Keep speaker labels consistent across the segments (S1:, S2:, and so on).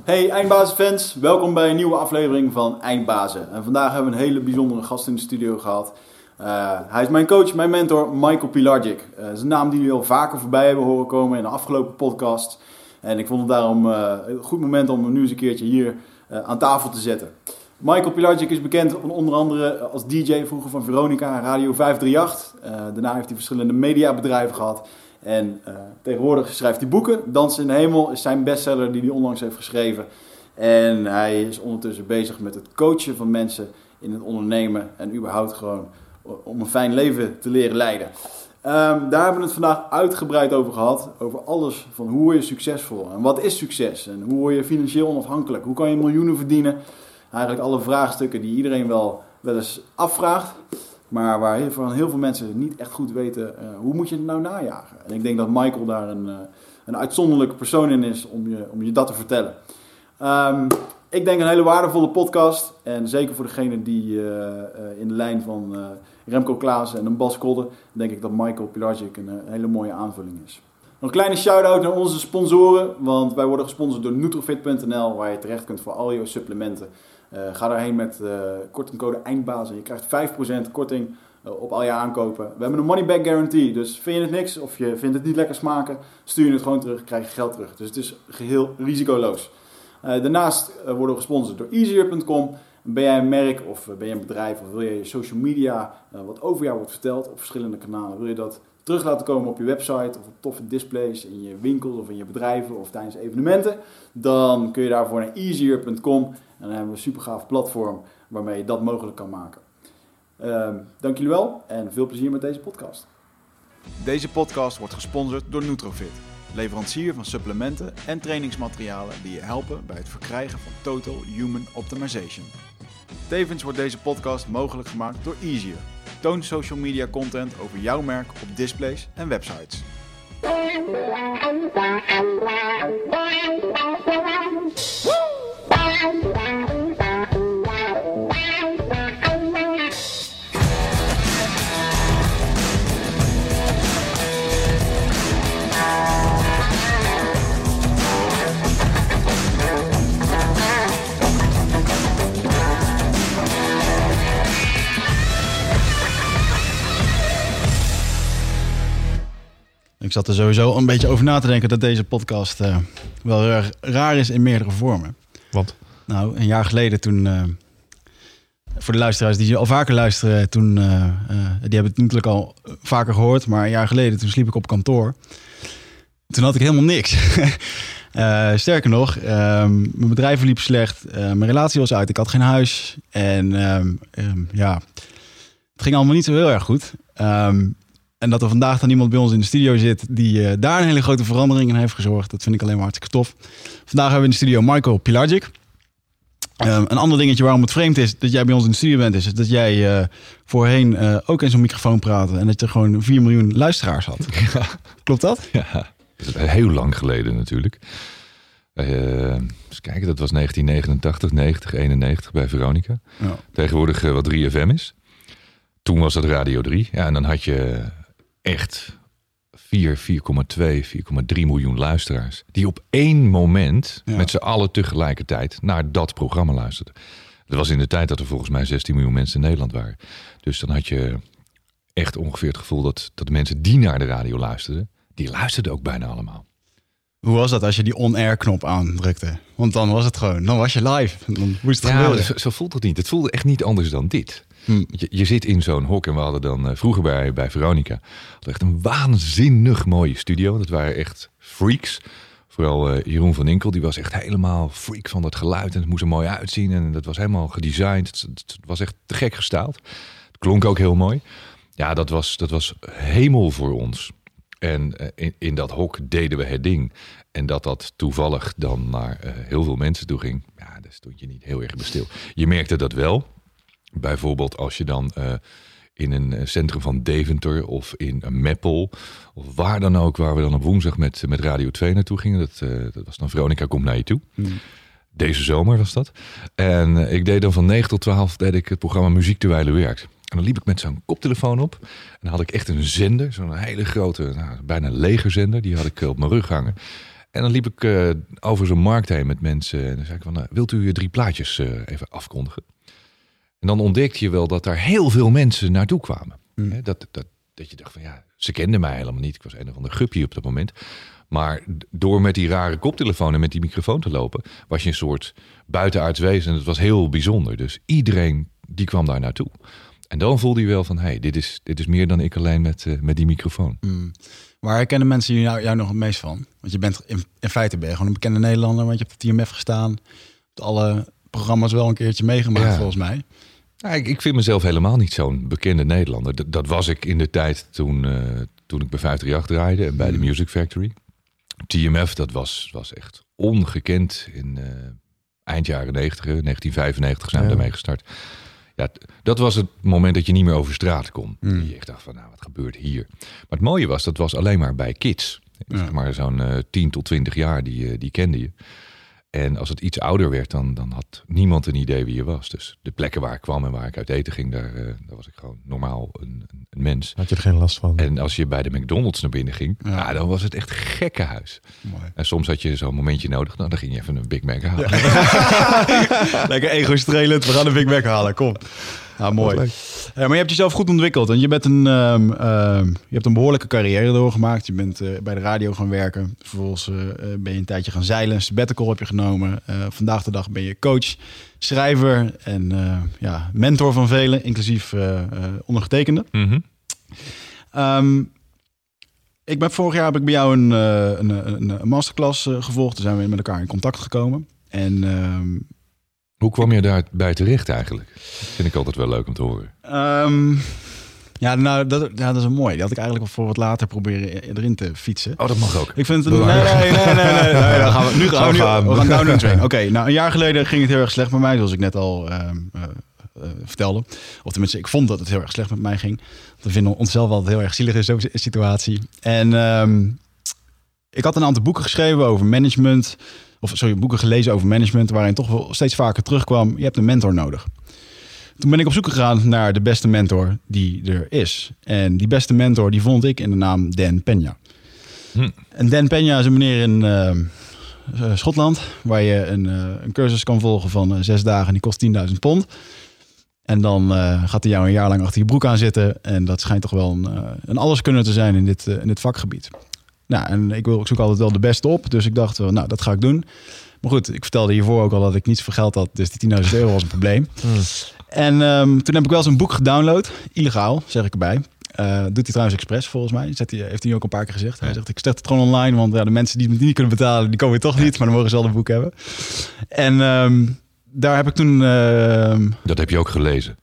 S1: Hey Eindbazenfans, welkom bij een nieuwe aflevering van Eindbazen. En vandaag hebben we een hele bijzondere gast in de studio gehad. Uh, hij is mijn coach, mijn mentor, Michael Pilarczyk. Uh, zijn naam die jullie al vaker voorbij hebben horen komen in de afgelopen podcast. En ik vond het daarom uh, een goed moment om hem nu eens een keertje hier aan tafel te zetten. Michael Pilarczyk is bekend onder andere als DJ vroeger van Veronica Radio 538. daarna heeft hij verschillende mediabedrijven gehad. En uh, tegenwoordig schrijft hij boeken. Dans in de Hemel is zijn bestseller die hij onlangs heeft geschreven. En hij is ondertussen bezig met het coachen van mensen in het ondernemen. En überhaupt gewoon om een fijn leven te leren leiden. Um, daar hebben we het vandaag uitgebreid over gehad. Over alles van hoe word je succesvol en wat is succes en hoe word je financieel onafhankelijk. Hoe kan je miljoenen verdienen. Eigenlijk alle vraagstukken die iedereen wel, wel eens afvraagt. Maar waar heel, veel mensen niet echt goed weten uh, hoe moet je het nou najagen. En ik denk dat Michael daar een, uh, een uitzonderlijke persoon in is om je, om je dat te vertellen. Um, ik denk een hele waardevolle podcast. En zeker voor degene die uh, in de lijn van Remco Klaassen en een Bas Kodde, denk ik dat Michael Pilarczyk een, een hele mooie aanvulling is. Nog een kleine shout-out naar onze sponsoren, want wij worden gesponsord door Nutrofit.nl, waar je terecht kunt voor al je supplementen. Uh, ga daarheen met uh, kortingcode eindbaas en je krijgt 5% korting uh, op al je aankopen. We hebben een money back guarantee, dus vind je het niks of je vindt het niet lekker smaken, stuur je het gewoon terug, krijg je geld terug. Dus het is geheel risicoloos. daarnaast worden we gesponsord door easier.com. Ben jij een merk of ben je een bedrijf of wil je je social media, wat over jou wordt verteld op verschillende kanalen, wil je dat terug laten komen op je website of op toffe displays in je winkels of in je bedrijven of tijdens evenementen, dan kun je daarvoor naar easier.com en dan hebben we een super gaaf platform waarmee je dat mogelijk kan maken. Uh, dank jullie wel en veel plezier met deze podcast.
S2: Deze podcast wordt gesponsord door Nutrofit, leverancier van supplementen en trainingsmaterialen die je helpen bij het verkrijgen van Total Human Optimization. Tevens wordt deze podcast mogelijk gemaakt door Easier Toon social media content over jouw merk op displays en websites.
S3: Ik zat er sowieso een beetje over na te denken dat deze podcast uh, wel erg raar is in meerdere vormen.
S4: Want?
S3: Nou, een jaar geleden toen... Uh, voor de luisteraars die al vaker luisteren, toen, uh, die hebben het natuurlijk al vaker gehoord. Maar een jaar geleden, toen sliep ik op kantoor. Toen had ik helemaal niks. sterker nog, ehm, mijn bedrijf liep slecht. mijn relatie was uit. Ik had geen huis. En um, um, ja, het ging allemaal niet zo heel erg goed. En dat er vandaag dan iemand bij ons in de studio zit die uh, daar een hele grote verandering in heeft gezorgd. Dat vind ik alleen maar hartstikke tof. Vandaag hebben we in de studio Michael Pilarczyk. Um, een ander dingetje waarom het vreemd is dat jij bij ons in de studio bent, is dat jij uh, voorheen uh, ook in zo'n microfoon praatte en dat je gewoon 4 miljoen luisteraars had. Ja. Klopt dat?
S4: Ja, dat is heel lang geleden natuurlijk. eens kijken, dat was 1989, 90, 91 bij Veronica. Ja. Tegenwoordig wat 3FM is. Toen was dat Radio 3. Ja, en dan had je echt 4, 4,2, 4,3 miljoen luisteraars. Die op één moment met z'n allen tegelijkertijd naar dat programma luisterden. Dat was in de tijd dat er volgens mij 16 miljoen mensen in Nederland waren. Dus dan had je echt ongeveer het gevoel dat, dat de mensen die naar de radio luisterden, die luisterden ook bijna allemaal.
S3: Hoe was dat als je die on-air knop aandrukte? Want dan was het gewoon, dan was je live. Dan moest het ja,
S4: zo, zo voelt het niet. Het voelde echt niet anders dan dit. Hm. Je, zit in zo'n hok en we hadden dan uh, vroeger bij, bij Veronica echt een waanzinnig mooie studio. Dat waren echt freaks. Vooral uh, Jeroen van Inkel, die was echt helemaal freak van dat geluid. En het moest er mooi uitzien en dat was helemaal gedesigned. Het, was echt te gek gestaald. Het klonk ook heel mooi. Ja, dat was, dat was hemel voor ons. En uh, in, in dat hok deden we het ding. En dat dat toevallig dan naar heel veel mensen toe ging. Ja, daar stond je niet heel erg bestil. Je merkte dat wel. Bijvoorbeeld als je dan uh, in een eh, centrum van Deventer of in Meppel of waar dan ook, waar we dan op woensdag met, met Radio 2 naartoe gingen. Dat, uh, dat was dan Veronica komt naar je toe. Hmm. Deze zomer was dat. En ik deed dan van 9 tot 12 deed ik het programma Muziek terwijl werkt. En dan liep ik met zo'n koptelefoon op. En dan had ik echt een zender, zo'n hele grote, nou, bijna legerzender. Die had ik op mijn rug hangen. En dan liep ik eh, over zo'n markt heen met mensen. En dan zei ik van, wilt u je drie plaatjes eh, even afkondigen? En dan ontdekte je wel dat daar heel veel mensen naartoe kwamen. Hè, Dat, dat, dat je dacht van, ja, ze kenden mij helemaal niet. Ik was een of ander guppie op dat moment. Maar door met die rare koptelefoon en met die microfoon te lopen... was je een soort buitenaards wezen. En het was heel bijzonder. Dus iedereen die kwam daar naartoe. En dan voelde je wel van, hé, hey, dit, is, dit is meer dan ik alleen met, eh, met die microfoon.
S1: Hmm. Waar herkennen mensen jou, jou nog het meest van? Want je bent in, in feite ben je gewoon een bekende Nederlander, want je hebt op de TMF gestaan. Hebt alle programma's wel een keertje meegemaakt,
S4: Ja.
S1: volgens mij.
S4: Nou, ik, ik vind mezelf helemaal niet zo'n bekende Nederlander. Dat, dat was ik in de tijd toen, eh, toen ik bij 538 draaide en bij de Music Factory. TMF, dat was, was echt ongekend in eh, eind jaren 90, 1995 zijn we
S5: Ja.
S4: daarmee gestart. Ja, dat was het moment dat je niet meer over straat kon.
S1: Hmm.
S4: Je dacht van, nou, wat gebeurt hier? Maar het mooie was, dat was alleen maar bij kids.
S1: Ja.
S4: Zeg maar zo'n eh 10 tot 20 jaar, die, eh, die kende je. En als het iets ouder werd, dan, dan had niemand een idee wie je was. Dus de plekken waar ik kwam en waar ik uit eten ging, daar, eh, daar was ik gewoon normaal een, een, een mens.
S5: Had je er geen last van?
S4: En als je bij de McDonald's naar binnen ging,
S1: Ja.
S4: ja. dan was het echt gekkenhuis.
S1: Mooi.
S4: En soms had je zo'n momentje nodig, nou, dan ging je even een Big Mac halen.
S1: Lekker ego-strelend, we gaan een Big Mac halen, kom. Ja, mooi. Eh, maar je hebt jezelf goed ontwikkeld. En je, bent een, ehm, ehm, je hebt een behoorlijke carrière doorgemaakt. Je bent eh, bij de radio gaan werken. Vervolgens eh, ben je een tijdje gaan zeilen. Een sabbatical heb je genomen. Eh, vandaag de dag ben je coach, schrijver en eh, ja, mentor van velen, inclusief eh, eh, ondergetekende.
S4: Mhm.
S1: Ehm, ik ben vorig jaar heb ik bij jou een, een, een, een masterclass gevolgd. Toen zijn we met elkaar in contact gekomen. En ehm,
S4: Hoe kwam je daarbij terecht eigenlijk? Dat vind ik altijd wel leuk om te horen.
S1: Ehm, ja, nou, dat, ja, dat is een mooi. Die had ik eigenlijk voor wat later proberen erin te fietsen.
S4: Oh, dat mag ook.
S1: Ik vind het een... Nee, nee, nee, nee, nee, nee, dan gaan we, nu gaan we,
S5: gaan.
S1: we gaan down train. Oké, nou, een jaar geleden ging het heel erg slecht met mij, zoals ik net al eh, eh, vertelde. Of tenminste, ik vond dat het heel erg slecht met mij ging. We vinden onszelf altijd heel erg zielig in zo'n situatie. En ehm, ik had een aantal boeken geschreven over management. Of sorry, boeken gelezen over management, waarin toch wel steeds vaker terugkwam: je hebt een mentor nodig. Toen ben ik op zoek gegaan naar de beste mentor die er is. En die beste mentor die vond ik in de naam Dan Peña.
S4: Hm.
S1: En Dan Peña is een meneer in ehm, eh, Schotland, waar je een, eh, een cursus kan volgen van eh, zes dagen. En die kost 10.000 pond. En dan eh, gaat hij jou een jaar lang achter je broek aan zitten. En dat schijnt toch wel een, eh, een alleskunner te zijn in dit, eh, in dit vakgebied. Nou, en ik, wil, ik zoek altijd wel de beste op. Dus ik dacht, wel, nou, dat ga ik doen. Maar goed, ik vertelde hiervoor ook al dat ik niets voor geld had. Dus die 10.000 euro was een probleem. En ehm, toen heb ik wel zo'n boek gedownload. Illegaal, zeg ik erbij. Eh, doet hij trouwens expres volgens mij. Zet hij, heeft hij ook een paar keer gezegd. Hij zegt, ik zet het gewoon online. Want ja, de mensen die het niet kunnen betalen, die komen toch niet. Maar dan mogen ze wel een boek hebben. En ehm, daar heb ik toen... ehm,
S4: Dat heb je ook gelezen,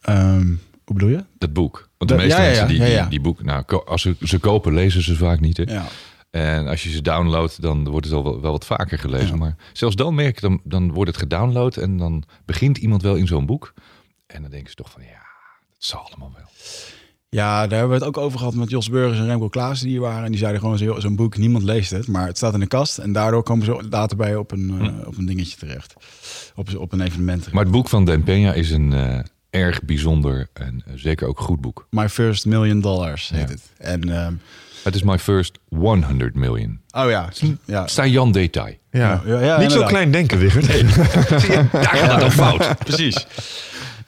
S1: ehm, hoe bedoel je?
S4: dat boek. Want de
S1: Dat-
S4: meeste
S1: ja,
S4: mensen die, die, die boek, nou, als ze ze kopen, lezen ze vaak niet. Hè?
S1: Ja.
S4: En als je ze downloadt, dan wordt het al wel, wel wat vaker gelezen.
S1: Ja.
S4: Maar zelfs dan merk ik, dan, dan wordt het gedownload en dan begint iemand wel in zo'n boek. En dan denken ze toch van, ja, het zal allemaal wel.
S1: Ja, daar hebben we het ook over gehad met Jos Burgers en Remco Klaas die hier waren. En die zeiden gewoon, zo- zo'n boek, niemand leest het. Maar het staat in de kast. En daardoor komen ze later bij op een, eh, op een dingetje terecht. Op, op een evenement.
S4: Maar het boek van Dan Peña is een eh, erg bijzonder en eh, zeker ook goed boek.
S1: My First Million Dollars heet
S4: Ja.
S1: het. En, ehm,
S4: Het is my first 100 million.
S1: oh ja, ja.
S4: Sajan detail.
S5: Ja.
S1: Ja, ja,
S5: Niet zo klein denken, Wigert.
S4: Daar gaat het dan fout.
S1: Precies.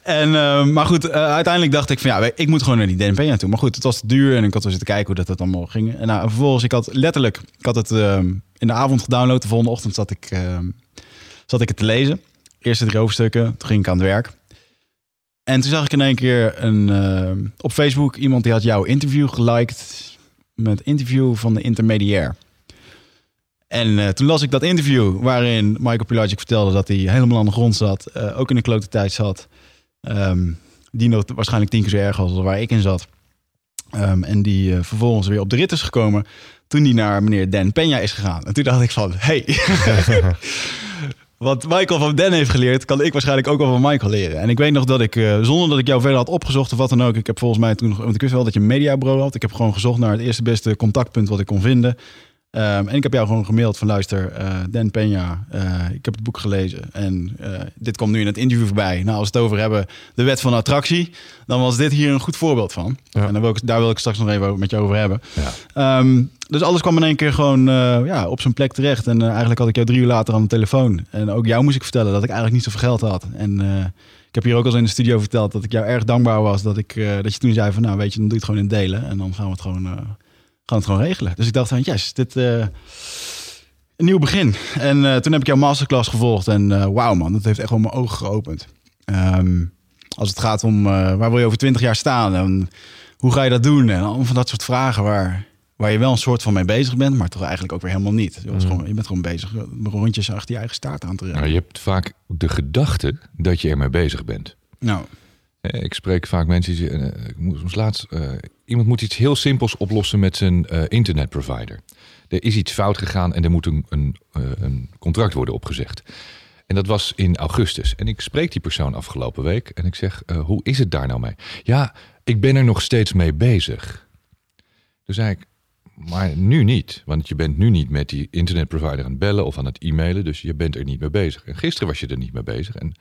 S1: En, eh, maar goed, eh, uiteindelijk dacht ik van ja, ik moet gewoon naar die DNP naartoe. Maar goed, het was te duur en ik had wel zitten kijken hoe dat, dat allemaal ging. En nou, vervolgens, ik had letterlijk, ik had het ehm, in de avond gedownload. De volgende ochtend zat ik, ehm, zat ik het te lezen. Eerste drie hoofdstukken, toen ging ik aan het werk. En toen zag ik in één keer een, ehm, op Facebook iemand die had jouw interview geliked met interview van de intermediair. En eh, toen las ik dat interview waarin Michael Pilagic vertelde dat hij helemaal aan de grond zat. eh, ook in de klote tijd zat. Ehm, die nog waarschijnlijk tien keer zo erg was als waar ik in zat. Ehm, en die eh, vervolgens weer op de rit is gekomen toen hij naar meneer Dan Peña is gegaan. En toen dacht ik van, hey, wat Michael van Dan heeft geleerd, kan ik waarschijnlijk ook wel van Michael leren. En ik weet nog dat ik, eh, zonder dat ik jou verder had opgezocht of wat dan ook, ik heb volgens mij toen, nog- want ik wist wel dat je een mediabureau had. Ik heb gewoon gezocht naar het eerste beste contactpunt wat ik kon vinden. Ehm, en ik heb jou gewoon gemaild van luister, eh, Dan Peña, eh, ik heb het boek gelezen en eh, dit komt nu in het interview voorbij. Nou, als we het over hebben, de wet van attractie, dan was dit hier een goed voorbeeld van.
S4: Ja.
S1: En daar wil, ik, daar wil ik straks nog even met je over hebben.
S4: Ja.
S1: Ehm, dus alles kwam in één keer gewoon ja, op zijn plek terecht. En eigenlijk had ik jou drie uur later aan de telefoon. En ook jou moest ik vertellen dat ik eigenlijk niet zoveel geld had. En ik heb hier ook al eens in de studio verteld dat ik jou erg dankbaar was dat, ik, dat je toen zei van nou weet je, dan doe je het gewoon in delen. En dan gaan we het gewoon, gaan het gewoon regelen. Dus ik dacht van yes, dit eh, een nieuw begin. En eh, toen heb ik jouw masterclass gevolgd. En eh, wauw man, dat heeft echt wel mijn ogen geopend. Ehm, als het gaat om waar wil je over twintig jaar staan? En hoe ga je dat doen? En allemaal van dat soort vragen waar, waar je wel een soort van mee bezig bent, maar toch eigenlijk ook weer helemaal niet. Je, was gewoon, je bent gewoon bezig rondjes achter je eigen staart aan te rennen.
S4: Nou, je hebt vaak de gedachte dat je ermee bezig bent.
S1: Nou,
S4: Ik spreek vaak mensen die eh, ik moest soms laatst, eh, iemand moet iets heel simpels oplossen met zijn eh, internetprovider. Er is iets fout gegaan en er moet een, een, eh, een contract worden opgezegd. En dat was in augustus. En ik spreek die persoon afgelopen week en ik zeg, eh, hoe is het daar nou mee? Ja, ik ben er nog steeds mee bezig. Toen zei ik, maar nu niet. Want je bent nu niet met die internetprovider aan het bellen of aan het e-mailen. Dus je bent er niet mee bezig. En gisteren was je er niet mee bezig. En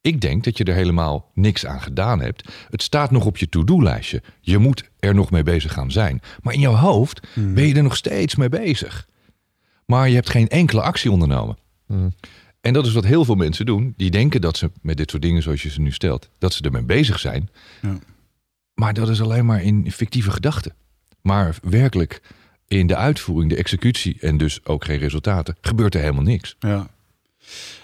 S4: ik denk dat je er helemaal niks aan gedaan hebt. Het staat nog op je to-do-lijstje. Je moet er nog mee bezig gaan zijn. Maar in jouw hoofd ben je er nog steeds mee bezig. Maar je hebt geen enkele actie ondernomen. En dat is wat heel veel mensen doen. Die denken dat ze met dit soort dingen zoals je ze nu stelt, dat ze ermee bezig zijn.
S1: Ja.
S4: Maar dat is alleen maar in fictieve gedachten. Maar werkelijk in de uitvoering, de executie en dus ook geen resultaten, gebeurt er helemaal niks.
S1: ja.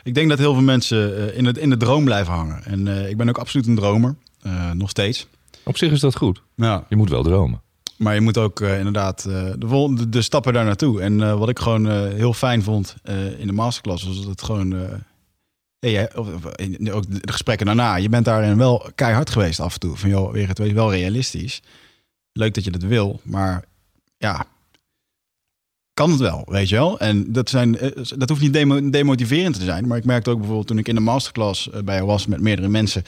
S1: Ik denk dat heel veel mensen eh, in, het, in de droom blijven hangen. En eh, ik ben ook absoluut een dromer, eh, nog steeds.
S4: Op zich is dat goed.
S1: Ja.
S4: Je moet wel dromen.
S1: Maar je moet ook inderdaad de, de, de stappen daar naartoe. En wat ik gewoon heel fijn vond in de masterclass was dat het gewoon. in- ook de gesprekken daarna. Je bent daarin wel keihard geweest af en toe. Van joh, weer het wel realistisch. Leuk dat je dat wil, maar ja. Kan het wel, weet je wel? En dat, zijn, eh, dat hoeft niet demo- demotiverend te zijn. Maar ik merkte ook bijvoorbeeld toen ik in de masterclass eh, bij was met meerdere mensen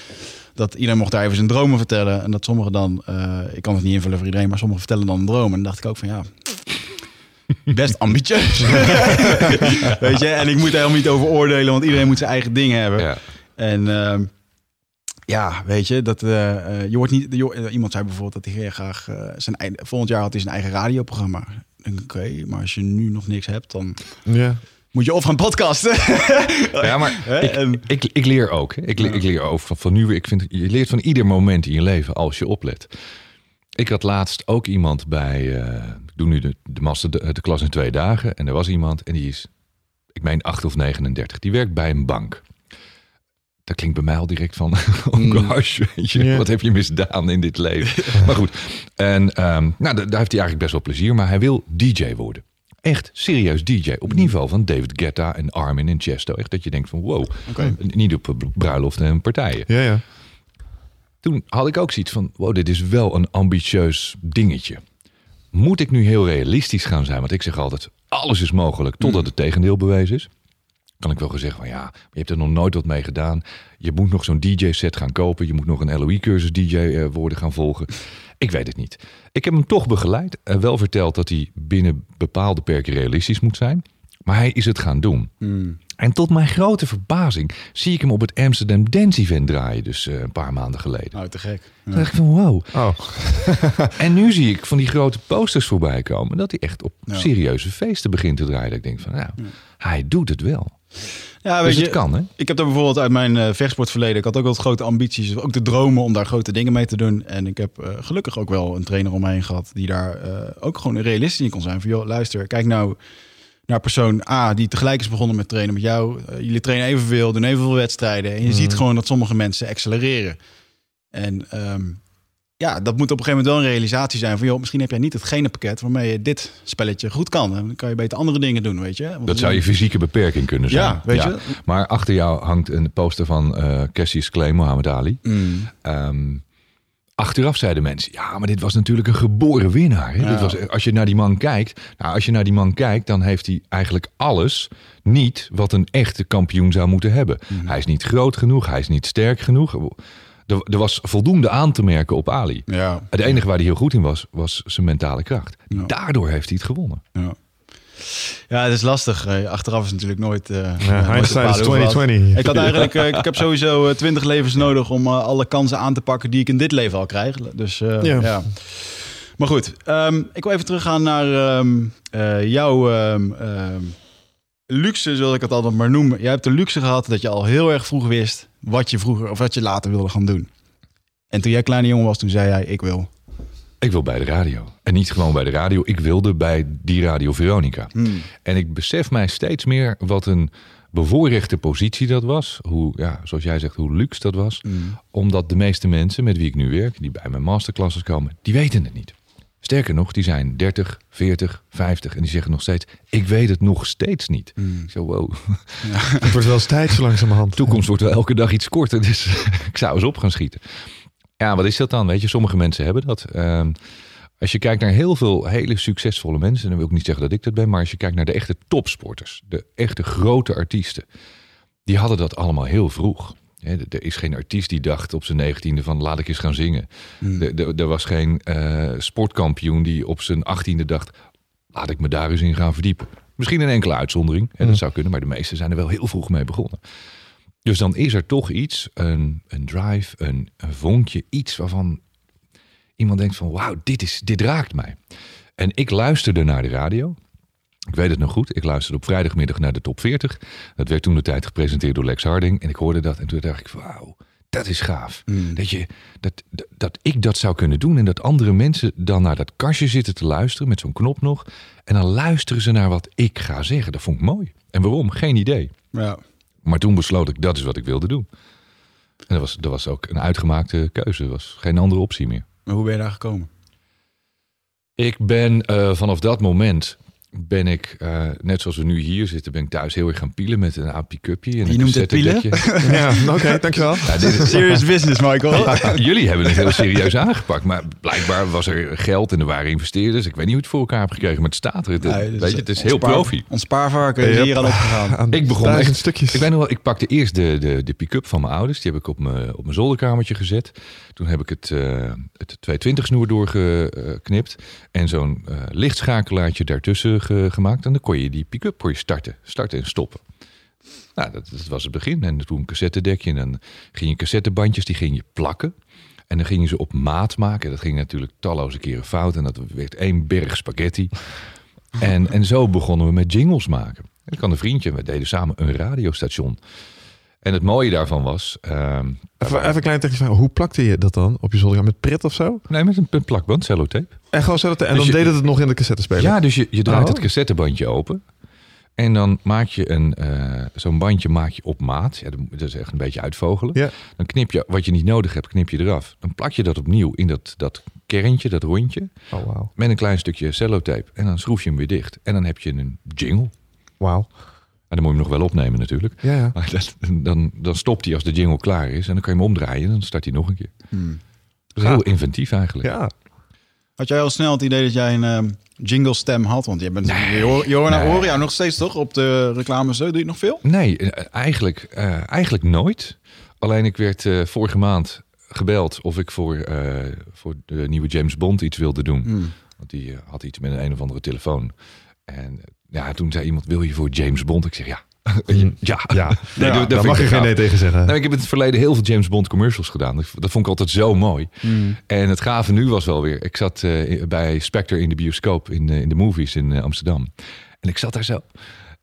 S1: dat iedereen mocht daar even zijn dromen vertellen. En dat sommigen dan, eh, ik kan het niet invullen voor iedereen, maar sommigen vertellen dan een droom. En dan dacht ik ook van ja, best ambitieus. Weet je, en ik moet daar helemaal niet over oordelen, want iedereen moet zijn eigen dingen hebben.
S4: Ja.
S1: En ehm, ja, weet je, dat je wordt niet. je- iemand zei bijvoorbeeld dat hij heel graag zijn volgend jaar had hij zijn eigen radioprogramma. Oké, maar als je nu nog niks hebt, dan
S4: Ja.
S1: moet je of gaan podcasten.
S4: Ja, maar ik,
S1: En-
S4: ik, ik leer ook. Ik, leer, ik leer ook van, van nu. weer. Ik vind, je leert van ieder moment in je leven als je oplet. Ik had laatst ook iemand bij. eh, ik doe nu de, de, master, de, de klas in twee dagen. En er was iemand en die is, ik meen 8 of 39. Die werkt bij een bank. Dat klinkt bij mij al direct van, oh gosh, weet je, wat heb je misdaan in dit leven? maar goed, en ehm, nou, da- daar heeft hij eigenlijk best wel plezier. Maar hij wil DJ worden. Echt serieus DJ. Op het niveau van David Guetta en Armin en Chesto. Echt dat je denkt van wow. Niet op bruiloften en partijen.
S5: Ja, ja.
S4: Toen had ik ook zoiets van wow, dit is wel een ambitieus dingetje. Moet ik nu heel realistisch gaan zijn? Want ik zeg altijd, alles is mogelijk totdat het tegendeel bewezen is. Kan ik wel gezegd van ja, maar je hebt er nog nooit wat mee gedaan. Je moet nog zo'n DJ-set gaan kopen. Je moet nog een LOE-cursus DJ eh, worden gaan volgen. Ik weet het niet. Ik heb hem toch begeleid. En wel verteld dat hij binnen bepaalde perken realistisch moet zijn. Maar hij is het gaan doen. En tot mijn grote verbazing zie ik hem op het Amsterdam Dance Event draaien. Dus eh, een paar maanden geleden.
S1: Nou, te gek.
S4: Toen dacht ik van wow.
S5: Oh,
S4: En nu zie ik van die grote posters voorbij komen. Dat hij echt op
S1: Ja.
S4: serieuze feesten begint te draaien. Dat ik denk van nou, hij doet het wel.
S1: Ja,
S4: Dus
S1: weet je,
S4: kan hè.
S1: Ik heb daar bijvoorbeeld uit mijn eh vechtsportverleden. Ik had ook wel grote ambities. Ook de dromen om daar grote dingen mee te doen. En ik heb eh, gelukkig ook wel een trainer om me heen gehad. Die daar eh, ook gewoon realistisch in kon zijn. Van joh, luister, kijk nou naar persoon A. Die tegelijk is begonnen met trainen met jou. Jullie trainen evenveel, doen evenveel wedstrijden. En je ziet gewoon dat sommige mensen accelereren. En ehm, ja, dat moet op een gegeven moment wel een realisatie zijn. Van joh, misschien heb jij niet het genenpakket waarmee je dit spelletje goed kan. Dan kan je beter andere dingen doen, weet je. Want
S4: Dat zou je fysieke beperking kunnen zijn.
S1: Ja, weet je.
S4: Maar achter jou hangt een poster van eh Cassius Clay, Muhammad Ali.
S1: Mm.
S4: Ehm, achteraf zeiden mensen, ja, maar dit was natuurlijk een geboren winnaar. Hè?
S1: Ja.
S4: Dit was, als je naar die man kijkt, nou, als je naar die man kijkt, dan heeft hij eigenlijk alles niet wat een echte kampioen zou moeten hebben.
S1: Mhm.
S4: Hij is niet groot genoeg, hij is niet sterk genoeg. Er, er was voldoende aan te merken op Ali.
S1: Ja.
S4: Het enige waar hij heel goed in was, was zijn mentale kracht.
S1: Ja.
S4: Daardoor heeft hij het gewonnen.
S1: Ja. Ja, het is lastig. Eh, Achteraf is natuurlijk nooit. eh,
S5: Ja,
S1: nooit
S5: Hindsight is
S1: bepalen hoe het was.
S5: 2020.
S1: Ik had eigenlijk, eh, ik heb sowieso twintig levens nodig om alle kansen aan te pakken die ik in dit leven al krijg. Dus eh,
S5: Ja.
S1: ja. Maar goed, ehm, ik wil even teruggaan naar ehm, eh, jouw ehm, ehm, luxe, zoals ik het altijd maar noem. Jij hebt de luxe gehad dat je al heel erg vroeg wist wat je vroeger of wat je later wilde gaan doen. En toen jij kleine jongen was, toen zei jij: Ik wil.
S4: Ik wil bij de radio. En niet gewoon bij de radio. Ik wilde bij die Radio Veronica. En ik besef mij steeds meer wat een bevoorrechte positie dat was. Hoe, ja, zoals jij zegt, hoe luxe dat was. Omdat de meeste mensen met wie ik nu werk, die bij mijn masterclasses komen, die weten het niet. Sterker nog, die zijn 30, 40, 50 en die zeggen nog steeds: Ik weet het nog steeds niet. Ik zo, wow.
S5: Het wordt wel eens tijd zo langzamerhand.
S4: De toekomst wordt wel elke dag iets korter, dus ik zou eens op gaan schieten. Ja, wat is dat dan? Weet je, sommige mensen hebben dat. Ehm, als je kijkt naar heel veel hele succesvolle mensen, en dan wil ik niet zeggen dat ik dat ben, maar als je kijkt naar de echte topsporters, de echte grote artiesten, die hadden dat allemaal heel vroeg. Er is geen artiest die dacht op zijn negentiende van laat ik eens gaan zingen. Er- Er was geen eh, sportkampioen die op zijn achttiende dacht laat ik me daar eens in gaan verdiepen. Misschien een enkele uitzondering, hè, dat zou kunnen, maar de meesten zijn er wel heel vroeg mee begonnen. Dus dan is er toch iets, een, een drive, een, een vonkje, iets waarvan iemand denkt van wauw, dit, is, dit raakt mij. En ik luisterde naar de radio. Ik weet het nog goed. Ik luisterde op vrijdagmiddag naar de top 40. Dat werd toen de tijd gepresenteerd door Lex Harding. En ik hoorde dat en toen dacht ik, wauw, dat is gaaf. Dat, je, dat, dat, dat ik dat zou kunnen doen en dat andere mensen dan naar dat kastje zitten te luisteren met zo'n knop nog. En dan luisteren ze naar wat ik ga zeggen. Dat vond ik mooi. En waarom? Geen idee.
S1: Ja.
S4: Maar toen besloot ik, dat is wat ik wilde doen. En dat was, dat was ook een uitgemaakte keuze. Er was geen andere optie meer.
S1: Maar hoe ben je daar gekomen?
S4: Ik ben eh, vanaf dat moment ben ik, eh, net zoals we nu hier zitten, ben ik thuis heel erg gaan pielen met een en
S1: Je
S4: een
S1: noemt het pielen?
S5: Ja, oké, dankjewel.
S4: Ja, dit is-
S1: Serious business, Michael.
S4: Jullie hebben het heel serieus aangepakt. Maar blijkbaar was er geld en er waren investeerders. Ik weet niet hoe het voor elkaar hebt gekregen, maar het staat er. Het,
S1: Nee,
S4: weet
S1: dus
S4: je, het is
S1: ons
S4: heel profi.
S1: Ons spaarvarken is hier aan opgegaan.
S5: Aan
S4: Ik begon echt-
S5: stukjes.
S4: Ik weet nog wel, ik pakte eerst de, de, de pick-up van mijn ouders. Die heb ik op mijn, op mijn zolderkamertje gezet. Toen heb ik het, eh het 220 snoer doorgeknipt. En zo'n eh, lichtschakelaartje daartussen ge- gemaakt. En dan kon je die pick-up kon je starten. Starten en stoppen. Nou, dat, dat was het begin. En toen cassettedekje. En dan ging je cassettebandjes, die ging je plakken. En dan ging je ze op maat maken. Dat ging natuurlijk talloze keren fout. En dat werd één berg spaghetti. En, en zo begonnen we met jingles maken. En ik had een vriendje, we deden samen een radiostation. En het mooie daarvan was... ehm,
S5: Even, even een klein technisch vraag. Hoe plakte je dat dan op je zolder? Met pret of zo?
S4: nee, met een, een plakband, cellotape.
S5: En gewoon dat en
S4: Dus
S5: dan
S4: je-
S5: deed het het nog in de cassette
S4: Ja, dus je, je draait
S5: Oh.
S4: het cassettebandje open. En dan maak je een, eh, zo'n bandje maak je op maat. Ja, dat is echt een beetje uitvogelen.
S5: Ja.
S4: Dan knip je wat je niet nodig hebt, knip je eraf. Dan plak je dat opnieuw in dat, dat kerntje, dat rondje.
S5: Oh, wauw.
S4: Met een klein stukje cellotape. En dan schroef je hem weer dicht. En dan heb je een jingle.
S5: Wauw.
S4: En dan moet je hem nog wel opnemen natuurlijk.
S5: Ja, ja.
S4: Maar dat, dan, dan stopt hij als de jingle klaar is. En dan kan je hem omdraaien en dan start hij nog een keer.
S1: Hmm.
S4: Dat is heel inventief eigenlijk.
S5: Ja.
S1: Had jij al snel het idee dat jij een ehm, jingle stem had? Want je bent je hoor, je hoor, nou,
S4: Nee.
S1: hoor jou nog steeds toch op de reclames. Doe je het nog veel?
S4: Nee, eh, eigenlijk, eh, eigenlijk nooit. Alleen ik werd eh, vorige maand gebeld of ik voor, eh, voor de nieuwe James Bond iets wilde doen.
S1: Hmm.
S4: Want die eh, had iets met een, een of andere telefoon. En eh, ja, toen zei iemand, wil je voor James Bond? Ik zeg ja. ja.
S5: Ja.
S4: Nee,
S5: Daar mag je geen nee tegen zeggen.
S4: Nou, ik heb in het verleden heel veel James Bond commercials gedaan. Dat, vond ik altijd zo mooi. En het gave nu was wel weer. Ik zat eh, bij Spectre in de bioscoop in, eh, in de movies in eh, Amsterdam. En ik zat daar zo.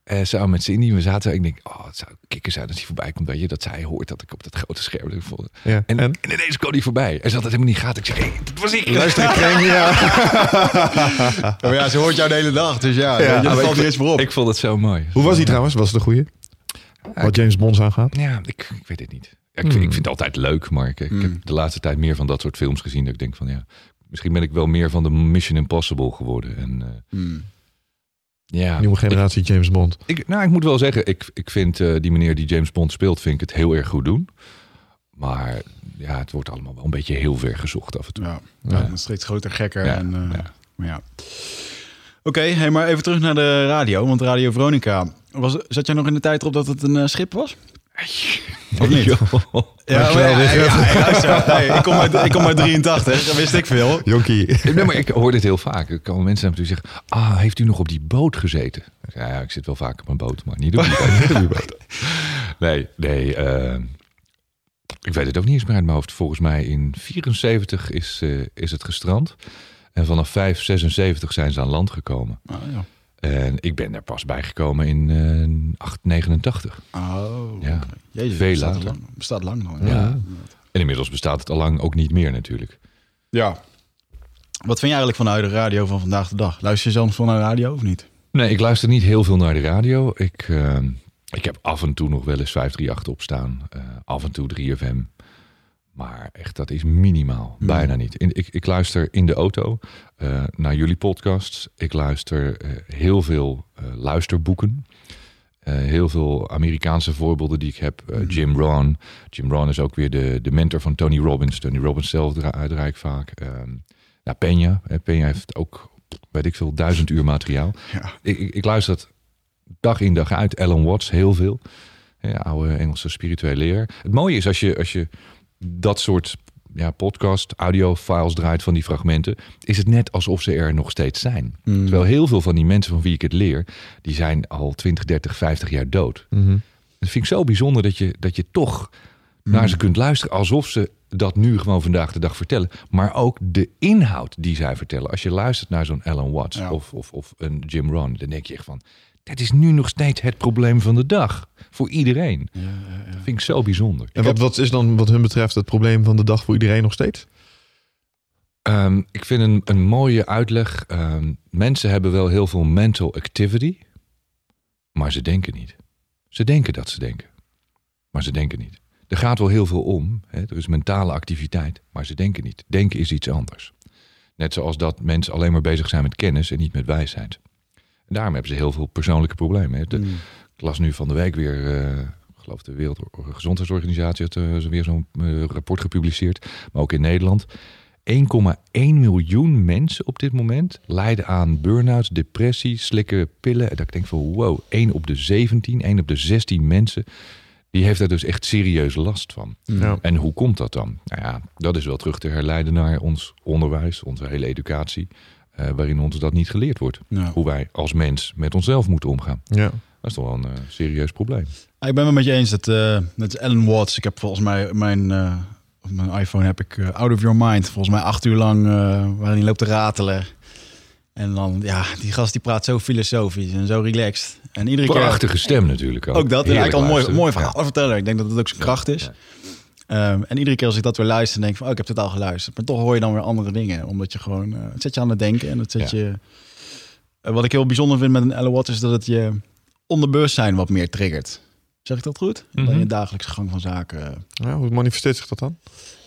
S4: Eh samen met Cindy. We zaten. en Ik denk, oh, het zou kikker zijn als hij voorbij komt. Weet je, dat zij hoort dat ik op dat grote scherm. vond-
S5: Ja.
S4: En,
S5: En?
S4: en? ineens kwam hij voorbij. En ze had het helemaal niet gaat. Ik zeg, hey, dat was ik.
S5: Luister, ik ja.
S1: Oh ja, ze hoort jou de hele dag. Dus ja,
S5: Ja,
S1: je, valt eens voor op.
S4: Ik vond het zo mooi.
S5: Hoe was die trouwens? Was het een goeie? Wat James Bond aangaat?
S4: Ja, ik, ik weet het niet. Ja, ik,
S5: Hmm.
S4: ik vind het altijd leuk, maar ik, ik
S1: Hmm.
S4: heb de laatste tijd meer van dat soort films gezien. Dat ik denk van ja, misschien ben ik wel meer van de Mission Impossible geworden. En eh,
S1: Hmm.
S4: Ja,
S5: Nieuwe generatie James Bond.
S4: Ik, nou, ik moet wel zeggen, ik, ik vind eh, die meneer die James Bond speelt, vind ik het heel erg goed doen. Maar ja, het wordt allemaal wel een beetje heel ver gezocht af en toe.
S1: Ja, ja. een steeds groter gekker.
S4: Ja,
S1: en, eh,
S4: ja.
S1: maar ja. Oké, hey, maar even terug naar de radio. Want Radio Veronica. Was, zat jij nog in de tijd erop dat het een eh, schip was? Of niet?
S4: Joh.
S1: Ja, maar ja, ja, ja, luister, hey, ik, kom uit, ik kom uit 83, dat wist ik veel.
S5: Jonkie.
S4: Nee, maar ik hoor dit heel vaak. Er komen mensen naar me toe die zeggen... Ah, heeft u nog op die boot gezeten? Ik zeg, Ja, ik zit wel vaak op een boot, maar niet op die boot. Niet op die boot. Nee, nee. eh, ik weet het ook niet eens meer uit mijn hoofd. Volgens mij in 74 is, eh, is het gestrand. En vanaf 576 zijn ze aan land gekomen.
S1: Oh, ja.
S4: En ik ben er pas bijgekomen in eh 889.
S1: Oh,
S4: Ja.
S1: Jezus,
S4: Veel
S1: bestaat
S4: later.
S1: lang. Bestaat lang nog.
S4: Ja. En inmiddels bestaat het al lang ook niet meer natuurlijk.
S1: ja. Wat vind je eigenlijk van de radio van vandaag de dag? Luister je zelf van naar de radio of niet?
S4: Nee, ik luister niet heel veel naar de radio. Ik, eh, ik heb af en toe nog wel eens 538 opstaan. eh af en toe 3FM. Maar echt, dat is minimaal.
S1: Hmm.
S4: Bijna niet. In, ik, ik luister in de auto eh, naar jullie podcasts. Ik luister eh, heel veel eh, luisterboeken. Heel veel Amerikaanse voorbeelden die ik heb. Eh, Jim Rohn. Jim Rohn is ook weer de, de mentor van Tony Robbins. Tony Robbins zelf dra draai ik vaak. Ehm nou, Peña. Peña heeft ook, weet ik veel, duizend uur materiaal.
S1: Ja.
S4: Ik, ik, ik luister dat dag in dag uit. Alan Watts, heel veel. Ja, oude Engelse spirituele leer. Het mooie is als je, als je dat soort ja, podcast, audio files draait van die fragmenten, is het net alsof ze er nog steeds zijn.
S1: Hmm.
S4: Terwijl heel veel van die mensen van wie ik het leer, die zijn al 20, 30, 50 jaar dood.
S5: Mhm.
S4: Dat vind ik zo bijzonder dat je, dat je toch naar ze kunt luisteren alsof ze dat nu gewoon vandaag de dag vertellen. Maar ook de inhoud die zij vertellen. Als je luistert naar zo'n Alan Watts
S1: Ja.
S4: of, of, of een Jim Rohn, dan denk je echt van... Dat is nu nog steeds het probleem van de dag. Voor iedereen.
S1: Ja, ja, ja.
S4: Dat vind ik zo bijzonder.
S5: En wat, wat is dan wat hun betreft het probleem van de dag voor iedereen nog steeds?
S4: Ehm, ik vind een, een mooie uitleg. ehm, mensen hebben wel heel veel mental activity, maar ze denken niet. Ze denken dat ze denken, maar ze denken niet. Er gaat wel heel veel om. Hè? Er is mentale activiteit, maar ze denken niet. Denken is iets anders. Net zoals dat mensen alleen maar bezig zijn met kennis en niet met wijsheid. Daarom hebben ze heel veel persoonlijke problemen. Hè? De-
S1: Hmm.
S4: ik las nu van de week weer, eh, ik geloof de Wereldgezondheidsorganisatie had eh, zo weer zo'n eh, rapport gepubliceerd, maar ook in Nederland. 1,1 miljoen mensen op dit moment lijden aan burn-outs, depressie, slikken pillen. En dat ik denk van wow, 1 op de 17, 1 op de 16 mensen, die heeft daar dus echt serieus last van.
S5: Ja.
S4: En hoe komt dat dan? Nou ja, dat is wel terug te herleiden naar ons onderwijs, onze hele educatie, eh, waarin ons dat niet geleerd wordt.
S1: Ja.
S4: Hoe wij als mens met onszelf moeten omgaan.
S5: Ja.
S4: Dat is toch wel een eh, serieus probleem.
S1: Ah, Ik ben het met je eens dat eh net Alan Watts. Ik heb volgens mij mijn, eh, op mijn iPhone heb ik Out of Your Mind. Volgens mij acht uur lang eh, waarin hij loopt te ratelen. En dan, ja, die gast die praat zo filosofisch en zo relaxed. En iedere keer
S4: Prachtige stem natuurlijk ook.
S1: ook dat.
S4: Heerlijk
S1: kan mooi, mooi verhalen vertellen. Ik denk dat het ook zijn kracht is. Ehm, en iedere keer als ik dat weer luister, denk ik van, oh, ik heb het al geluisterd. Maar toch hoor je dan weer andere dingen. Omdat je gewoon, eh, het zet je aan het denken. En het zet
S4: Ja.
S1: je... Eh, wat ik heel bijzonder vind met een Alan Watts is dat het je onderbewustzijn wat meer triggert. Zeg ik dat goed?
S4: Mhm.
S1: Dan je dagelijkse gang van zaken.
S5: Ja, hoe manifesteert zich dat dan?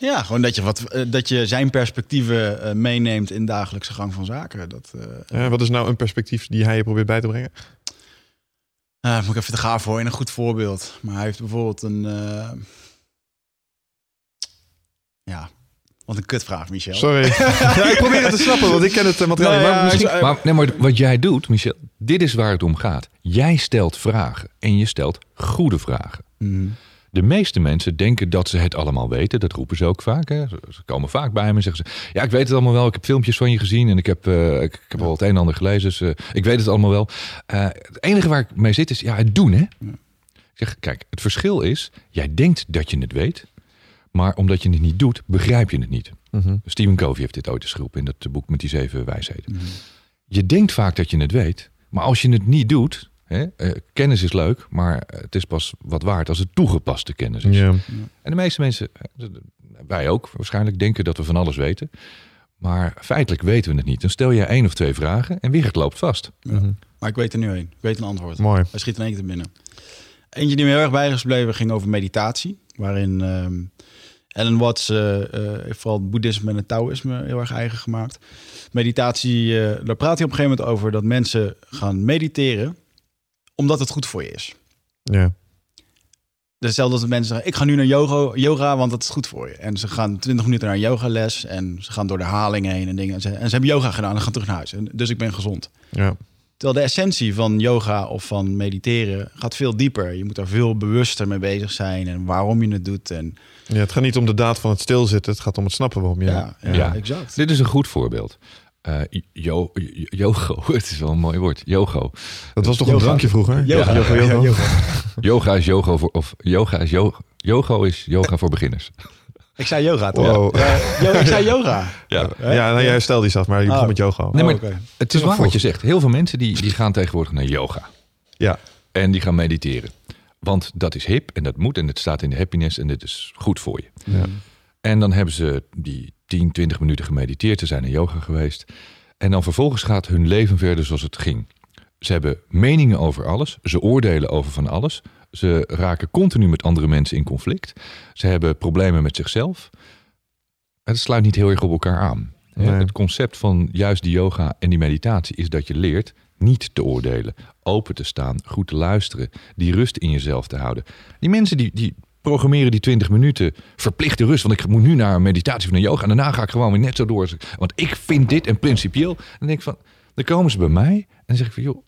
S1: Ja, gewoon dat je, wat, eh, dat je zijn perspectieven eh, meeneemt in dagelijkse gang van zaken. Dat, eh,
S5: Ja, wat is nou een perspectief die hij je probeert bij te brengen?
S1: eh, moet ik even te gaaf voor in een goed voorbeeld. Maar hij heeft bijvoorbeeld een... ja, wat een kutvraag, Michel.
S5: Sorry. ja, ik probeer het te snappen, want ik ken het materiaal.
S1: Nou
S5: maar misschien...
S4: Maar, nee, maar wat jij doet, Michel, dit is waar het om gaat. Jij stelt vragen en je stelt goede vragen.
S1: Mhm.
S4: De meeste mensen denken dat ze het allemaal weten. Dat roepen ze ook vaak. Hè. Ze komen vaak bij me en zeggen ze... Ja, ik weet het allemaal wel. Ik heb filmpjes van je gezien en ik heb, eh, ik, ik heb al het een en ander gelezen. Dus eh, ik weet het allemaal wel. Eh, het enige waar ik mee zit is ja, het doen. Hè? Ik zeg, kijk, het verschil is... Jij denkt dat je het weet. Maar omdat je het niet doet, begrijp je het niet.
S5: Mhm.
S4: Stephen Covey heeft dit ooit eens geroepen in dat boek met die zeven wijsheden. Je denkt vaak dat je het weet, maar als je het niet doet, hè, eh, kennis is leuk, maar het is pas wat waard als het toegepaste kennis is.
S5: Ja.
S4: En de meeste mensen, eh, wij ook waarschijnlijk, denken dat we van alles weten. Maar feitelijk weten we het niet. Dan stel je één of twee vragen en weer het loopt vast.
S5: Mhm.
S1: Maar ik weet er nu één. Ik weet een antwoord.
S5: Mooi.
S1: Hij schiet in één keer binnen. Eentje die me heel erg bij is gebleven ging over meditatie. Waarin ehm Alan Watts eh, eh, heeft vooral het boeddhisme en het taoïsme heel erg eigen gemaakt. Meditatie, eh, daar praat hij op een gegeven moment over dat mensen gaan mediteren omdat het goed voor je is.
S5: Ja.
S1: Hetzelfde als dat mensen zeggen, ik ga nu naar yoga, yoga, want dat is goed voor je. En ze gaan 20 minuten naar een yogales en ze gaan door de herhalingen heen en dingen. En ze, en ze hebben yoga gedaan en gaan terug naar huis. En, dus ik ben gezond.
S5: Ja.
S1: Terwijl de essentie van yoga of van mediteren gaat veel dieper. Je moet daar veel bewuster mee bezig zijn en waarom je het doet. En
S5: Ja, het gaat niet om de daad van het stilzitten. Het gaat om het snappen waarom je...
S1: ja, ja,
S4: Ja.
S1: exact.
S4: Dit is een goed voorbeeld. Eh, yo, yo- yogo, het is wel een mooi woord. Yogo.
S5: Dat was toch
S1: Yoga.
S5: een drankje vroeger?
S1: Yoga.
S5: Yoga,
S1: Ja,
S5: yoga.
S1: yoga.
S4: Yoga is yoga voor, of yoga is yoga. Yoga is yoga voor beginners.
S1: Ik zei yoga toch?
S5: Wow.
S1: Ja, yo, ik zei yoga.
S4: Ja.
S5: Ja, nou, jij stelde die zelf, maar je begon
S1: Oh.
S5: met yoga.
S4: Nee, maar
S1: Oh, oké.
S4: het is waar wat je zegt. Heel veel mensen die, die gaan tegenwoordig naar yoga.
S5: Ja.
S4: En die gaan mediteren. Want dat is hip en dat moet en het staat in de happiness en dit is goed voor je.
S5: Ja.
S4: En dan hebben ze die 10, 20 minuten gemediteerd. Ze zijn naar yoga geweest. En dan vervolgens gaat hun leven verder zoals het ging. Ze hebben meningen over alles. Ze oordelen over van alles. Ze raken continu met andere mensen in conflict. Ze hebben problemen met zichzelf. Het sluit niet heel erg op elkaar aan.
S5: Nee.
S4: Het concept van juist die yoga en die meditatie is dat je leert niet te oordelen, open te staan, goed te luisteren, die rust in jezelf te houden. Die mensen die, die programmeren die 20 minuten verplichte rust, want ik moet nu naar een meditatie of naar yoga en daarna ga ik gewoon weer net zo door. Want ik vind dit en principieel. En dan denk ik van, dan komen ze bij mij en dan zeg ik van, joh,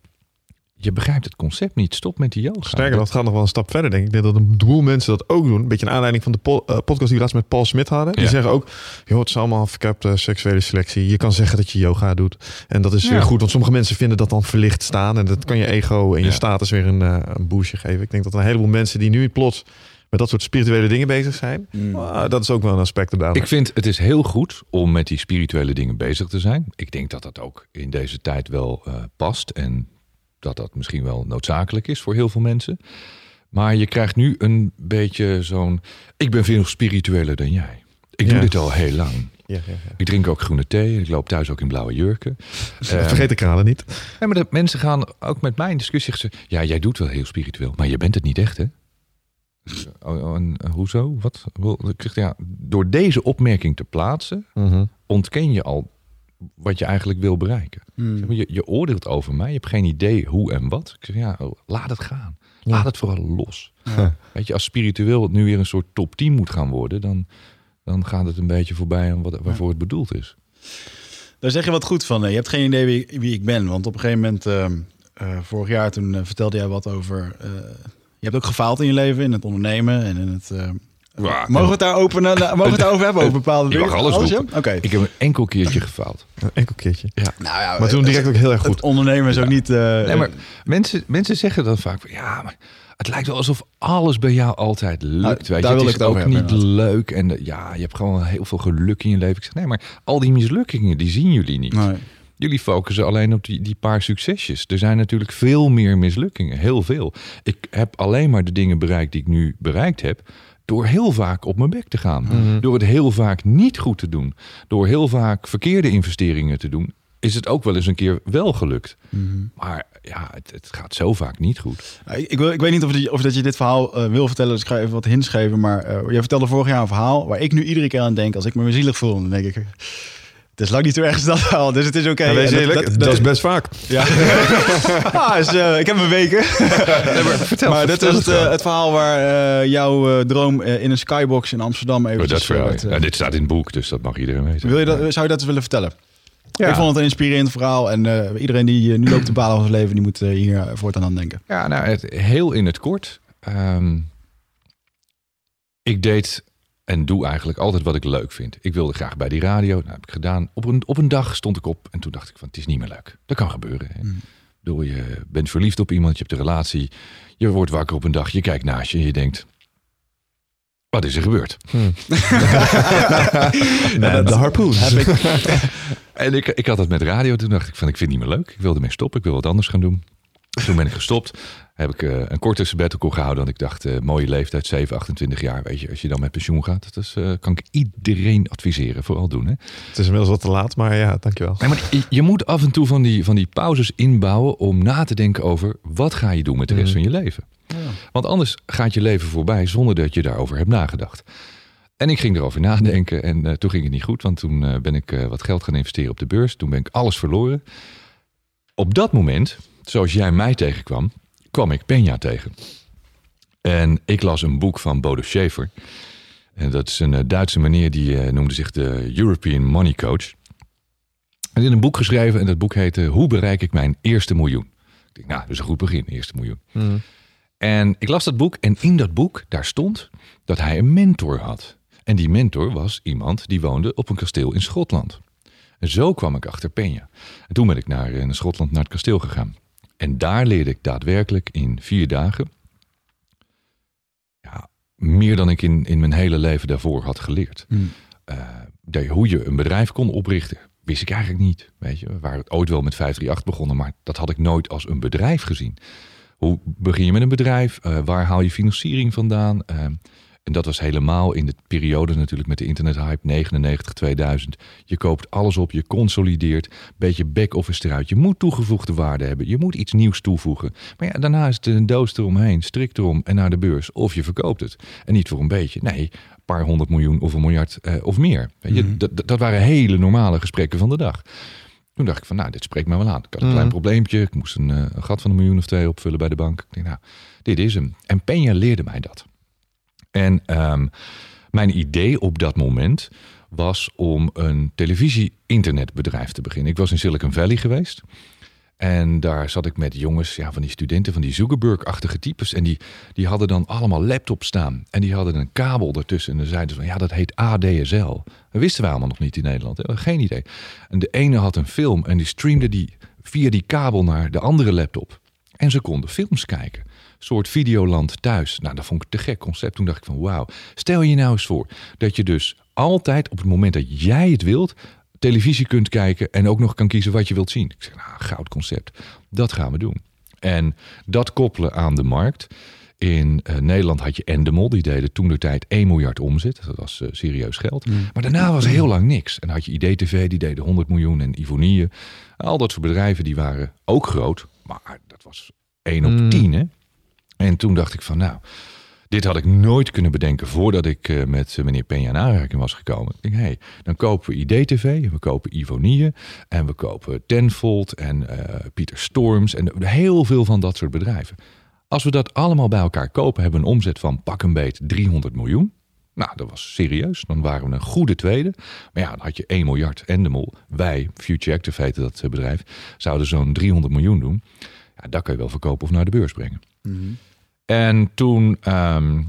S4: je begrijpt het concept niet. Stop met die yoga.
S5: Sterker nog, het gaat nog wel een stap verder, denk ik. Ik denk dat een boel mensen dat ook doen. Een beetje een aanleiding van de po- eh, podcast die we laatst met Paul Smit hadden. Die
S4: Ja.
S5: zeggen ook, joh, het is allemaal verkapte seksuele selectie. Je kan zeggen dat je yoga doet. En dat is
S4: Ja.
S5: weer goed, want sommige mensen vinden dat dan verlicht staan. En dat kan je ego en je
S4: Ja.
S5: status weer een, eh, een boostje geven. Ik denk dat een heleboel mensen die nu plots met dat soort spirituele dingen bezig zijn.
S1: Mm.
S5: ah, dat is ook wel een aspect erbij.
S4: Ik vind het is heel goed om met die spirituele dingen bezig te zijn. Ik denk dat dat ook in deze tijd wel eh, past en dat dat misschien wel noodzakelijk is voor heel veel mensen. Maar je krijgt nu een beetje zo'n. Ik ben veel spiritueler dan jij. Ik doe dit al heel lang.
S5: Ja, ja, ja.
S4: Ik drink ook groene thee. en Ik loop thuis ook in blauwe jurken. Ehm,
S5: Vergeet de kralen niet.
S4: ja, maar de mensen gaan ook met mij in discussie. ze, Ja, jij doet wel heel spiritueel, maar je bent het niet echt, hè? Oh, oh, en, eh, hoezo? Wat? Wel, Ik zeg, ja, door deze opmerking te plaatsen,
S5: Mhm.
S4: ontken je al wat je eigenlijk wil bereiken.
S1: Mm.
S4: Zeg maar, Je, je oordeelt over mij, je hebt geen idee hoe en wat. Ik zeg, ja, laat het gaan.
S5: Ja.
S4: Laat het vooral los.
S1: Ja.
S4: Weet je, als spiritueel het nu weer een soort top 10 moet gaan worden, dan, dan gaat het een beetje voorbij aan wat, waarvoor het bedoeld is.
S1: Daar zeg je wat goed van. Je hebt geen idee wie, wie ik ben. Want op een gegeven moment, eh, eh, vorig jaar, toen eh, vertelde jij wat over... eh, je hebt ook gefaald in je leven, in het ondernemen en in het... eh,
S4: Ja,
S1: mogen we het daar open, eh, mogen we het daarover hebben? Over bepaalde
S4: Je mag
S1: dingen?
S4: alles. Ik heb een enkel keertje gefaald.
S5: Een enkel keertje.
S1: Nou ja,
S5: Maar toen direct ook heel erg
S1: Het
S5: goed.
S1: ondernemen is ook niet... eh,
S4: Nee, maar mensen, mensen zeggen dan vaak, van, ja, maar het lijkt wel alsof alles bij jou altijd lukt.
S1: Nou,
S4: weet je.
S1: daar wil
S4: het is
S1: het
S4: ook
S1: over
S4: niet
S1: hebben,
S4: leuk. En eh, ja, je hebt gewoon heel veel geluk in je leven. Ik zeg, nee, maar al die mislukkingen, die zien jullie niet.
S1: nee.
S4: Jullie focussen alleen op die, die paar succesjes. Er zijn natuurlijk veel meer mislukkingen, heel veel. Ik heb alleen maar de dingen bereikt die ik nu bereikt heb... door heel vaak op mijn bek te gaan.
S5: Mhm.
S4: Door het heel vaak niet goed te doen. Door heel vaak verkeerde investeringen te doen... is het ook wel eens een keer wel gelukt.
S1: Mhm.
S4: Maar ja, het, het gaat zo vaak niet goed.
S1: Ik, ik, wil, ik weet niet of, die, of dat je dit verhaal eh, wil vertellen, dus ik ga even wat hints geven. Maar eh jij vertelde vorig jaar een verhaal waar ik nu iedere keer aan denk als ik me zielig voel. Dan denk ik, het is lang niet zo erg als dat verhaal, dus het is oké.
S5: Ja, wees
S1: En
S5: eerlijk, dat, is best vaak.
S1: Ja, ah, eh, ik heb mijn weken.
S4: vertel,
S1: maar dit
S4: vertel
S1: is het,
S4: het
S1: eh, het verhaal waar eh, jouw eh, droom in een skybox in Amsterdam even...
S4: Oh, dat verhaal. ja, dit staat in het boek, dus dat mag iedereen weten.
S1: Wil je dat, zou je dat eens willen vertellen?
S4: Ja.
S1: Ik vond het een inspirerend verhaal en eh, iedereen die nu loopt te balen van zijn leven, die moet eh, hier voortaan aan denken.
S4: Ja, nou, het, heel in het kort. Ehm, ik deed en doe eigenlijk altijd wat ik leuk vind. Ik wilde graag bij die radio. Nou, heb ik gedaan. Op een, op een dag stond ik op en toen dacht ik van, het is niet meer leuk. Dat kan gebeuren. Hè.
S1: Mm.
S4: Bedoel, je bent verliefd op iemand, je hebt een relatie. Je wordt wakker op een dag, je kijkt naast je en je denkt... Wat is er gebeurd?
S5: Nee, de harpoen.
S4: En ik, ik had het met radio. Toen dacht ik van, ik vind het niet meer leuk. Ik wilde ermee stoppen. Ik wil wat anders gaan doen. Toen ben ik gestopt. Heb ik eh, een korte sabbatical gehouden. Want ik dacht, eh, mooie leeftijd, 7, 28 jaar. Weet je, als je dan met pensioen gaat. Dat is, eh, kan ik iedereen adviseren. Vooral doen. Hè?
S5: Het is inmiddels wat te laat, maar ja, dankjewel.
S4: Nee, maar je, je moet af en toe van die, van die pauzes inbouwen. Om na te denken over, wat ga je doen met de rest
S5: Mhm.
S4: van je leven? Want anders gaat je leven voorbij zonder dat je daarover hebt nagedacht. En ik ging erover nadenken en eh, toen ging het niet goed. Want toen eh, ben ik eh, wat geld gaan investeren op de beurs. Toen ben ik alles verloren. Op dat moment, zoals jij mij tegenkwam, kwam ik Peña tegen. En ik las een boek van Bodo Schaefer. En dat is een eh, Duitse meneer die eh, noemde zich de European Money Coach. En in een boek geschreven en dat boek heette Hoe bereik ik mijn eerste miljoen? Ik denk, nou, dat is een goed begin, eerste miljoen.
S5: Mm.
S4: En ik las dat boek en in dat boek, daar stond dat hij een mentor had. En die mentor was iemand die woonde op een kasteel in Schotland. En zo kwam ik achter Peña. En toen ben ik naar, eh, naar Schotland, naar het kasteel gegaan. En daar leerde ik daadwerkelijk in vier dagen... Ja, meer dan ik in, in mijn hele leven daarvoor had geleerd.
S1: Hmm.
S4: Eh, hoe je een bedrijf kon oprichten, wist ik eigenlijk niet. Weet je, we waren ooit wel met 538 begonnen, maar dat had ik nooit als een bedrijf gezien. Hoe begin je met een bedrijf? Eh, waar haal je financiering vandaan? Eh, en dat was helemaal in de periode natuurlijk met de internethype 99, 2000. Je koopt alles op, je consolideert, beetje back-office eruit. Je moet toegevoegde waarde hebben, je moet iets nieuws toevoegen. Maar ja, daarna is het een doos eromheen, strik erom en naar de beurs. Of je verkoopt het. En niet voor een beetje, nee, een paar honderd miljoen of een miljard eh, of meer. Weet je, dat, dat- dat waren hele normale gesprekken van de dag. Toen dacht ik van, nou, dit spreekt mij wel aan. Ik had een klein probleempje. Ik moest een, eh, een gat van een miljoen of twee opvullen bij de bank. Ik denk, nou, dit is hem. En Peña leerde mij dat. En ehm, mijn idee op dat moment was om een televisie-internetbedrijf te beginnen. Ik was in Silicon Valley geweest. En daar zat ik met jongens, ja, van die studenten, van die Zuckerberg-achtige types. En die, die hadden dan allemaal laptops staan. En die hadden een kabel ertussen. En dan zeiden ze van, ja, dat heet ADSL. Dat wisten wij allemaal nog niet in Nederland. Geen idee. En de ene had een film en die streamde die via die kabel naar de andere laptop. En ze konden films kijken. Soort videoland thuis. Nou, dat vond ik te gek concept. Toen dacht ik van, wauw. Stel je nou eens voor dat je dus altijd op het moment dat jij het wilt televisie kunt kijken en ook nog kan kiezen wat je wilt zien. Ik zeg, nou, goud concept. Dat gaan we doen. En dat koppelen aan de markt. In eh, Nederland had je Endemol, die deden toen de tijd 1 miljard omzet. Dat was eh, serieus geld. Maar daarna was er heel lang niks. En dan had je IDTV, die deden 100 miljoen. En Ivonie. Al dat soort bedrijven, die waren ook groot. Maar dat was 1 op
S5: Mm.
S4: 10, hè. En toen dacht ik van, nou, dit had ik nooit kunnen bedenken voordat ik eh, met eh, meneer Peña in aanraking was gekomen. Ik denk, hé, hey, dan kopen we IDTV, we kopen Ivonie en we kopen Tenfold en eh, Pieter Storms en heel veel van dat soort bedrijven. Als we dat allemaal bij elkaar kopen, hebben we een omzet van pak een beet 300 miljoen. Nou, dat was serieus. Dan waren we een goede tweede. Maar ja, dan had je 1 miljard en de mol. Wij, Future Active heette dat bedrijf, zouden zo'n 300 miljoen doen. Ja, dat kan je wel verkopen of naar de beurs brengen. En toen ehm,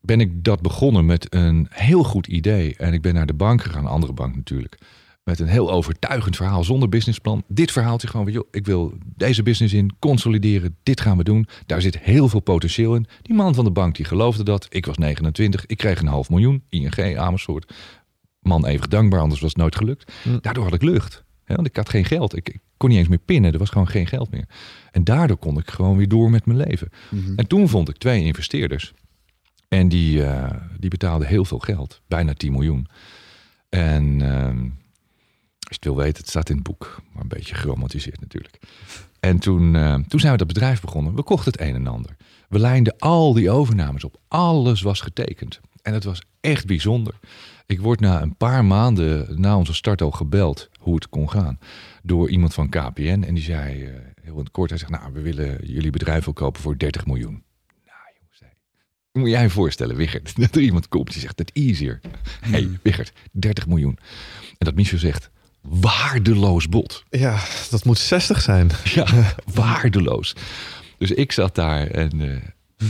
S4: ben ik dat begonnen met een heel goed idee. En ik ben naar de bank gegaan, een andere bank natuurlijk. Met een heel overtuigend verhaal zonder businessplan. Dit verhaaltje gewoon van, joh, ik wil deze business in consolideren. Dit gaan we doen. Daar zit heel veel potentieel in. Die man van de bank die geloofde dat. Ik was 29, ik kreeg een half miljoen. ING, Amersfoort. Man eeuwig dankbaar, anders was het nooit gelukt. Daardoor had ik lucht. Hè, want ik had geen geld. Ik, ik kon niet eens meer pinnen. Er was gewoon geen geld meer. En daardoor kon ik gewoon weer door met mijn leven. En toen vond ik twee investeerders. En die, eh, die betaalden heel veel geld. Bijna 10 miljoen. En ehm, als je het wil weten, het staat in het boek. Maar een beetje geromantiseerd natuurlijk. En toen, eh, toen zijn we dat bedrijf begonnen. We kochten het een en ander. We lijnden al die overnames op. Alles was getekend. En het was echt bijzonder. Ik word na een paar maanden na onze start al gebeld hoe het kon gaan. Door iemand van KPN. En die zei eh, heel in het kort, hij zegt, nou, we willen jullie bedrijf wil kopen voor 30 miljoen. Nou, jongens, moet jij je voorstellen, Wiggert, dat er iemand komt die zegt, dat easier. Hé, hey, Wiggert, 30 miljoen. En dat Michel zegt, waardeloos bod.
S5: Ja, dat moet 60 zijn.
S4: Ja, waardeloos. Dus ik zat daar en eh,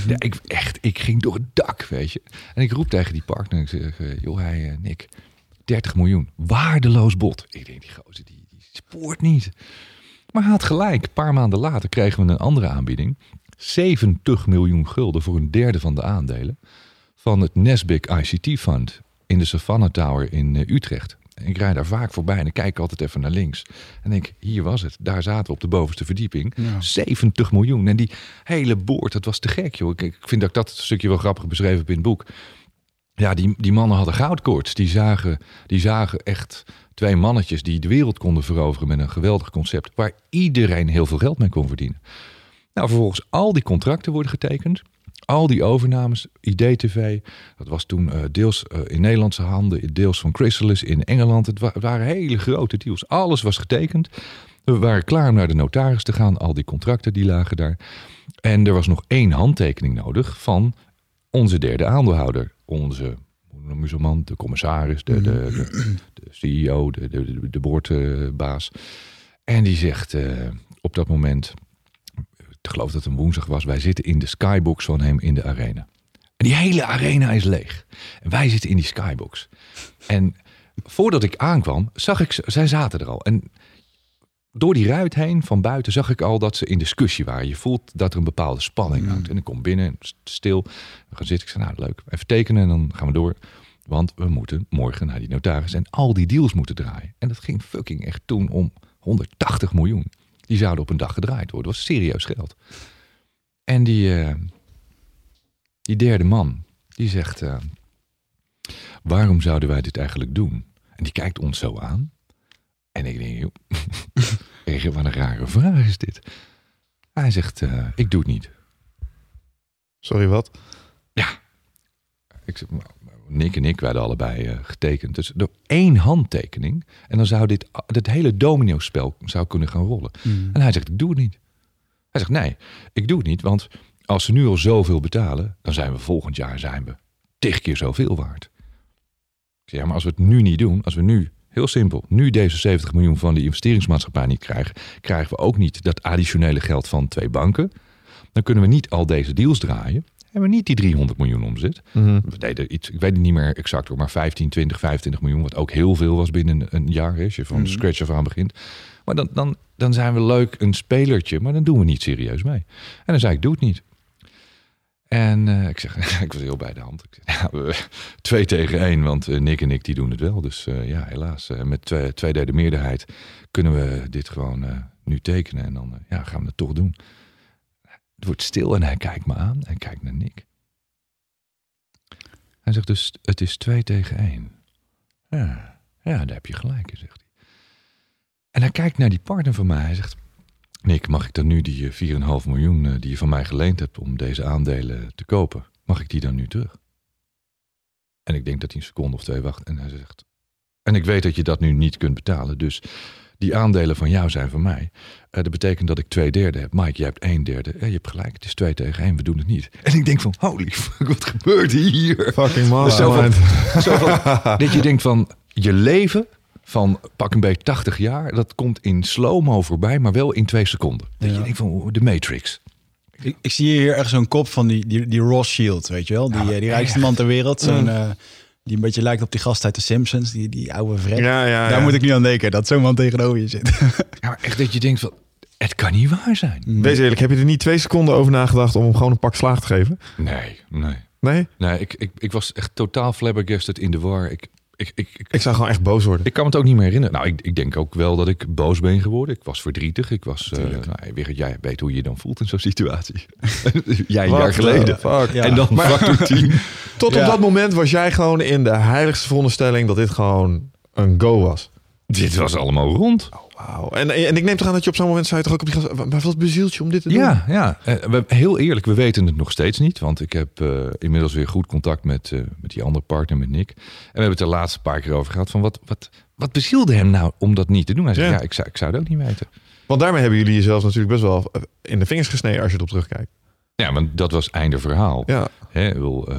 S4: ja, ik, echt, ik ging door het dak, weet je. En ik roep tegen die partner, ik zeg, eh, joh, hij, Nick, 30 miljoen, waardeloos bod. Ik denk, die gozer, die, die spoort niet. Maar hij had gelijk, een paar maanden later kregen we een andere aanbieding. 70 miljoen gulden voor een derde van de aandelen van het Nesbic ICT Fund in de Savannah Tower in eh, Utrecht. Ik rijd daar vaak voorbij en ik kijk altijd even naar links. En denk, hier was het. Daar zaten we op de bovenste verdieping. 70 miljoen. En die hele boord, dat was te gek, joh. Ik, ik vind dat ik dat stukje wel grappig beschreven heb in het boek. Ja, die, die mannen hadden goudkoorts. Die zagen, die zagen echt twee mannetjes die de wereld konden veroveren met een geweldig concept. Waar iedereen heel veel geld mee kon verdienen. Nou, vervolgens al die contracten worden getekend. Al die overnames, IDTV, dat was toen eh, deels eh, in Nederlandse handen, deels van Chrysalis in Engeland. Het, wa- waren hele grote deals. Alles was getekend. We waren klaar om naar de notaris te gaan. Al die contracten die lagen daar. En er was nog één handtekening nodig van onze derde aandeelhouder. Onze, hoe? De commissaris, de, de, de CEO, de, de, de, boordbaas. En die zegt eh, op dat moment, ik geloof dat het een woensdag was, wij zitten in de skybox van hem in de arena. En die hele arena is leeg. En wij zitten in die skybox. En voordat ik aankwam, zag ik, ze- zij zaten er al. En door die ruit heen van buiten zag ik al dat ze in discussie waren. Je voelt dat er een bepaalde spanning hangt. En ik kom binnen, st- stil. We gaan zitten. Ik zei, nou leuk, even tekenen en dan gaan we door. Want we moeten morgen naar die notaris en al die deals moeten draaien. En dat ging fucking echt toen om 180 miljoen. Die zouden op een dag gedraaid worden. Dat was serieus geld. En die, eh, die derde man, die zegt... eh, waarom zouden wij dit eigenlijk doen? En die kijkt ons zo aan. En ik denk, joh, wat een rare vraag is dit. Hij zegt, eh, ik doe het niet.
S5: Sorry, wat?
S4: Ik zeg, maar Nick en ik werden allebei eh, getekend. Dus door één handtekening. En dan zou dit, dit hele domino-spel zou kunnen gaan rollen. En hij zegt, ik doe het niet. Hij zegt, nee, ik doe het niet. Want als ze nu al zoveel betalen, dan zijn we volgend jaar zijn we tig keer zoveel waard. Ik zeg, ja, maar als we het nu niet doen, als we nu, heel simpel, nu deze 70 miljoen van die investeringsmaatschappij niet krijgen, krijgen we ook niet dat additionele geld van twee banken. Dan kunnen we niet al deze deals draaien. Hebben we niet die 300 miljoen omzet.
S5: Mhm.
S4: We deden iets, ik weet het niet meer exact hoor, maar 15, 20, 25 miljoen, wat ook heel veel was binnen een, jaar, hè, als je van scratch af aan begint. Maar dan, dan, dan zijn we leuk een spelertje, maar dan doen we niet serieus mee. En dan zei ik, doe het niet. En eh, ik zeg, ik was heel bij de hand. Ik zeg, ja, we- twee tegen één, want eh, Nick en ik die doen het wel. Dus eh, ja, helaas, eh, met twee, twee derde meerderheid kunnen we dit gewoon eh, nu tekenen. En dan eh, ja, gaan we het toch doen. Het wordt stil en hij kijkt me aan en kijkt naar Nick. Hij zegt dus, het is twee tegen één. Ja, ja daar heb je gelijk in, zegt hij. En hij kijkt naar die partner van mij. Hij zegt, Nick, mag ik dan nu die eh, 4,5 miljoen eh, die je van mij geleend hebt om deze aandelen te kopen, mag ik die dan nu terug? En ik denk dat hij een seconde of twee wacht en hij zegt, en ik weet dat je dat nu niet kunt betalen, dus die aandelen van jou zijn van mij. Eh, dat betekent dat ik twee derde heb. Mike, jij hebt één derde. Eh, je hebt gelijk, het is twee tegen één, we doen het niet. En ik denk van, holy fuck, wat gebeurt hier?
S5: Fucking
S4: Dus zo van-
S5: mastermind.
S4: Zo van, dat je denkt van, je leven van pak een beetje 80 jaar, dat komt in slow-mo voorbij, maar wel in twee seconden. Dat je denkt van, de Matrix.
S1: Ik, ik zie hier echt zo'n kop van die, die, die Ross Shield, weet je wel? Die, eh, die rijkste man ter wereld. Zo'n, eh, die een beetje lijkt op die gast uit de Simpsons, die, die oude vred.
S5: Ja, ja,
S1: Daar
S5: ja.
S1: moet ik nu aan denken, dat zo'n man tegenover je zit.
S4: Ja, maar echt dat je denkt van, het kan niet waar zijn.
S5: Wees eerlijk, heb je er niet twee seconden over nagedacht om hem gewoon een pak slaag te geven?
S4: Nee, nee.
S5: Nee?
S4: Nee, ik, ik, ik was echt totaal flabbergasted in de war. Ik, ik, ik, ik,
S5: zou gewoon echt boos worden.
S4: Ik kan me het ook niet meer herinneren. Nou, ik, ik denk ook wel dat ik boos ben geworden. Ik was verdrietig. Ik was. eh
S5: Tuurlijk.
S4: nou, jij weet hoe je je dan voelt in zo'n situatie. jij een
S5: Wat
S4: jaar geleden.
S5: fuck?
S1: Ja.
S4: En dan factor 10.
S5: Tot
S1: Ja.
S5: op dat moment was jij gewoon in de heiligste veronderstelling dat dit gewoon een go was.
S4: Dit was allemaal rond.
S5: Wauw. En, en ik neem toch aan dat je op zo'n moment zei toch ook op die gast, maar wat bezielt je om dit te doen?
S4: Ja, ja. Eh, we, heel eerlijk, we weten het nog steeds niet. Want ik heb eh, inmiddels weer goed contact met, eh, met die andere partner, met Nick. En we hebben het de laatste paar keer over gehad. Van wat, wat, wat bezielde hem nou om dat niet te doen? Hij zegt,
S5: Ja.
S4: ja, ik, zou, ik zou het ook niet weten.
S5: Want daarmee hebben jullie jezelf natuurlijk best wel in de vingers gesneden als je erop terugkijkt.
S4: Ja, maar dat was einde verhaal.
S5: Ja.
S4: Hè, eh,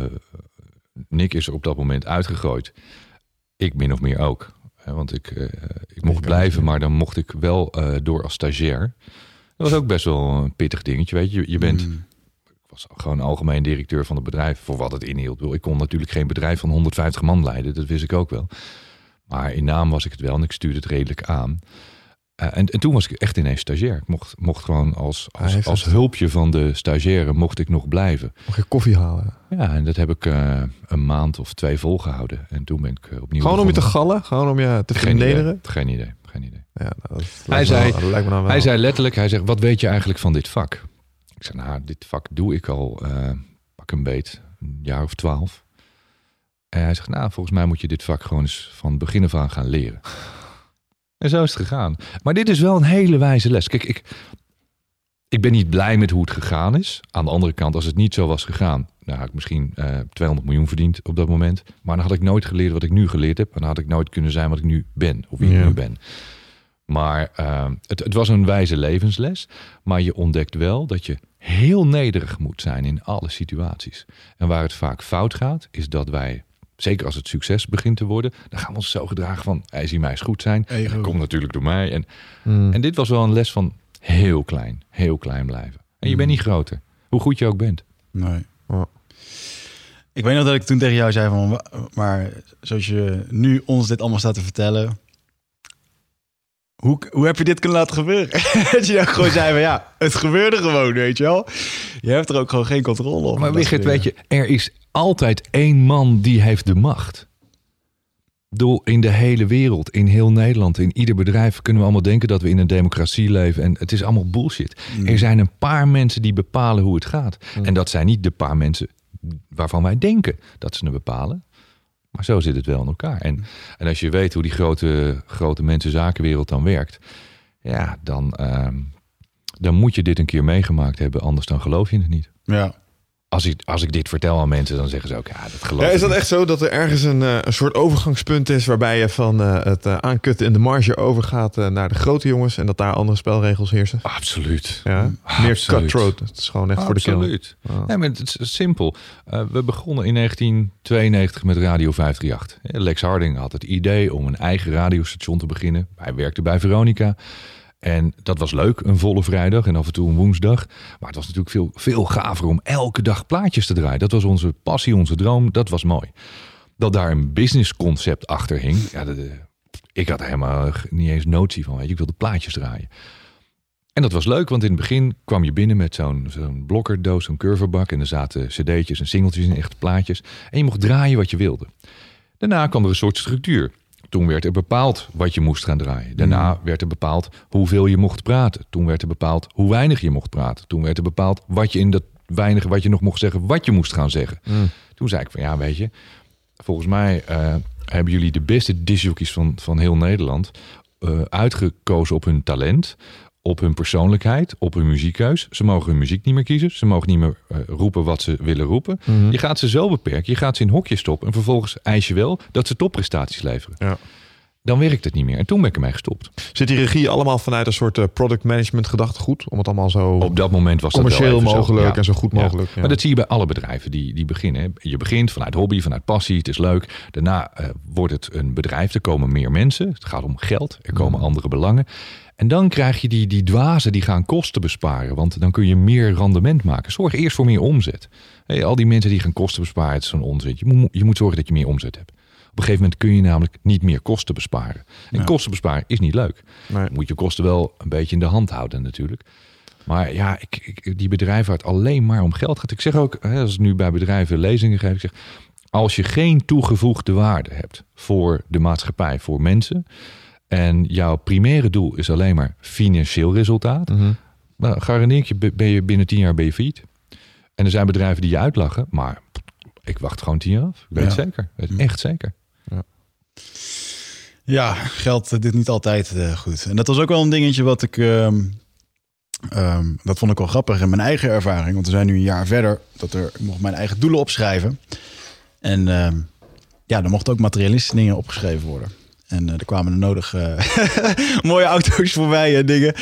S4: Nick is er op dat moment uitgegooid. Ik min of meer ook. Want ik, eh, ik mocht
S5: kan
S4: blijven, maar dan mocht ik wel eh, door als stagiair. Dat was ook best wel een pittig dingetje. Weet je, je bent,
S1: Mm.
S4: ik was gewoon algemeen directeur van het bedrijf, voor wat het inhield. Ik Ik kon natuurlijk geen bedrijf van 150 man leiden, dat wist ik ook wel. Maar in naam was ik het wel en ik stuurde het redelijk aan. Eh, en, en toen was ik echt ineens stagiair. Ik mocht, mocht gewoon als, als, als hulpje van de stagiaire mocht ik nog blijven.
S5: Mag je koffie halen?
S4: Ja, en dat heb ik eh, een maand of twee volgehouden. En toen ben ik eh, opnieuw...
S5: Gewoon om je te gallen? Gewoon om je te vernederen?
S4: geen idee, geen idee.
S5: Ja, nou,
S4: Hij zei-
S5: wel- dat lijkt me dan wel.
S4: Hij zei letterlijk, hij zegt, wat weet je eigenlijk van dit vak? Ik zei, nou, dit vak doe ik al, eh, pak een beet, een jaar of twaalf. En hij zegt, nou, volgens mij moet je dit vak gewoon eens van begin af aan gaan leren. En zo is het gegaan. Maar dit is wel een hele wijze les. Kijk, ik, ik ben niet blij met hoe het gegaan is. Aan de andere kant, als het niet zo was gegaan, dan had ik misschien eh 200 miljoen verdiend op dat moment. Maar dan had ik nooit geleerd wat ik nu geleerd heb. En dan had ik nooit kunnen zijn wat ik nu ben, of wie
S5: Ja.
S4: ik nu ben. Maar eh, het, het was een wijze levensles. Maar je ontdekt wel dat je heel nederig moet zijn in alle situaties. En waar het vaak fout gaat, is dat wij zeker als het succes begint te worden, dan gaan we ons zo gedragen van hij zie mij eens goed zijn.
S1: Ego.
S4: En dat komt natuurlijk door mij. En,
S5: Mm.
S4: en dit was wel een les van heel klein, heel klein blijven. En je bent niet groter, hoe goed je ook bent.
S1: Nee.
S5: Ja.
S1: Ik weet nog dat ik toen tegen jou zei van, maar zoals je nu ons dit allemaal staat te vertellen, hoe, hoe heb je dit kunnen laten gebeuren? dat je dan gewoon zei van, ja, het gebeurde gewoon, weet je wel. Je hebt er ook gewoon geen controle op.
S4: Maar Wigert, weet je, er is altijd één man die heeft de macht. Doel in de hele wereld, in heel Nederland, in ieder bedrijf kunnen we allemaal denken dat we in een democratie leven. En het is allemaal bullshit. Er zijn een paar mensen die bepalen hoe het gaat. En dat zijn niet de paar mensen waarvan wij denken dat ze het bepalen. Maar zo zit het wel in elkaar. En, en als je weet hoe die grote, grote mensenzakenwereld dan werkt, ja, dan, ehm, dan moet je dit een keer meegemaakt hebben. Anders dan geloof je het niet.
S1: Ja.
S4: Als ik, als ik dit vertel aan mensen, dan zeggen ze ook, ja, dat geloof
S5: Ja, is dat
S4: niet.
S5: echt zo dat er ergens een, eh, een soort overgangspunt is waarbij je van eh, het eh, aankutten in de marge overgaat naar de grote jongens en dat daar andere spelregels heersen?
S4: Absoluut.
S5: Ja, meer
S4: Absoluut.
S5: cutthroat. Het is gewoon echt voor de.
S4: Absoluut.
S5: Ja.
S4: Nee, maar het is simpel. We begonnen in 1992 met Radio 538. Eh, Lex Harding had het idee om een eigen radiostation te beginnen. Hij werkte bij Veronica. En dat was leuk, een volle vrijdag en af en toe een woensdag. Maar het was natuurlijk veel, veel gaver om elke dag plaatjes te draaien. Dat was onze passie, onze droom. Dat was mooi. Dat daar een businessconcept achter hing. Ja, ik had er helemaal niet eens notie van. Weet je. Ik wilde plaatjes draaien. En dat was leuk, want in het begin kwam je binnen met zo'n zo'n blokkerdoos, zo'n curverbak. En er zaten cd'tjes en singeltjes in, echte plaatjes. En je mocht draaien wat je wilde. Daarna kwam er een soort structuur. Toen werd er bepaald wat je moest gaan draaien. Daarna werd er bepaald hoeveel je mocht praten. Toen werd er bepaald hoe weinig je mocht praten. Toen werd er bepaald wat je in dat weinige wat je nog mocht zeggen, wat je moest gaan zeggen. Toen zei ik van ja, weet je, volgens mij eh, hebben jullie de beste discjockeys van, van heel Nederland eh, uitgekozen op hun talent, op hun persoonlijkheid, op hun muziekkeus. Ze mogen hun muziek niet meer kiezen. Ze mogen niet meer eh, roepen wat ze willen roepen. Je gaat ze zo beperken. Je gaat ze in hokjes stoppen. En vervolgens eis je wel dat ze topprestaties leveren.
S5: Ja.
S4: Dan werkt het niet meer. En toen ben ik ermee gestopt.
S5: Zit die regie allemaal vanuit een soort eh, product management gedachtegoed? Om het allemaal zo
S4: Op dat moment was dat
S5: commercieel
S4: zo.
S5: mogelijk
S4: Ja.
S5: en zo goed mogelijk. Ja.
S4: Maar dat zie je bij alle bedrijven die, die beginnen. Je begint vanuit hobby, vanuit passie. Het is leuk. Daarna eh, wordt het een bedrijf. Er komen meer mensen. Het gaat om geld. Er komen
S5: Mm.
S4: andere belangen. En dan krijg je die, die dwazen die gaan kosten besparen. Want dan kun je meer rendement maken. Zorg eerst voor meer omzet. Al die mensen die gaan kosten besparen, het is zo'n onzin. Je moet, je moet zorgen dat je meer omzet hebt. Op een gegeven moment kun je namelijk niet meer kosten besparen. En
S1: Ja.
S4: kosten besparen is niet leuk.
S5: Nee.
S4: Moet je kosten wel een beetje in de hand houden natuurlijk. Maar ja, ik, ik, die bedrijven waar het alleen maar om geld gaat. Ik zeg ook, als ik nu bij bedrijven lezingen geef, ik zeg, als je geen toegevoegde waarde hebt voor de maatschappij, voor mensen, en jouw primaire doel is alleen maar financieel resultaat,
S5: Mhm.
S4: dan garandeer ik je, ben je binnen tien jaar ben je failliet. En er zijn bedrijven die je uitlachen, maar ik wacht gewoon tien jaar af. Ik weet het
S1: Ja.
S4: zeker. Ik weet het echt zeker.
S1: Ja, geldt eh, dit niet altijd eh, goed. En dat was ook wel een dingetje wat ik... ehm, ehm, dat vond ik wel grappig in mijn eigen ervaring. Want we zijn nu een jaar verder. Dat er, ik mocht mijn eigen doelen opschrijven. En ehm, ja, er mochten ook materialistische dingen opgeschreven worden. En eh, er kwamen er nodig eh, mooie auto's voorbij en dingen.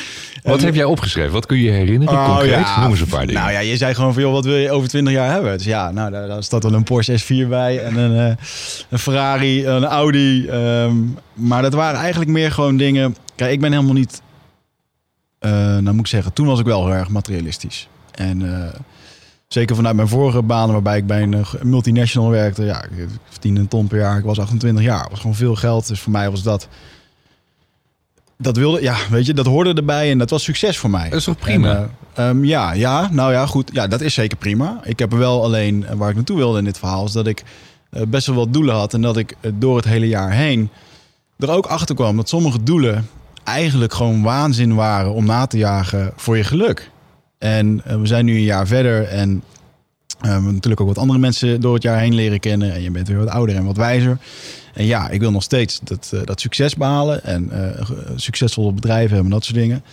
S4: Wat
S1: En-
S4: heb jij opgeschreven? Wat kun je herinneren?
S1: Oh,
S4: Concreet?
S1: ja.
S4: Noem eens een paar dingen.
S1: Nou ja, je zei gewoon van, joh, wat wil je over 20 jaar hebben? Dus ja, nou, daar, daar staat dan een Porsche S4 bij en een, eh, een Ferrari, een Audi. ehm, maar dat waren eigenlijk meer gewoon dingen... Kijk, ik ben helemaal niet... eh, nou moet ik zeggen, toen was ik wel heel erg materialistisch. En eh, zeker vanuit mijn vorige banen, waarbij ik bij een eh, multinational werkte. Ja, ik verdiende een ton per jaar. Ik was 28 jaar. Het was gewoon veel geld. Dus voor mij was dat... Dat wilde, ja, weet je, dat hoorde erbij en dat was succes voor mij.
S4: Dat is toch prima?
S1: En, eh, ehm, ja, ja, nou ja, goed. Ja, dat is zeker prima. Ik heb er wel alleen, eh, waar ik naartoe wilde in dit verhaal, is dat ik best wel wat doelen had. En dat ik door het hele jaar heen er ook achter kwam dat sommige doelen eigenlijk gewoon waanzin waren om na te jagen voor je geluk. En eh, we zijn nu een jaar verder en hebben natuurlijk ook wat andere mensen door het jaar heen leren kennen. En je bent weer wat ouder en wat wijzer. En ja, ik wil nog steeds dat, eh, dat succes behalen en succesvolle bedrijven hebben en dat soort dingen.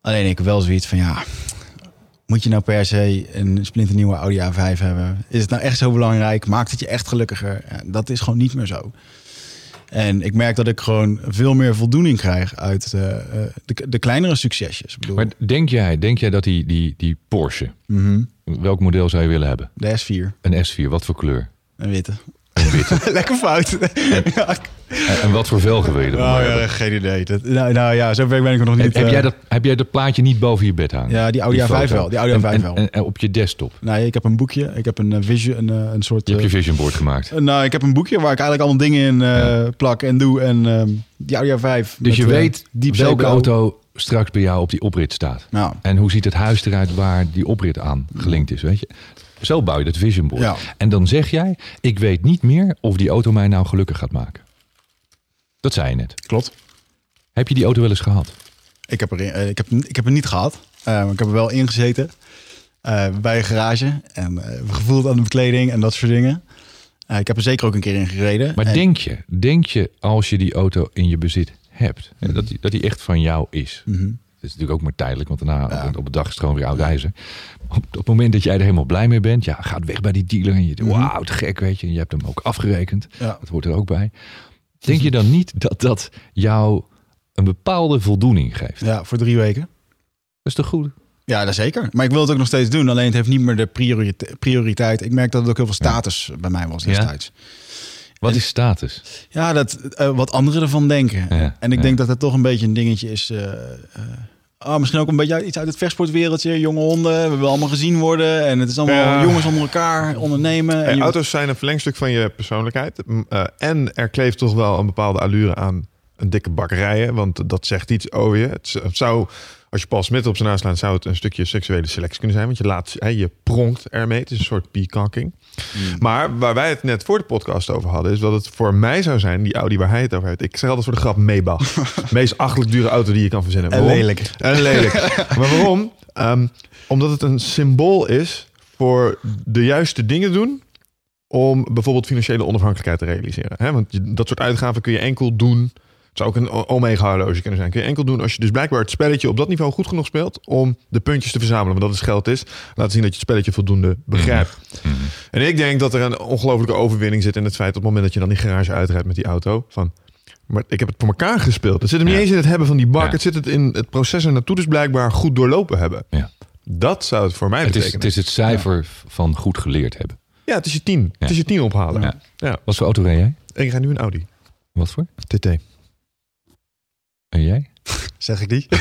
S1: Alleen ik wel zoiets van ja, moet je nou per se een splinternieuwe Audi A5 hebben? Is het nou echt zo belangrijk? Maakt het je echt gelukkiger? Dat is gewoon niet meer zo. En ik merk dat ik gewoon veel meer voldoening krijg uit eh, eh, de, de kleinere succesjes. Bedoel,
S4: Maar denk jij, denk jij dat die, die, die Porsche,
S1: mhm,
S4: welk model zou je willen hebben?
S1: de S4,
S4: Een S4, wat voor kleur?
S1: een witte.
S4: Witte.
S1: Lekker fout. ja.
S4: En, en wat voor
S1: Oh
S4: hebben?
S1: ja, geen idee. Dat, nou, nou ja, zover ben ik er nog niet.
S4: Heb, heb
S1: eh,
S4: jij dat, heb jij dat plaatje niet boven je bed hangen?
S1: Ja, die Audi A5
S4: foto?
S1: wel. Die Audi
S4: En-
S1: A5
S4: en-
S1: wel.
S4: En, en op je desktop.
S1: Nee, ik heb een boekje. Ik heb een eh, vision, een, eh, een soort.
S4: Je hebt je vision board gemaakt.
S1: nou, ik heb een boekje waar ik eigenlijk allemaal dingen in plak en doe. En die Audi A5.
S4: Dus je weet
S1: diepzeeblauw.
S4: welke auto straks bij jou op die oprit staat.
S1: Nou,
S4: En hoe ziet het huis eruit waar die oprit aan gelinkt is, weet je? Zo bouw je dat vision board.
S1: Ja.
S4: En dan zeg jij, ik weet niet meer of die auto mij nou gelukkig gaat maken. Dat zei je net.
S1: klopt.
S4: Heb je die auto wel eens gehad?
S1: Ik heb er, eh, ik heb, ik heb er niet gehad. Eh, ik heb er wel ingezeten. eh bij een garage. En gevoeld aan de bekleding en dat soort dingen. Ik heb er zeker ook een keer in gereden.
S4: Maar
S1: En-
S4: denk je, denk je als je die auto in je bezit hebt, hè, dat, die, dat die echt van jou is? Dat is natuurlijk ook maar tijdelijk, want daarna
S1: Ja.
S4: op, op een dag is het gewoon weer oud ijzer. Op, op het moment dat jij er helemaal blij mee bent, ja, gaat weg bij die dealer en je denkt,
S1: Mhm.
S4: wauw, te gek, weet je. En je hebt hem ook afgerekend.
S1: Ja.
S4: Dat hoort er ook bij. Denk je dan niet dat dat jou een bepaalde voldoening geeft?
S1: ja, voor drie weken.
S4: Dat is toch goed?
S1: Ja, dat zeker. Maar ik wil het ook nog steeds doen. Alleen het heeft niet meer de priorite- prioriteit. Ik merk dat het ook heel veel status bij mij was
S4: Ja?
S1: destijds.
S4: Wat is status?
S1: Ja, dat, eh, wat anderen ervan denken.
S4: Ja,
S1: en ik
S4: ja.
S1: denk dat het toch een beetje een dingetje is. eh, eh, ah, misschien ook een beetje iets uit het vechtsportwereldje. Jonge honden, we willen allemaal gezien worden. En het is allemaal
S5: Ja.
S1: jongens onder elkaar, ondernemen.
S5: Hey,
S1: En
S5: auto's zijn een verlengstuk van je persoonlijkheid. Eh, en er kleeft toch wel een bepaalde allure aan een dikke bakkerijen. Want dat zegt iets over je. Het zou, als je Paul Smit op zijn naast laat, zou het een stukje seksuele selectie kunnen zijn. Want je, laat, hè, je pronkt ermee. Het is een soort peacocking. Maar waar wij het net voor de podcast over hadden, is dat het voor mij zou zijn, die Audi waar hij het over heeft. Ik zeg altijd voor de grap Maybach. Meest achtelijk dure auto die je kan verzinnen.
S1: En
S5: Waarom?
S1: lelijk.
S5: En lelijk. maar waarom? Ehm, omdat het een symbool is voor de juiste dingen doen om bijvoorbeeld financiële onafhankelijkheid te realiseren. Want dat soort uitgaven kun je enkel doen. Het zou ook een O- Omega horloge kunnen zijn. Kun je enkel doen als je dus blijkbaar het spelletje op dat niveau goed genoeg speelt om de puntjes te verzamelen. Want dat is geld is. Laten zien dat je het spelletje voldoende begrijpt. En ik denk dat er een ongelofelijke overwinning zit in het feit op het moment dat je dan die garage uitrijdt met die auto. Van, maar ik heb het voor elkaar gespeeld. Het zit hem niet eens in het hebben van die bak.
S4: Ja.
S5: Het zit het in het proces er naartoe dus blijkbaar goed doorlopen hebben.
S4: Ja.
S5: Dat zou het voor mij
S4: Het is,
S5: betekenen.
S4: het is het cijfer van goed geleerd hebben.
S5: Ja, het is je tien. Het is je tien ophalen.
S4: Ja. Wat voor auto reed jij?
S5: Ik ga nu een Audi.
S4: Wat voor?
S5: TT.
S4: En jij?
S1: Zeg ik die?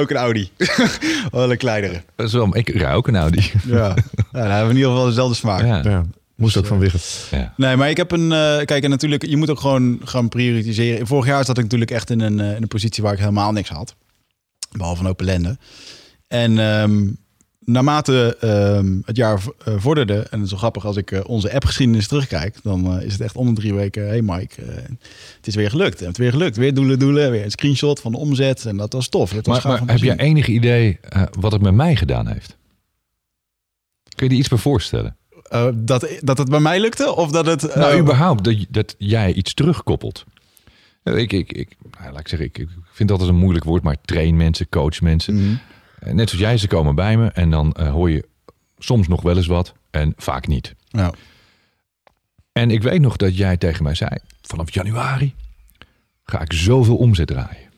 S1: ook een Audi. Wel een kleinere.
S4: Wel, ik rij ook een Audi.
S1: Ja. ja, dan hebben we in ieder geval dezelfde smaak.
S4: Ja.
S5: Ja. Moest ook van Wiggen.
S4: Ja.
S1: Nee, maar ik heb een. eh, kijk, en natuurlijk, je moet ook gewoon gaan prioritiseren. Vorig jaar zat ik natuurlijk echt in een, eh, in een positie waar ik helemaal niks had. Behalve een open ellende. En ehm, naarmate ehm, het jaar eh, vorderde, en het is wel grappig als ik eh, onze appgeschiedenis terugkijk, dan eh, is het echt om de drie weken. hey Mike, het is weer gelukt. Het is weer gelukt. Weer doelen, doelen. Weer een screenshot van de omzet. En dat was tof. Dat was
S4: Maar, heb jij enig idee wat het met mij gedaan heeft? Kun je je iets bij voorstellen?
S1: Dat, dat het bij mij lukte? Of dat het.
S4: nou, überhaupt dat, dat jij iets terugkoppelt. Ik, ik, ik, nou, laat ik zeggen, ik, ik vind dat een moeilijk woord, maar train mensen, coach mensen.
S1: mhm.
S4: Net zoals jij, ze komen bij me en dan eh, hoor je soms nog wel eens wat en vaak niet.
S1: Ja.
S4: En ik weet nog dat jij tegen mij zei, vanaf januari ga ik zoveel omzet draaien.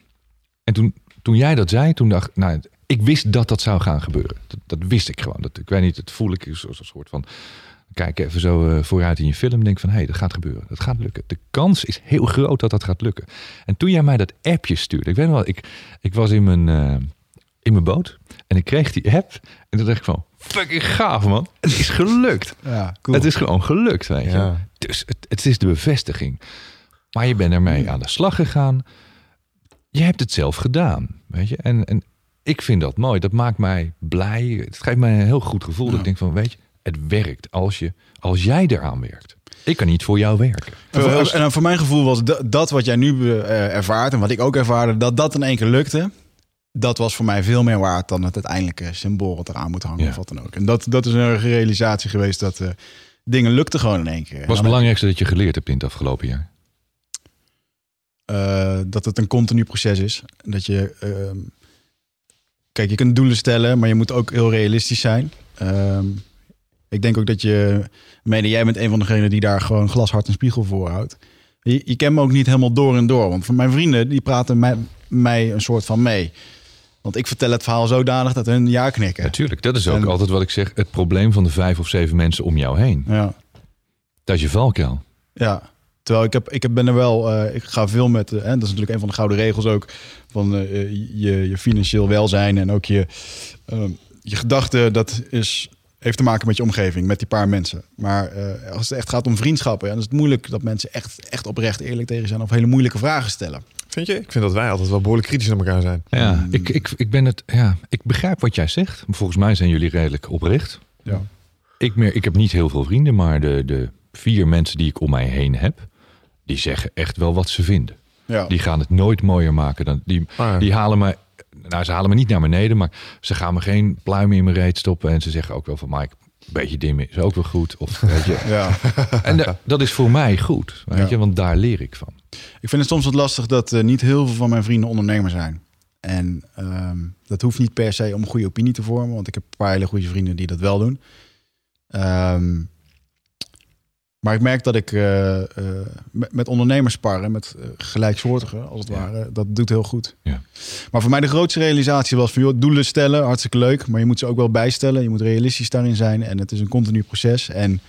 S4: En toen, toen jij dat zei, toen dacht ik, nou, ik wist dat dat zou gaan gebeuren. Dat, dat wist ik gewoon. Dat, ik weet niet, dat voel ik zoals een soort van, kijk even zo eh, vooruit in je film, denk van, hé, hey, dat gaat gebeuren. Dat gaat lukken. De kans is heel groot dat dat gaat lukken. En toen jij mij dat appje stuurde, ik weet wel, ik, ik was in mijn, eh, in mijn boot en ik kreeg die app en toen dacht ik van, fucking gaaf man, het is gelukt.
S1: ja, cool.
S4: Het is gewoon gelukt, weet je.
S5: Ja.
S4: Dus het, het is de bevestiging. Maar je bent ermee aan de slag gegaan. Je hebt het zelf gedaan, weet je. En, en ik vind dat mooi. Dat maakt mij blij. Het geeft mij een heel goed gevoel. Dat ik denk van, weet je, het werkt als, je, als jij eraan werkt. Ik kan niet voor jou werken.
S1: En voor, en voor mijn gevoel was dat, dat wat jij nu eh, ervaart en wat ik ook ervaarde, dat dat in één keer lukte. Dat was voor mij veel meer waard dan het uiteindelijke symbool wat eraan moet hangen
S4: Ja.
S1: of wat dan ook. En dat, dat is een realisatie geweest dat eh, dingen lukten gewoon in één keer.
S4: Wat is het
S1: En
S4: belangrijkste dat je geleerd hebt in het afgelopen jaar?
S1: eh, dat het een continu proces is. Dat je, ehm, kijk, je kunt doelen stellen, maar je moet ook heel realistisch zijn. Ehm, ik denk ook dat je, mede jij bent een van degenen die daar gewoon glashard een spiegel voor houdt. Je, je kent me ook niet helemaal door en door, want van mijn vrienden die praten mij, mij een soort van mee. Want ik vertel het verhaal zodanig dat hun ja knikken.
S4: Natuurlijk, dat is ook
S1: En-
S4: altijd wat ik zeg. Het probleem van de vijf of zeven mensen om jou heen.
S1: Ja.
S4: Dat is je valkuil.
S1: Ja, terwijl ik, heb, ik heb, ben er wel, eh, ik ga veel met, uh, dat is natuurlijk een van de gouden regels ook, van uh, je, je financieel welzijn en ook je, uh, je gedachten, dat is, heeft te maken met je omgeving, met die paar mensen. Maar als het echt gaat om vriendschappen, dan is het moeilijk dat mensen echt, echt oprecht eerlijk tegen zijn of hele moeilijke vragen stellen.
S5: Vind je? Ik vind dat wij altijd wel behoorlijk kritisch naar elkaar zijn.
S4: Ja, mm. ik, ik, ik ben het, ja, ik begrijp wat jij zegt. Volgens mij zijn jullie redelijk oprecht.
S1: Ja.
S4: Ik, meer, ik heb niet heel veel vrienden, maar de, de vier mensen die ik om mij heen heb, die zeggen echt wel wat ze vinden.
S1: Ja.
S4: Die gaan het nooit mooier maken dan die.
S5: Ah.
S4: Die halen me, nou, ze halen me niet naar beneden, maar ze gaan me geen pluim in mijn reet stoppen en ze zeggen ook wel van Mike, een beetje dimmen is ook wel goed. Of weet je.
S1: Ja.
S4: En de- dat is voor mij goed, weet
S1: Ja.
S4: je, want daar leer ik van.
S1: Ik vind het soms wat lastig dat eh, niet heel veel van mijn vrienden ondernemer zijn. En ehm, dat hoeft niet per se om een goede opinie te vormen, want ik heb een paar hele goede vrienden die dat wel doen. Ehm, maar ik merk dat ik eh, eh, met, met ondernemers sparren, met gelijksoortigen als het
S4: Ja.
S1: ware, dat doet heel goed.
S4: Ja.
S1: Maar voor mij de grootste realisatie was van joh, doelen stellen, hartstikke leuk, maar je moet ze ook wel bijstellen. Je moet realistisch daarin zijn en het is een continu proces. En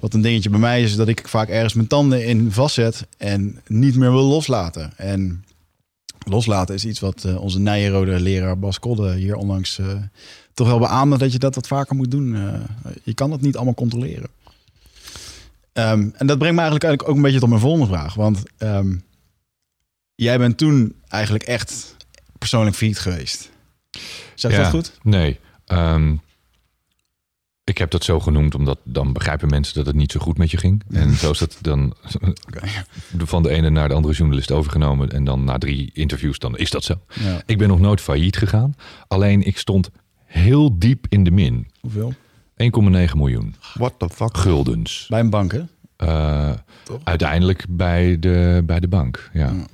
S1: wat een dingetje bij mij is, dat ik vaak ergens mijn tanden in vastzet en niet meer wil loslaten. En loslaten is iets wat eh, onze Nijenrode leraar Bas Kodde hier onlangs eh, toch wel beaamde dat je dat wat vaker moet doen. Eh, je kan het niet allemaal controleren. Ehm, en dat brengt me eigenlijk, eigenlijk ook een beetje tot mijn volgende vraag. Want ehm, jij bent toen eigenlijk echt persoonlijk failliet geweest. Zeg
S4: Ja.
S1: dat goed?
S4: Nee, ehm, ik heb dat zo genoemd omdat dan begrijpen mensen dat het niet zo goed met je ging. En zo is het dan van de ene naar de andere journalist overgenomen. En dan na drie interviews, dan is dat zo.
S1: Ja.
S4: Ik ben nog nooit failliet gegaan. Alleen ik stond heel diep in de min. 1,9
S1: Hoeveel?
S4: miljoen
S5: What the fuck?
S4: guldens.
S1: Bij een bank, hè?
S4: Eh, uiteindelijk bij de, bij de bank, ja.
S1: Ja.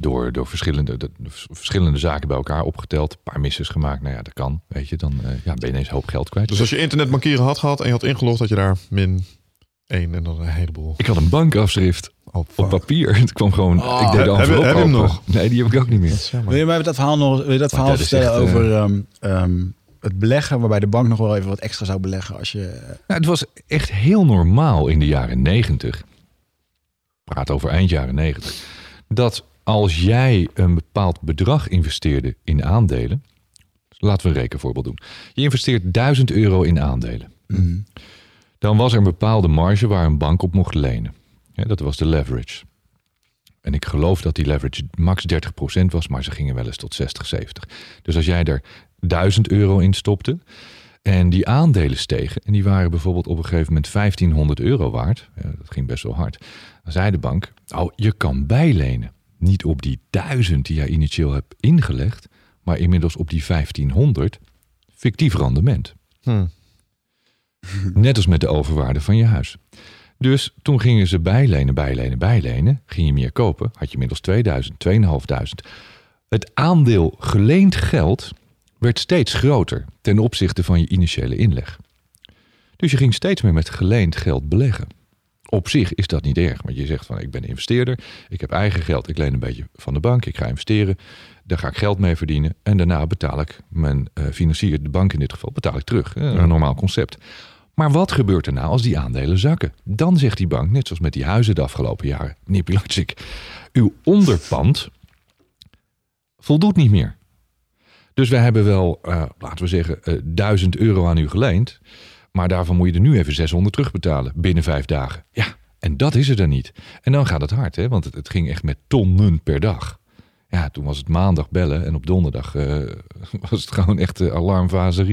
S4: Door, door verschillende, de, verschillende zaken bij elkaar opgeteld. Een paar misses gemaakt. Nou ja, dat kan. Weet je, dan eh, ja, ben je ineens een hoop geld kwijt.
S5: Dus als je internetbankieren had gehad en je had ingelogd, had je daar min 1 en dan een heleboel.
S4: Ik had een bankafschrift
S5: Oh,
S4: op papier. Het kwam gewoon.
S1: Oh,
S4: ik deed de
S5: heb- heb hem nog?
S4: Nee, die heb ik ook niet meer.
S5: Dat.
S1: Wil je mij dat verhaal nog wil je dat verhaal
S4: dat
S1: vertellen
S4: echt, eh,
S1: over ehm, ehm, het beleggen, waarbij de bank nog wel even wat extra zou beleggen als je.
S4: Nou, het was echt heel normaal in de jaren negentig. Praat over eind jaren negentig. Dat als jij een bepaald bedrag investeerde in aandelen. Laten we een rekenvoorbeeld doen. Je investeert 1000 euro in aandelen.
S1: Mm.
S4: Dan was er een bepaalde marge waar een bank op mocht lenen. Ja, dat was de leverage. En ik geloof dat die leverage max 30% was, maar ze gingen wel eens tot 60, 70. Dus als jij er 1000 euro in stopte en die aandelen stegen... en die waren bijvoorbeeld op een gegeven moment 1500 euro waard... Ja, dat ging best wel hard. Dan zei de bank, oh, je kan bijlenen. Niet op die 1000 die jij initieel hebt ingelegd... maar inmiddels op die 1500 fictief rendement.
S5: Hm.
S4: Net als met de overwaarde van je huis. Dus toen gingen ze bijlenen, bijlenen, bijlenen. Ging je meer kopen, had je inmiddels 2000, 2500. Het aandeel geleend geld werd steeds groter ten opzichte van je initiële inleg. Dus je ging steeds meer met geleend geld beleggen. Op zich is dat niet erg, want je zegt van ik ben investeerder, ik heb eigen geld, ik leen een beetje van de bank, ik ga investeren, daar ga ik geld mee verdienen en daarna betaal ik mijn eh, financier, de bank in dit geval, betaal ik terug. Eh, Een normaal concept. Maar wat gebeurt er nou als die aandelen zakken? Dan zegt die bank, net zoals met die huizen de afgelopen jaren, meneer Pilatschik, uw onderpand voldoet niet meer. Dus wij hebben wel, eh, laten we zeggen, 1000 euro aan u geleend. Maar daarvan moet je er nu even 600 terugbetalen binnen vijf dagen. Ja, en dat is er dan niet. En dan gaat het hard, hè? want het, het ging echt met tonnen per dag. Ja, toen was het maandag bellen en op donderdag eh, was het gewoon echt de alarmfase.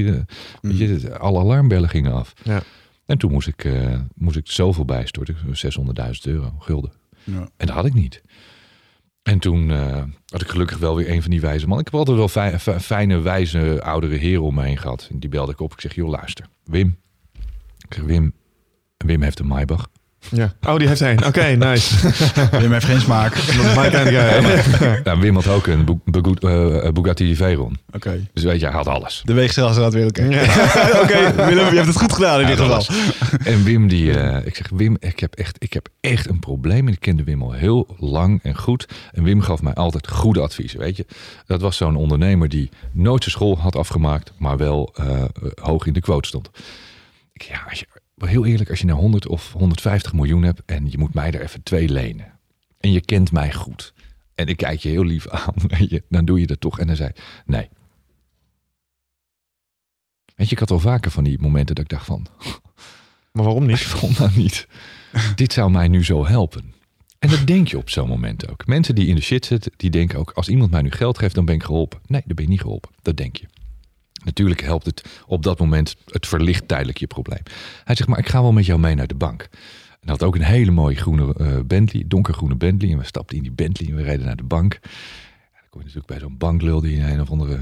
S4: Weet je, alle alarmbellen gingen af.
S5: Ja.
S4: En toen moest ik, eh, moest ik zoveel bijstorten, 600.000 euro, gulden.
S1: Ja.
S4: En dat had ik niet. En toen eh, had ik gelukkig wel weer een van die wijze mannen. Ik heb altijd wel fij- fi- fijne, wijze, oudere heren om me heen gehad. En die belde ik op. Ik zeg, joh, luister. Wim. Wim. Wim heeft een Maybach.
S5: Ja. Oh, die heeft hij. Oké, nice.
S1: Wim heeft geen smaak.
S4: Nou, Wim had ook een Begu- eh, Bugatti Veyron.
S1: Oké.
S4: Dus weet je, hij had alles.
S1: De weegschaal staat weer oké.
S5: Ja.
S1: Oké, Willem, je hebt het goed gedaan in dit geval.
S4: En Wim, die, eh, ik zeg, Wim, ik heb, echt, ik heb echt een probleem. En ik kende Wim al heel lang en goed. En Wim gaf mij altijd goede adviezen, weet je. Dat was zo'n ondernemer die nooit zijn school had afgemaakt, maar wel eh, hoog in de quote stond. Ja, als je, heel eerlijk, als je nou 100 of 150 miljoen hebt en je moet mij er even twee lenen. En je kent mij goed. En ik kijk je heel lief aan, je, dan doe je dat toch. En dan zei nee. Weet je, ik had al vaker van die momenten dat ik dacht van,
S5: Maar waarom niet?
S4: waarom nou niet? Dit zou mij nu zo helpen. En dat denk je op zo'n moment ook. Mensen die in de shit zitten, die denken ook... als iemand mij nu geld geeft, dan ben ik geholpen. Nee, dan ben je niet geholpen. Dat denk je. Natuurlijk helpt het op dat moment... het verlicht tijdelijk je probleem. Hij zegt, maar ik ga wel met jou mee naar de bank. En had ook een hele mooie groene eh, Bentley, donkergroene Bentley. En we stapten in die Bentley en we reden naar de bank. Ja, dan kom je natuurlijk bij zo'n banklul die in een of andere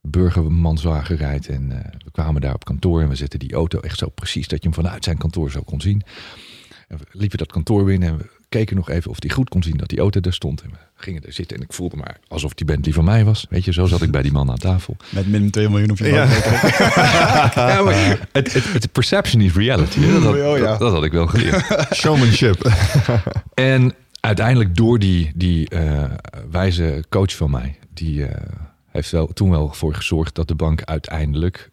S4: burgermanswagen rijdt. En eh, we kwamen daar op kantoor en we zetten die auto echt zo precies dat je hem vanuit zijn kantoor zo kon zien. En we liepen dat kantoor binnen en we keken nog even of hij goed kon zien dat die auto daar stond. En we gingen er zitten en ik voelde maar alsof die Bentley van mij was. Weet je, zo zat ik bij die man aan tafel.
S6: Met min 2 miljoen op je
S5: Ja.
S4: Ja, maar het, het, het perception is reality. Dat, had-
S6: Oh,
S4: dat had ik wel geleerd.
S5: Showmanship.
S4: En uiteindelijk door die, die eh, wijze coach van mij, die eh, heeft wel, toen wel voor gezorgd dat de bank uiteindelijk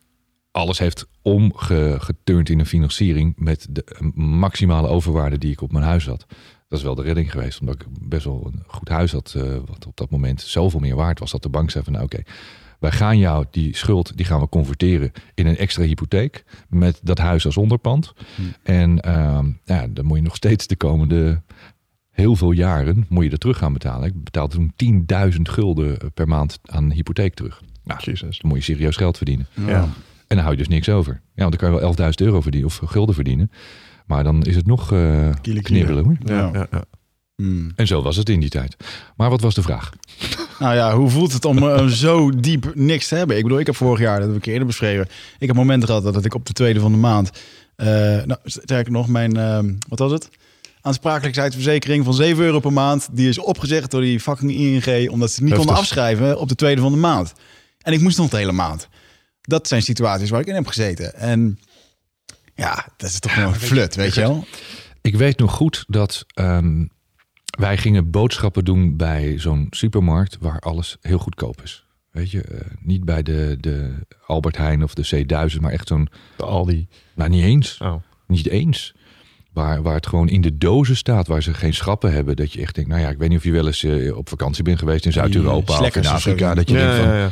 S4: alles heeft omgeturnd in een financiering met de eh, maximale overwaarde die ik op mijn huis had. Dat is wel de redding geweest, omdat ik best wel een goed huis had, eh, wat op dat moment zoveel meer waard was, dat de bank zei van nou oké, wij gaan jou die schuld, die gaan we converteren in een extra hypotheek met dat huis als onderpand. En ehm, ja, dan moet je nog steeds de komende heel veel jaren moet je er terug gaan betalen. Ik betaalde toen 10.000 gulden per maand aan hypotheek terug. Nou,
S5: Jezus.
S4: dan moet je serieus geld verdienen.
S5: Ja.
S4: En dan hou je dus niks over. Ja, want dan kan je wel 11.000 euro verdienen of gulden verdienen. Maar dan is het nog eh,
S6: Kiele,
S4: knibbelen hoor.
S5: Ja, ja, ja.
S6: Hmm.
S4: En zo was het in die tijd. Maar wat was de vraag?
S6: Nou ja, hoe voelt het om eh, zo diep niks te hebben? Ik bedoel, ik heb vorig jaar, dat heb ik eerder beschreven, ik heb momenten gehad dat ik op de tweede van de maand, eh nou, sterker nog, mijn, eh, wat was het? Aansprakelijkheidsverzekering van 7 euro per maand, die is opgezegd door die fucking ING, omdat ze het niet konden afschrijven op de tweede van de maand. En ik moest nog de hele maand. Dat zijn situaties waar ik in heb gezeten. En ja, dat is toch gewoon flut, weet je wel?
S4: Ik weet nog goed dat ehm, wij gingen boodschappen doen bij zo'n supermarkt waar alles heel goedkoop is. Weet je, eh, niet bij de, de Albert Heijn of de C1000, maar echt zo'n,
S5: De Aldi.
S4: nou niet eens,
S5: Oh.
S4: niet eens. Waar, waar het gewoon in de dozen staat, waar ze geen schappen hebben. Dat je echt denkt, nou ja, ik weet niet of je wel eens eh, op vakantie bent geweest in Zuid-Europa of in. Afrika. Dat je
S5: Ja,
S4: denkt van,
S5: ja, ja.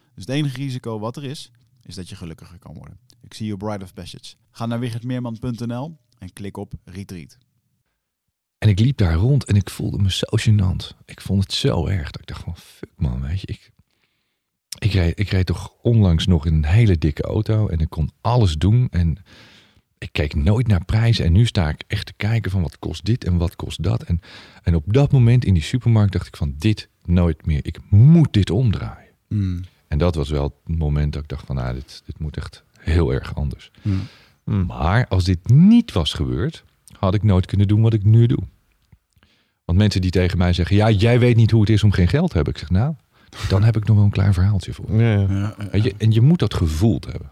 S1: Dus het enige risico wat er is, is dat je gelukkiger kan worden. Ik zie je Bride of Passage. Ga naar wichertmeerman.nl en klik op Retreat.
S4: En ik liep daar rond en ik voelde me zo gênant. Ik vond het zo erg dat ik dacht van fuck man, weet je. Ik, ik, reed, ik reed toch onlangs nog in een hele dikke auto en ik kon alles doen. En ik keek nooit naar prijzen. En nu sta ik echt te kijken van wat kost dit en wat kost dat. En, en op dat moment in die supermarkt dacht ik van dit nooit meer. Ik moet dit omdraaien.
S6: Hmm.
S4: En dat was wel het moment dat ik dacht van nou, dit, dit moet echt heel erg anders.
S6: Hmm.
S4: Maar als dit niet was gebeurd, had ik nooit kunnen doen wat ik nu doe. Want mensen die tegen mij zeggen, ja, jij weet niet hoe het is om geen geld te hebben. Ik zeg, nou, dan heb ik nog wel een klein verhaaltje voor.
S5: Ja, ja.
S6: Ja, ja.
S4: Weet je, en je moet dat gevoeld hebben.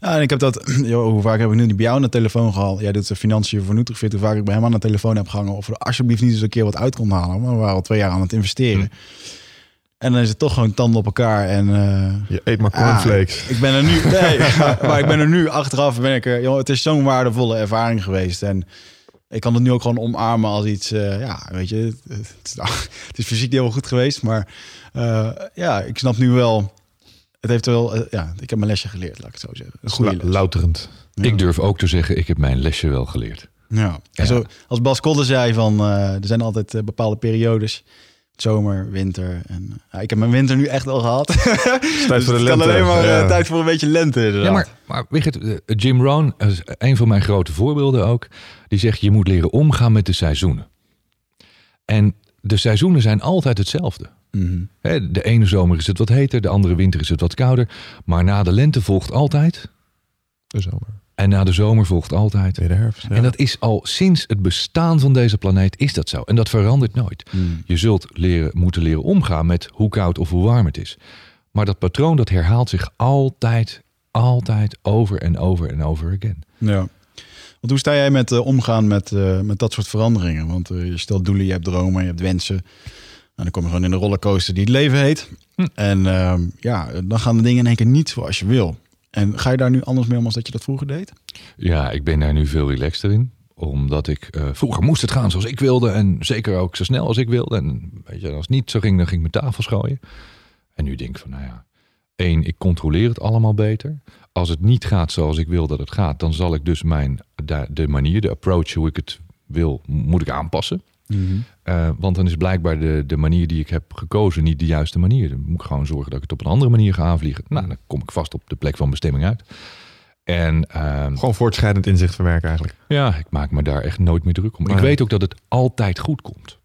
S1: Ja, en ik heb dat, joh, hoe vaak heb ik nu niet bij jou aan de telefoon gehad? Jij doet de financiën voor Nutrifit, hoe vaak ik bij hem aan de telefoon heb gehangen of er alsjeblieft niet eens een keer wat uit kon halen. Maar we waren al twee jaar aan het investeren. En dan is het toch gewoon tanden op elkaar en... eh,
S5: Je eet maar
S1: ah,
S5: cornflakes.
S1: ik ben er nu, nee, maar, maar ik ben er nu achteraf, ben ik er, joh, het is zo'n waardevolle ervaring geweest. En ik kan het nu ook gewoon omarmen als iets, eh, ja, weet je, het, het is, het is fysiek heel goed geweest, maar eh, ja, ik snap nu wel, het heeft wel, ja, ik heb mijn lesje geleerd, laat ik het zo zeggen. Een goede les.
S5: Louterend.
S1: Ja.
S4: Ik durf ook te zeggen, ik heb mijn lesje wel geleerd.
S1: Ja.
S4: Ja.
S1: En zo, als Bas Kodde zei van, eh, er zijn altijd bepaalde periodes, zomer, winter. En ja, ik heb mijn winter nu echt al gehad.
S5: Tijd voor
S1: Dus
S5: de
S1: het kan alleen maar eh,
S5: Ja.
S1: tijd voor een beetje lente. inderdaad.
S4: Ja, maar, maar het, eh, Jim Rohn is een van mijn grote voorbeelden ook. Die zegt, je moet leren omgaan met de seizoenen. En de seizoenen zijn altijd hetzelfde.
S1: Mhm.
S4: Hè, De ene zomer is het wat heter, de andere winter is het wat kouder. Maar na de lente volgt altijd.
S5: De zomer.
S4: En na de zomer volgt altijd.
S5: Weer de herfst. ja.
S4: En dat is al sinds het bestaan van deze planeet is dat zo. En dat verandert nooit.
S1: Mhm.
S4: Je zult leren, moeten leren omgaan met hoe koud of hoe warm het is. Maar dat patroon dat herhaalt zich altijd, altijd over en over en over again.
S1: Ja. Want hoe sta jij met eh, omgaan met, eh, met dat soort veranderingen? Want eh, je stelt doelen, je hebt dromen, je hebt wensen. En dan kom je gewoon in de rollercoaster die het leven heet.
S4: Hm.
S1: En ehm, ja, dan gaan de dingen in één keer niet zoals je wil. En ga je daar nu anders mee om als dat je dat vroeger deed?
S4: Ja, ik ben daar nu veel relaxter in. Omdat ik eh, vroeger moest het gaan zoals ik wilde. En zeker ook zo snel als ik wilde. En weet je, als het niet zo ging, dan ging ik mijn tafel schooien. En nu denk ik van, nou ja. één, ik controleer het allemaal beter. Als het niet gaat zoals ik wil dat het gaat, dan zal ik dus mijn, de, de manier, de approach, hoe ik het wil, moet ik aanpassen. Eh, want dan is blijkbaar de, de manier die ik heb gekozen niet de juiste manier. Dan moet ik gewoon zorgen dat ik het op een andere manier ga aanvliegen. Nou, dan kom ik vast op de plek van bestemming uit. En ehm,
S5: Gewoon voortschrijdend inzicht verwerken eigenlijk.
S4: ja, ik maak me daar echt nooit meer druk om. Ik weet ook dat het altijd goed komt.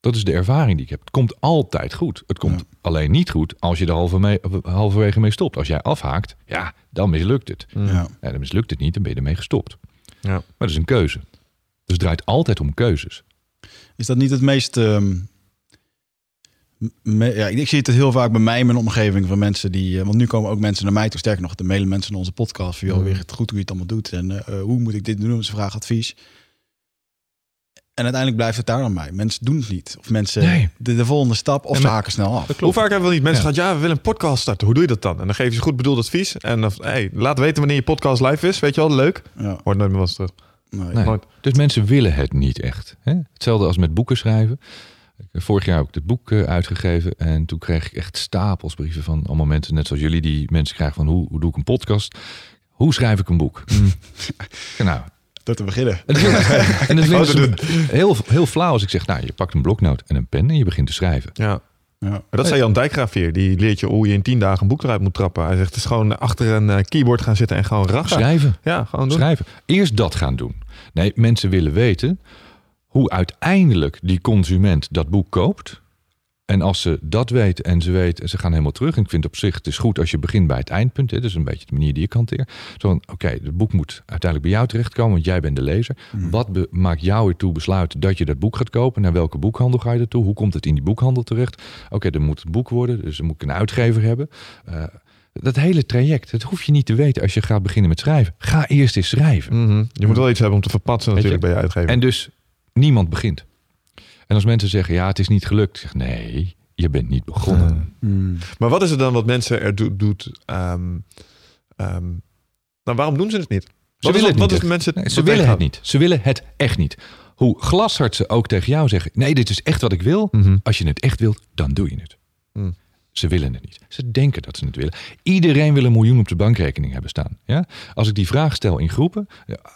S4: Dat is de ervaring die ik heb. Het komt altijd goed. Het komt alleen niet goed als je er halve mee, halverwege mee stopt. Als jij afhaakt, ja, dan mislukt het.
S1: Ja.
S4: Ja, dan mislukt het niet, dan ben je ermee gestopt.
S5: Ja.
S4: Maar dat is een keuze. Dus het draait altijd om keuzes.
S1: Is dat niet het meest... ehm, me- ja, ik, ik zie het heel vaak bij mij in mijn omgeving van mensen die... eh, want nu komen ook mensen naar mij toe. Sterker nog, de mailen mensen naar onze podcast. Van, joh, weer het goed hoe je het allemaal doet. En eh, eh, hoe moet ik dit doen? Ze vragen advies. En uiteindelijk blijft het daar dan bij. Mensen doen het niet. Of mensen
S4: Nee.
S1: de, de volgende stap of
S5: En
S1: ze
S5: maar-
S1: haken snel af.
S5: Hoe vaak hebben we niet mensen
S4: Ja.
S5: gehad, ja, we willen een podcast starten. Hoe doe je dat dan? En dan geef je ze goed bedoeld advies. En dan, hey, laat weten wanneer je podcast live is. Weet je wel, leuk.
S1: Ja,
S5: Hoort nooit meer wat terug.
S1: Nee.
S4: Nee.
S5: Nooit.
S4: Dus mensen willen het niet echt. Hè? Hetzelfde als met boeken schrijven. Vorig jaar heb ik het boek eh, uitgegeven. En toen kreeg ik echt stapels brieven van allemaal mensen. Net zoals jullie die mensen krijgen van hoe, hoe doe ik een podcast? Hoe schrijf ik een boek? Ja, nou,
S1: Door te beginnen.
S4: en dat en dat
S5: Oh,
S4: ze heel, heel flauw als ik zeg, nou, je pakt een bloknoot en een pen en je begint te schrijven.
S5: Ja.
S1: Ja.
S5: Dat zei Jan Dijkgraaf hier. Die leert je hoe je in tien dagen een boek eruit moet trappen. Hij zegt, het is gewoon achter een eh, keyboard gaan zitten en gewoon rachen.
S4: Schrijven.
S5: Ja, gewoon doen.
S4: Schrijven. Eerst dat gaan doen. Nee, mensen willen weten hoe uiteindelijk die consument dat boek koopt. En als ze dat weten en ze weten, en ze gaan helemaal terug. En ik vind op zich, het is goed als je begint bij het eindpunt. Hè, dat is een beetje de manier die ik hanteer. Zo van, oké, het boek moet uiteindelijk bij jou terechtkomen, want jij bent de lezer. Wat be- maakt jou ertoe besluiten dat je dat boek gaat kopen? Naar welke boekhandel ga je ertoe? Hoe komt het in die boekhandel terecht? Oké, dan moet het boek worden, dus dan moet ik een uitgever hebben. Eh, dat hele traject, dat hoef je niet te weten als je gaat beginnen met schrijven. Ga eerst eens schrijven.
S5: Mhm. Je moet wel iets hebben om te verpatsen
S4: Weet
S5: natuurlijk bij je uitgever.
S4: En dus niemand begint. En als mensen zeggen, ja, het is niet gelukt. Zeg, nee, je bent niet begonnen.
S1: Hmm.
S5: Maar wat is het dan wat mensen er do- doet? ehm, ehm, nou, waarom doen ze het niet?
S4: Ze willen
S5: wat,
S4: het
S5: wat
S4: niet
S5: mensen
S4: Nee, ze willen het niet. Ze willen het echt niet. Hoe glashard ze ook tegen jou zeggen, nee, dit is echt wat ik wil.
S5: Mhm.
S4: Als je het echt wilt, dan doe je het. Ze willen het niet. Ze denken dat ze het willen. Iedereen wil een miljoen op de bankrekening hebben staan. Ja? Als ik die vraag stel in groepen,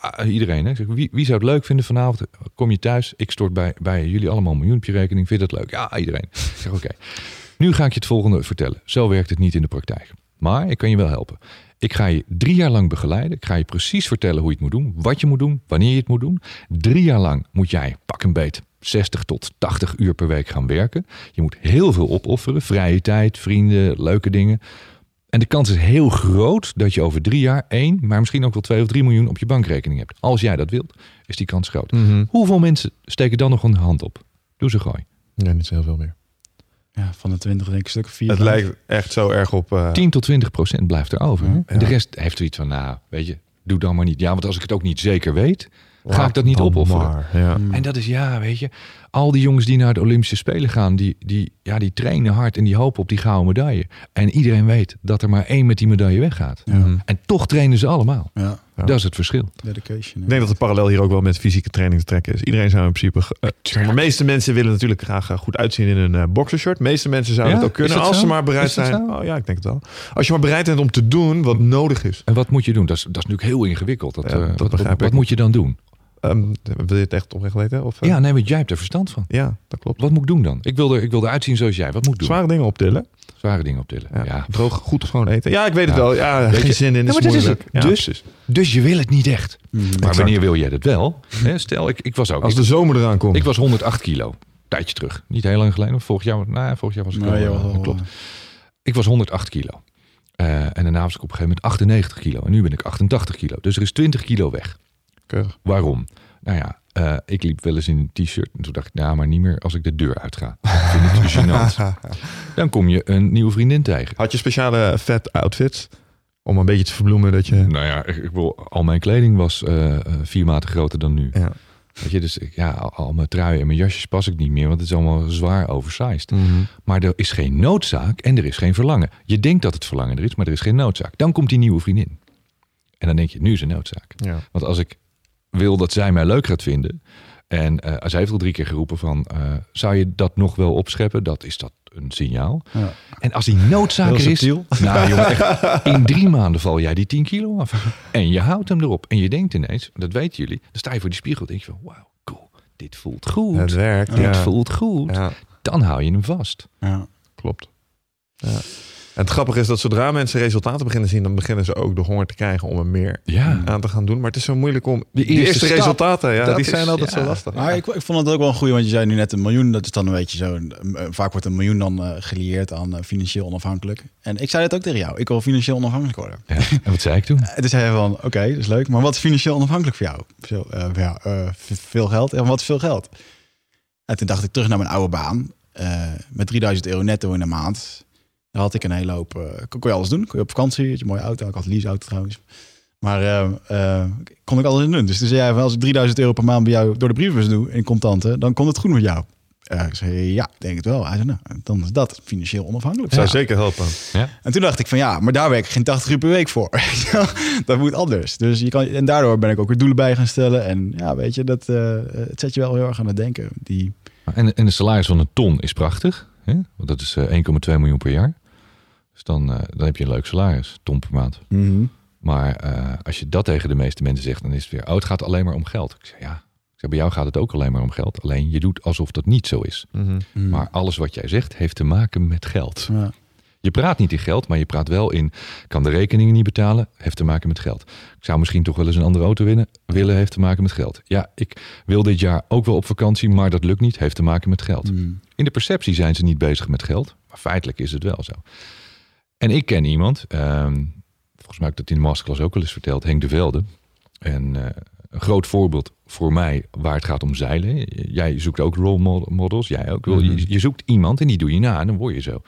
S4: ah, iedereen, hè, zeg, wie, wie zou het leuk vinden vanavond? Kom je thuis, ik stort bij, bij jullie allemaal een miljoen op je rekening. Vind je dat leuk? Ja, iedereen. Zeg oké. Nu ga ik je het volgende vertellen. Zo werkt het niet in de praktijk. Maar ik kan je wel helpen. Ik ga je drie jaar lang begeleiden. Ik ga je precies vertellen hoe je het moet doen, wat je moet doen, wanneer je het moet doen. Drie jaar lang moet jij, pak een beet, 60 tot 80 uur per week gaan werken. Je moet heel veel opofferen. Vrije tijd, vrienden, leuke dingen. En de kans is heel groot dat je over drie jaar één, maar misschien ook wel twee of drie miljoen op je bankrekening hebt. Als jij dat wilt, is die kans groot.
S5: Mhm.
S4: Hoeveel mensen steken dan nog een hand op? Doe ze gooi.
S5: Ja, niet zo heel veel meer.
S1: Ja, van de 20 denk ik een stuk of vier.
S5: Het lijkt echt zo erg op... eh,
S4: 10 tot 20 procent blijft er over. En de rest heeft zoiets van, nou, weet je, doe dan maar niet. Ja, want als ik het ook niet zeker weet, ga ik dat niet opofferen.
S5: maar, Ja.
S1: Mm.
S4: En dat is, ja, weet je, al die jongens die naar de Olympische Spelen gaan, die, die, ja, die trainen hard en die hopen op die gouden medaille. En iedereen weet dat er maar één met die medaille weggaat.
S1: Ja.
S4: En toch trainen ze allemaal.
S1: Ja,
S5: Ja.
S4: Dat is het verschil.
S1: dedication.
S5: Ik denk dat het parallel hier ook wel met fysieke training te trekken is. Iedereen zou in principe... eh, maar, de meeste mensen willen natuurlijk graag eh, goed uitzien in een eh boxershort. De meeste mensen zouden
S4: Ja,
S5: het ook kunnen als
S4: zo?
S5: ze maar bereid zijn.
S4: zo?
S5: Oh ja, ik denk het wel. Als je maar bereid bent om te doen wat nodig is.
S4: En wat moet je doen? Dat is, dat is natuurlijk heel ingewikkeld. Dat,
S5: Ja,
S4: eh,
S5: dat
S4: wat,
S5: begrijp
S4: wat, wat
S5: ik.
S4: moet je dan doen?
S5: Ehm, wil je het echt oprecht weten? Of, eh?
S4: Ja, nee, want jij hebt er verstand van.
S5: ja, dat klopt.
S4: Wat moet ik doen dan? Ik wil, er, ik wil eruit zien zoals jij. Wat moet ik doen?
S5: Zware dingen optillen.
S4: Zware dingen optillen.
S5: Ja.
S4: Ja.
S5: Droog, goed gewoon eten. Ja, ik weet het
S4: Ja.
S5: wel. Ja,
S4: Weet
S5: geen
S4: je-
S5: zin in. Is
S4: maar dit is
S5: moeilijk.
S4: het.
S5: Ja,
S4: Dus-. Dus je wil het niet echt.
S1: Mhm.
S4: Maar
S5: Exact.
S4: wanneer wil jij dat wel? Hè, stel, ik, ik was ook.
S5: Als
S4: ik,
S5: de zomer eraan komt.
S4: ik was 108 kilo. Tijdje terug. Niet heel lang geleden. Vorig jaar, nou, vorig jaar was ik wel,
S1: wel,
S4: klopt. Ik was 108 kilo. Eh, en daarna was ik op een gegeven moment 98 kilo. En nu ben ik 88 kilo. Dus er is 20 kilo weg.
S5: Keurig.
S4: Waarom? Nou ja, eh, ik liep wel eens in een t-shirt. En toen dacht ik, nou, maar niet meer als ik de deur uitga. Vind ik te gênant. Dan kom je een nieuwe vriendin tegen.
S5: Had je speciale vet outfits? Om een beetje te verbloemen dat je...
S4: Nou ja, ik, ik wil, al mijn kleding was eh, eh, vier maten groter dan nu.
S5: Ja.
S4: Weet je, dus ja, al, mijn truien en mijn jasjes pas ik niet meer, want het is allemaal zwaar oversized.
S5: Mhm.
S4: Maar er is geen noodzaak en er is geen verlangen. Je denkt dat het verlangen er is, maar er is geen noodzaak. Dan komt die nieuwe vriendin. En dan denk je, nu is een noodzaak.
S5: Ja.
S4: Want als ik wil dat zij mij leuk gaat vinden. En eh zij heeft al drie keer geroepen van, eh, zou je dat nog wel opscheppen? Dat is dat een signaal.
S1: Ja.
S4: En als die noodzaak is, nou jongen, echt, in drie maanden val jij die 10 kilo af. En je houdt hem erop. En je denkt ineens, dat weten jullie, dan sta je voor die spiegel en denk je van, wauw, cool, dit voelt goed.
S5: Het werkt.
S4: dit
S5: Ja.
S4: voelt goed.
S5: ja,
S4: Dan hou je hem vast.
S1: Ja.
S5: klopt. Ja. En het grappige is dat zodra mensen resultaten beginnen zien, dan beginnen ze ook de honger te krijgen om er meer
S4: Ja.
S5: aan te gaan doen. Maar het is zo moeilijk om.
S4: De
S5: die
S4: eerste
S5: eerste
S4: stap,
S5: resultaten, ja,
S4: dat
S5: die
S4: is-
S5: zijn altijd
S4: ja.
S5: zo lastig.
S1: Maar ik, ik vond het ook wel een goeie, want je zei nu net een miljoen. Dat is dan een beetje zo. een- Vaak wordt een miljoen dan eh, gelieerd aan eh, financieel onafhankelijk. En ik zei het ook tegen jou. Ik wil financieel onafhankelijk worden.
S4: ja. En wat zei ik toen?
S1: En toen zei hij van, oké, dat is leuk. Maar wat is financieel onafhankelijk voor jou? Zo, eh, ja, eh, veel geld. En wat is veel geld? En toen dacht ik terug naar mijn oude baan. eh, met 3000 euro netto in de maand. Dan had ik een hele hoop... eh, kon, kon je alles doen. Kon je op vakantie, had je een mooie auto. Ik had een leaseauto trouwens. Maar eh, eh, kon ik alles in doen. Dus toen zei hij, als ik 3000 euro per maand bij jou door de brievenbus doe in contanten, dan komt het goed met jou. Eh, ik zei, ja, denk het wel. Hij zei, nou, dan is dat financieel onafhankelijk.
S5: zou
S1: Ja.
S5: zeker helpen.
S1: En toen dacht ik van ja, maar daar werk ik geen 80 uur per week voor. dat moet anders. Dus je kan, en daardoor ben ik ook weer doelen bij gaan stellen. En ja, weet je, dat eh, het zet je wel heel erg aan het denken. Die,
S4: En, en de salaris van een ton is prachtig. Hè? Want dat is eh, 1,2 miljoen per jaar. Dus dan, eh, dan heb je een leuk salaris, ton per maand. Maar eh, als je dat tegen de meeste mensen zegt, dan is het weer... Oh, het gaat alleen maar om geld. Ik zeg, ja. Ik zeg, bij jou gaat het ook alleen maar om geld. Alleen je doet alsof dat niet zo is.
S5: Mhm.
S4: Maar alles wat jij zegt, heeft te maken met geld.
S1: ja.
S4: Je praat niet in geld, maar je praat wel in... kan de rekeningen niet betalen, heeft te maken met geld. Ik zou misschien toch wel eens een andere auto winnen, willen, heeft te maken met geld. Ja, ik wil dit jaar ook wel op vakantie, maar dat lukt niet, heeft te maken met geld.
S1: Mm.
S4: In de perceptie zijn ze niet bezig met geld, maar feitelijk is het wel zo. En ik ken iemand, ehm, volgens mij heb ik dat in de masterclass ook al eens verteld, Henk de Velde. En eh, een groot voorbeeld voor mij waar het gaat om zeilen. Jij zoekt ook role mod- models, jij ook. Wil- Je, je zoekt iemand en die doe je na en dan word je zo.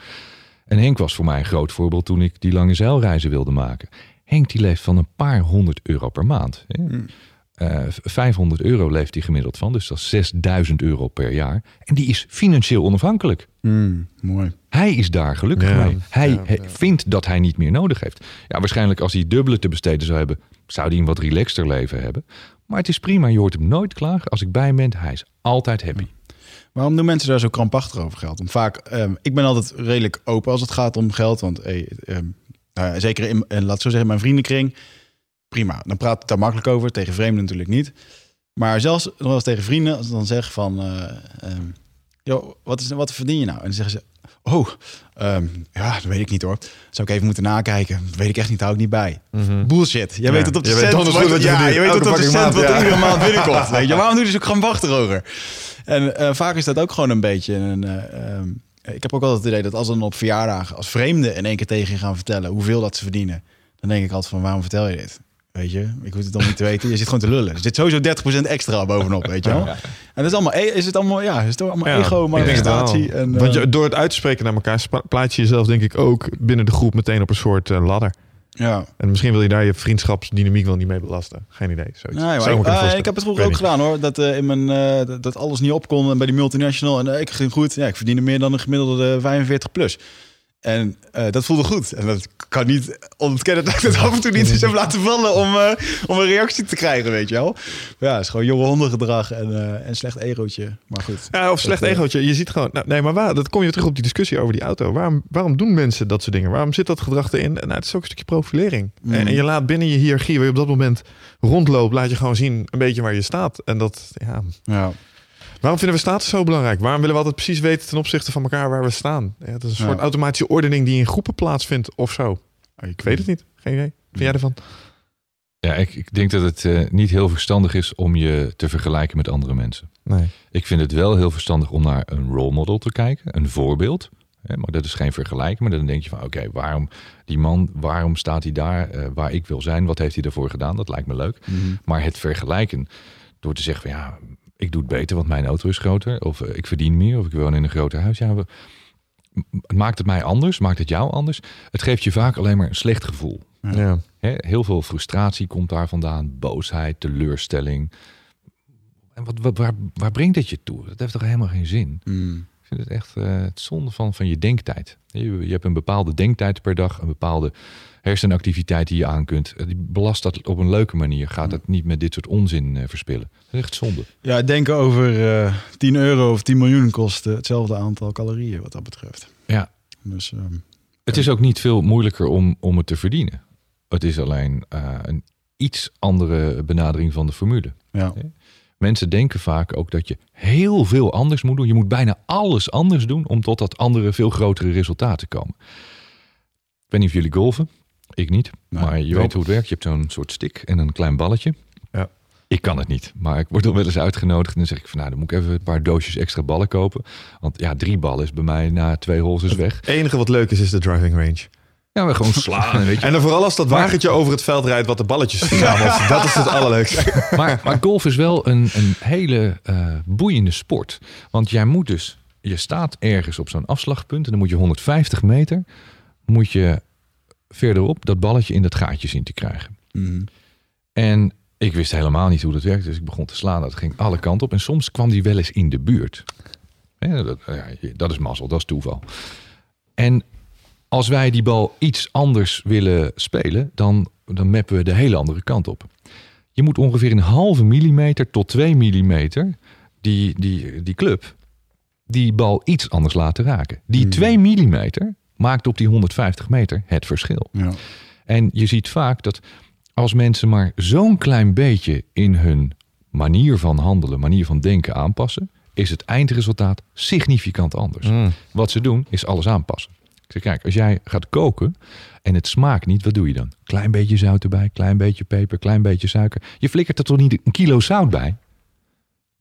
S4: En Henk was voor mij een groot voorbeeld toen ik die lange zeilreizen wilde maken. Henk die leeft van een paar honderd euro per maand. hè.
S1: Mm.
S4: Eh, 500 euro leeft hij gemiddeld van, dus dat is 6000 euro per jaar. En die is financieel onafhankelijk.
S1: Mm, mooi.
S4: Hij is daar gelukkig
S5: Ja,
S4: mee. Hij
S5: ja,
S4: he-
S5: ja.
S4: vindt dat hij niet meer nodig heeft. Ja, waarschijnlijk als hij dubbele te besteden zou hebben, zou hij een wat relaxter leven hebben. Maar het is prima, je hoort hem nooit klagen. Als ik bij hem ben, hij is altijd happy.
S1: Waarom doen mensen daar zo krampachtig over geld? Want vaak, ehm, ik ben altijd redelijk open als het gaat om geld. Want hey, ehm, nou ja, zeker in, en laat ik zo zeggen, mijn vriendenkring, prima. Dan praat ik daar makkelijk over. Tegen vreemden natuurlijk niet. Maar zelfs nog wel eens tegen vrienden, als ik dan zeg van, eh, ehm, joh, wat, is, wat verdien je nou? En dan zeggen ze, oh, ehm, ja, dat weet ik niet hoor. Zou ik even moeten nakijken. Dat weet ik echt niet, hou ik niet bij. Bullshit. Jij
S5: Ja,
S1: weet het op de
S5: je weet
S1: cent.
S5: goed wat je
S1: ja,
S5: verdient.
S1: je weet het op de cent
S5: maand,
S1: wat er
S5: ja.
S1: iedere maand binnenkomt. Weet je, waarom doe je zo krampachtig over? En eh, vaak is dat ook gewoon een beetje een... eh, ehm, ik heb ook altijd het idee dat als dan op verjaardagen... als vreemden in één keer tegen je gaan vertellen... hoeveel dat ze verdienen... dan denk ik altijd van, waarom vertel je dit? Weet je, ik hoef het dan niet te weten. Je zit gewoon te lullen. Er zit sowieso 30% extra bovenop, weet je wel. En dat is allemaal, e- is het allemaal, ja, is het allemaal
S5: Ja,
S1: ego, manifestatie. En, eh,
S5: Want je, door het uit te spreken naar elkaar plaats je jezelf denk ik ook binnen de groep meteen op een soort eh, ladder.
S1: ja.
S5: En misschien wil je daar je vriendschapsdynamiek wel niet mee belasten. Geen idee. Zoiets.
S1: Nee, maar ik, ah, ik heb het vroeger ook gedaan hoor. Dat, eh, in mijn, eh, dat- dat alles niet op kon en bij die multinational. En eh, ik ging goed. Ja, ik verdiende meer dan een gemiddelde 45 plus. En eh, dat voelde goed. En dat kan niet ontkennen dat ik het af en toe niet eens heb laten vallen om, eh, om een reactie te krijgen, weet je wel. Ja, het is gewoon jonge hondengedrag en, eh en slecht egootje. Maar goed.
S5: Ja, of slecht
S1: Dat,
S5: egootje. Je ziet gewoon... Nou, nee, maar waar, dat kom je terug op die discussie over die auto. Waarom, waarom doen mensen dat soort dingen? Waarom zit dat gedrag erin? Nou, het is ook een stukje profilering.
S1: Mm.
S5: En, en je laat binnen je hiërarchie, waar je op dat moment rondloopt, laat je gewoon zien een beetje waar je staat. En dat, ja...
S1: Ja.
S5: Waarom vinden we status zo belangrijk? Waarom willen we altijd precies weten ten opzichte van elkaar waar we staan? Ja, het is een
S1: Ja.
S5: soort automatische ordening die in groepen plaatsvindt of zo. Ik weet het niet. Geen idee. Wat vind jij ervan?
S4: Ja, ik, ik denk dat het eh, niet heel verstandig is om je te vergelijken met andere mensen.
S5: Nee.
S4: Ik vind het wel heel verstandig om naar een role model te kijken, een voorbeeld. Hè, Maar dat is geen vergelijking. Maar dan denk je van, oké, waarom die man, waarom staat hij daar eh, waar ik wil zijn? Wat heeft hij daarvoor gedaan? Dat lijkt me leuk. Maar het vergelijken door te zeggen van, ja, ik doe het beter, want mijn auto is groter. Of eh, ik verdien meer, of ik woon in een groter huis. Ja, we- maakt het mij anders? Maakt het jou anders? Het geeft je vaak alleen maar een slecht gevoel.
S5: Ja.
S4: Hè, heel veel frustratie komt daar vandaan, boosheid, teleurstelling. En wat, wat, waar, waar brengt dit je toe? Dat heeft toch helemaal geen zin?
S1: Mm.
S4: Ik vind het echt eh, het zonde van, van je denktijd. Je, je hebt een bepaalde denktijd per dag, een bepaalde hersenactiviteit die je aan kunt. Eh, Die belast dat op een leuke manier. Gaat het niet met dit soort onzin eh, verspillen. Dat is echt zonde.
S1: Ja, denken over eh 10 euro of 10 miljoen kost hetzelfde aantal calorieën wat dat betreft.
S4: Ja.
S1: Dus ehm,
S4: Het is ook niet veel moeilijker om, om het te verdienen. Het is alleen een iets andere benadering van de formule.
S1: ja.
S4: Mensen denken vaak ook dat je heel veel anders moet doen. Je moet bijna alles anders doen om tot dat andere, veel grotere resultaat te komen. Ik weet niet of jullie golven. Ik niet.
S1: Nee,
S4: maar je
S1: wel.
S4: weet hoe het werkt. Je hebt zo'n soort stick en een klein balletje.
S5: Ja.
S4: Ik kan het niet. Maar ik word dan wel eens uitgenodigd. En dan zeg ik van nou, dan moet ik even een paar doosjes extra ballen kopen. Want ja, drie ballen is bij mij na twee holes is weg.
S5: Het enige wat leuk is, is de driving range.
S4: Ja, we gewoon slaan. Weet je.
S5: En dan vooral als dat wagentje over het veld rijdt wat de balletjes verzamelt. Dat is het allerleukste.
S4: Maar, maar golf is wel een, een hele eh, boeiende sport. Want jij moet dus, je staat ergens op zo'n afslagpunt en dan moet je 150 meter, moet je verderop dat balletje in dat gaatje zien te krijgen.
S1: Mm.
S4: En ik wist helemaal niet hoe dat werkte, dus ik begon te slaan. Dat ging alle kanten op en soms kwam die wel eens in de buurt. Dat, ja, dat is mazzel, dat is toeval. En als wij die bal iets anders willen spelen, dan, dan mappen we de hele andere kant op. Je moet ongeveer een halve millimeter tot 2 millimeter die, die, die club, die bal iets anders laten raken. Die 2 millimeter maakt op die 150 meter het verschil.
S1: Ja.
S4: En je ziet vaak dat als mensen maar zo'n klein beetje in hun manier van handelen, manier van denken aanpassen, is het eindresultaat significant anders. Wat ze doen is alles aanpassen. Ik zeg, kijk, als jij gaat koken en het smaakt niet, wat doe je dan? Klein beetje zout erbij, klein beetje peper, klein beetje suiker. Je flikkert er toch niet een kilo zout bij?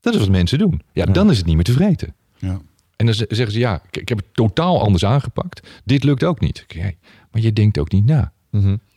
S4: Dat is wat mensen doen. Ja, dan is het niet meer te vreten.
S1: Ja.
S4: En dan zeggen ze, ja, ik heb het totaal anders aangepakt. Dit lukt ook niet. Hey, maar je denkt ook niet na.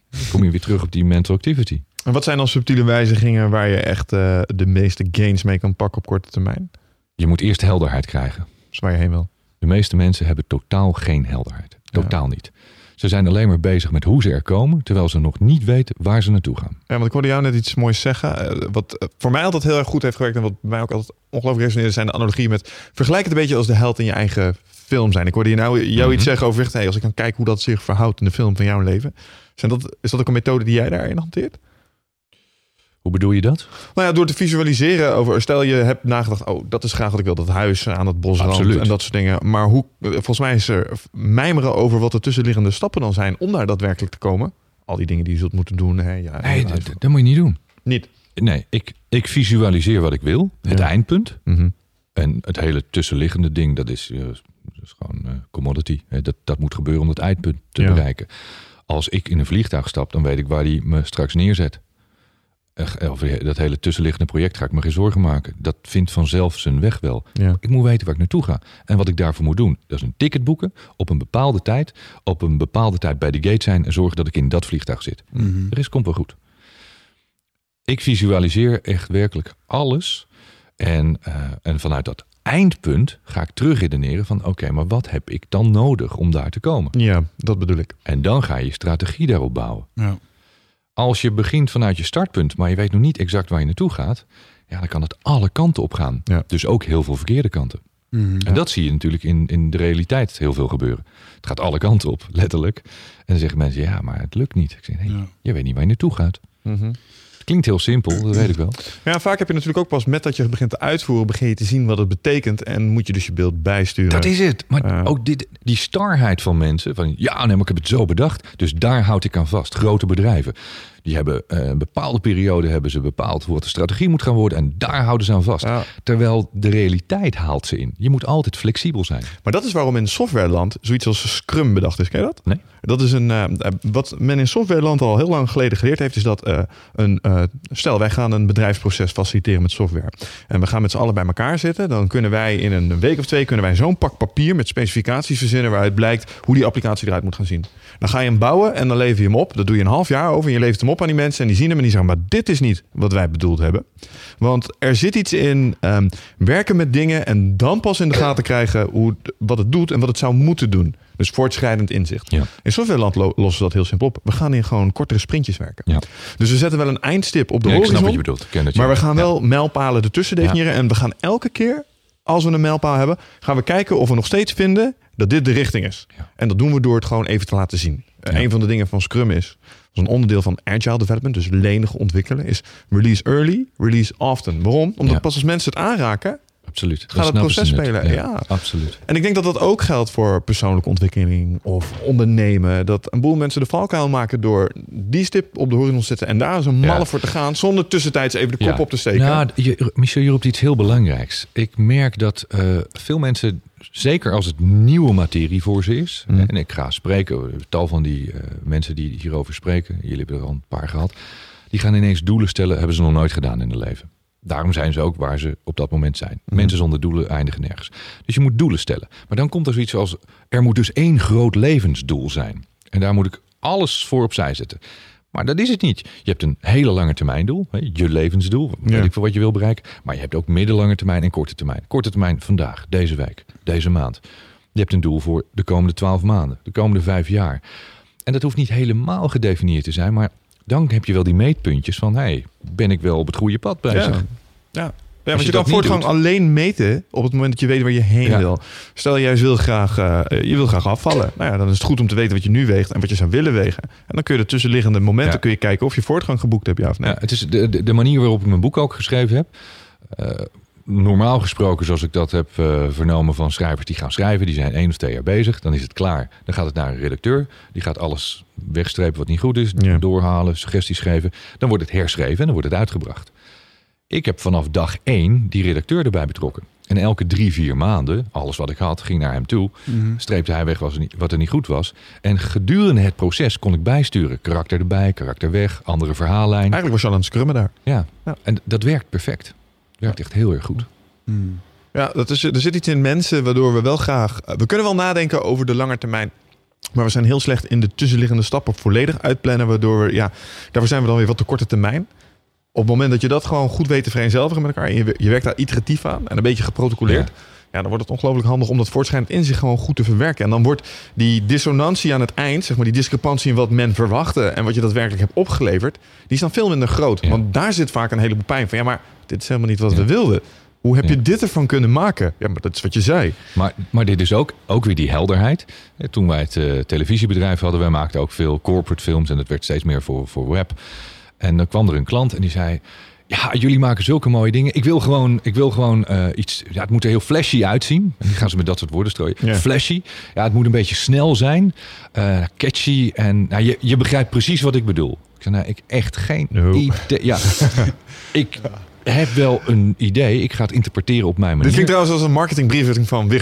S4: Dan kom je weer terug op die mental activity.
S5: En wat zijn dan subtiele wijzigingen waar je echt eh, de meeste gains mee kan pakken op korte termijn?
S4: Je moet eerst helderheid krijgen.
S5: Dus waar je heen wil.
S4: De meeste mensen hebben totaal geen helderheid. Totaal niet. Ze zijn alleen maar bezig met hoe ze er komen, terwijl ze nog niet weten waar ze naartoe gaan.
S5: Ja, want ik hoorde jou net iets moois zeggen. eh, wat eh, voor mij altijd heel erg goed heeft gewerkt en wat bij mij ook altijd ongelooflijk resoneerde, zijn de analogieën met vergelijk het een beetje als de held in je eigen film zijn. Ik hoorde je nou jou
S4: Mhm.
S5: iets zeggen over, hey, als ik dan kijk hoe dat zich verhoudt in de film van jouw leven. Zijn dat, is dat ook een methode die jij daarin hanteert?
S4: Hoe bedoel je dat?
S5: Nou ja, door te visualiseren over, stel je hebt nagedacht, oh, dat is graag wat ik wil, dat huis aan het bosrand
S4: Absoluut.
S5: en dat soort dingen. Maar hoe, eh, volgens mij is er mijmeren over wat de tussenliggende stappen dan zijn om daar daadwerkelijk te komen. Al die dingen die je zult moeten doen. Hè, ja,
S4: Nee, dat, dat moet je niet doen.
S5: niet.
S4: Nee, ik, ik visualiseer wat ik wil, het
S5: Ja.
S4: eindpunt.
S5: Mhm.
S4: En het hele tussenliggende ding, dat is, eh, dat is gewoon eh, commodity. Hè, Dat, dat moet gebeuren om dat eindpunt te
S5: Ja.
S4: bereiken. Als ik in een vliegtuig stap, dan weet ik waar die me straks neerzet. Eh, Of dat hele tussenliggende project ga ik me geen zorgen maken. Dat vindt vanzelf zijn weg wel.
S5: Ja.
S4: Ik moet weten waar ik naartoe ga. En wat ik daarvoor moet doen. Dat is een ticket boeken op een bepaalde tijd. Op een bepaalde tijd bij de gate zijn. En zorgen dat ik in dat vliegtuig zit.
S1: Mhm.
S4: De rest komt wel goed. Ik visualiseer echt werkelijk alles. En, eh, en vanuit dat eindpunt ga ik terugredeneren van... oké, maar wat heb ik dan nodig om daar te komen?
S5: Ja, dat bedoel ik.
S4: En dan ga je je strategie daarop bouwen.
S1: Ja.
S4: Als je begint vanuit je startpunt, maar je weet nog niet exact waar je naartoe gaat... ja, dan kan het alle kanten op gaan.
S5: Ja.
S4: Dus ook heel veel verkeerde kanten.
S1: Mhm.
S4: En dat zie je natuurlijk in, in de realiteit heel veel gebeuren. Het gaat alle kanten op, letterlijk. En dan zeggen mensen, ja, maar het lukt niet. Ik zeg, nee,
S1: Ja.
S4: je weet niet waar je naartoe gaat. Het klinkt heel simpel, dat weet ik wel.
S5: Ja, vaak heb je natuurlijk ook pas met dat je begint te uitvoeren, begin je te zien wat het betekent en moet je dus je beeld bijsturen.
S4: Dat is het. Maar ook dit, die starheid van mensen. Van ja, nee, maar ik heb het zo bedacht. Dus daar houd ik aan vast. Grote bedrijven. Die hebben eh, een bepaalde periode hebben ze bepaald wat de strategie moet gaan worden. En daar houden ze aan vast.
S5: Ja.
S4: Terwijl de realiteit haalt ze in. Je moet altijd flexibel zijn.
S5: Maar dat is waarom in softwareland zoiets als Scrum bedacht is. Ken je dat?
S4: Nee.
S5: Dat is een. eh, eh, wat men in softwareland al heel lang geleden geleerd heeft, is dat een. stel, wij gaan een bedrijfsproces faciliteren met software. En we gaan met z'n allen bij elkaar zitten. Dan kunnen wij in een week of twee kunnen wij zo'n pak papier met specificaties verzinnen waaruit blijkt hoe die applicatie eruit moet gaan zien. Dan ga je hem bouwen en dan lever je hem op. Dat doe je een half jaar over. En je levert hem op aan die mensen en die zien hem en die zeggen: maar dit is niet wat wij bedoeld hebben. Want er zit iets in ehm, werken met dingen en dan pas in de gaten krijgen hoe, wat het doet en wat het zou moeten doen. Dus voortschrijdend inzicht.
S4: Ja.
S5: In softwareland lo- lossen we dat heel simpel op. We gaan in gewoon kortere sprintjes werken.
S4: Ja.
S5: Dus we zetten wel een eindstip op de
S4: Ja, ik snap
S5: horizon.
S4: wat je bedoelt. Ken het,
S5: Maar we gaan wel mijlpalen ertussen definiëren. En we gaan elke keer, als we een mijlpaal hebben, gaan we kijken of we nog steeds vinden dat dit de richting is. En dat doen we door het gewoon even te laten zien. Een van de dingen van Scrum is, als een onderdeel van agile development, dus lenig ontwikkelen, is release early, release often. Waarom? Omdat
S4: Ja.
S5: pas als mensen het aanraken.
S4: Absoluut.
S5: Gaat het proces spelen? Ja.
S4: Ja, absoluut.
S5: En ik denk dat dat ook geldt voor persoonlijke ontwikkeling of ondernemen. Dat een boel mensen de valkuil maken door die stip op de horizon te zetten en daar eens een malle
S4: Ja.
S5: voor te gaan, zonder tussentijds even de kop
S4: Ja.
S5: op te steken.
S4: Nou, je, Michel, je roept iets heel belangrijks. Ik merk dat eh, veel mensen, zeker als het nieuwe materie voor ze is,
S5: Mhm.
S4: en ik ga spreken, tal van die eh, mensen die hierover spreken, jullie hebben er al een paar gehad, die gaan ineens doelen stellen, hebben ze nog nooit gedaan in hun leven. Daarom zijn ze ook waar ze op dat moment zijn.
S5: Mhm.
S4: Mensen zonder doelen eindigen nergens. Dus je moet doelen stellen. Maar dan komt er zoiets als: er moet dus één groot levensdoel zijn. En daar moet ik alles voor opzij zetten. Maar dat is het niet. Je hebt een hele lange termijn doel, je levensdoel, weet
S5: Ja.
S4: ik veel wat je wil bereiken. Maar je hebt ook middellange termijn en korte termijn. Korte termijn vandaag, deze week, deze maand. Je hebt een doel voor de komende twaalf maanden, de komende vijf jaar. En dat hoeft niet helemaal gedefinieerd te zijn, maar dan heb je wel die meetpuntjes van: hey, ben ik wel op het goede pad bezig?
S5: Ja. Ja. Ja, want
S4: je
S5: je, kan voortgang
S4: doet-
S5: alleen meten op het moment dat je weet waar je heen
S4: Ja.
S5: wil. Stel, jij wil graag, eh, je wil graag afvallen. Nou ja, dan is het goed om te weten wat je nu weegt en wat je zou willen wegen. En dan kun je de tussenliggende momenten
S4: Ja.
S5: kun je kijken of je voortgang geboekt hebt, ja of nee.
S4: Ja, het is de, de, de manier waarop ik mijn boek ook geschreven heb. Eh, normaal gesproken, zoals ik dat heb eh, vernomen van schrijvers die gaan schrijven, die zijn één of twee jaar bezig, dan is het klaar. Dan gaat het naar een redacteur, die gaat alles wegstrepen wat niet goed is,
S5: Ja.
S4: doorhalen, suggesties geven. Dan wordt het herschreven en dan wordt het uitgebracht. Ik heb vanaf dag één die redacteur erbij betrokken. En elke drie, vier maanden, alles wat ik had, ging naar hem toe. Streepte hij weg wat er, niet, wat er niet goed was. En gedurende het proces kon ik bijsturen. Karakter erbij, karakter weg, andere verhaallijn.
S5: Eigenlijk was je al aan het scrummen daar.
S4: Ja,
S5: Ja.
S4: en dat werkt perfect. Werkt echt heel erg goed.
S1: Hmm.
S5: Ja, dat is, er zit iets in mensen waardoor we wel graag... We kunnen wel nadenken over de lange termijn. Maar we zijn heel slecht in de tussenliggende stappen volledig uitplannen. Waardoor we, ja, daarvoor zijn we dan weer wat te korte termijn. Op het moment dat je dat gewoon goed weet te vereenzelvigen met elkaar. En je, je werkt daar iteratief aan en een beetje geprotocoleerd. Ja. dan wordt het ongelooflijk handig om dat voortschrijdend in zich gewoon goed te verwerken. En dan wordt die dissonantie aan het eind, zeg maar die discrepantie in wat men verwachtte en wat je daadwerkelijk hebt opgeleverd, die is dan veel minder groot.
S4: Ja.
S5: Want daar zit vaak een heleboel pijn van. Ja, maar dit is helemaal niet wat we wilden. Hoe heb
S4: Ja.
S5: je dit ervan kunnen maken? Ja, maar dat is wat je zei.
S4: Maar, maar dit is ook, ook weer die helderheid. Toen wij het eh, televisiebedrijf hadden, wij maakten ook veel corporate films en dat werd steeds meer voor, voor web. En dan kwam er een klant en die zei: Ja, jullie maken zulke mooie dingen. Ik wil gewoon, ik wil gewoon eh, iets. Ja, het moet er heel flashy uitzien. En die gaan ze met dat soort woorden strooien.
S5: Ja.
S4: Flashy. Ja, het moet een beetje snel zijn. eh, catchy. En nou, je, je begrijpt precies wat ik bedoel. Ik zei: Nou, ik echt geen
S5: No.
S4: idee. Ja, ik heb wel een idee. Ik ga het interpreteren op mijn manier.
S5: Dit klinkt trouwens als een marketingbriefing van.
S4: Ja,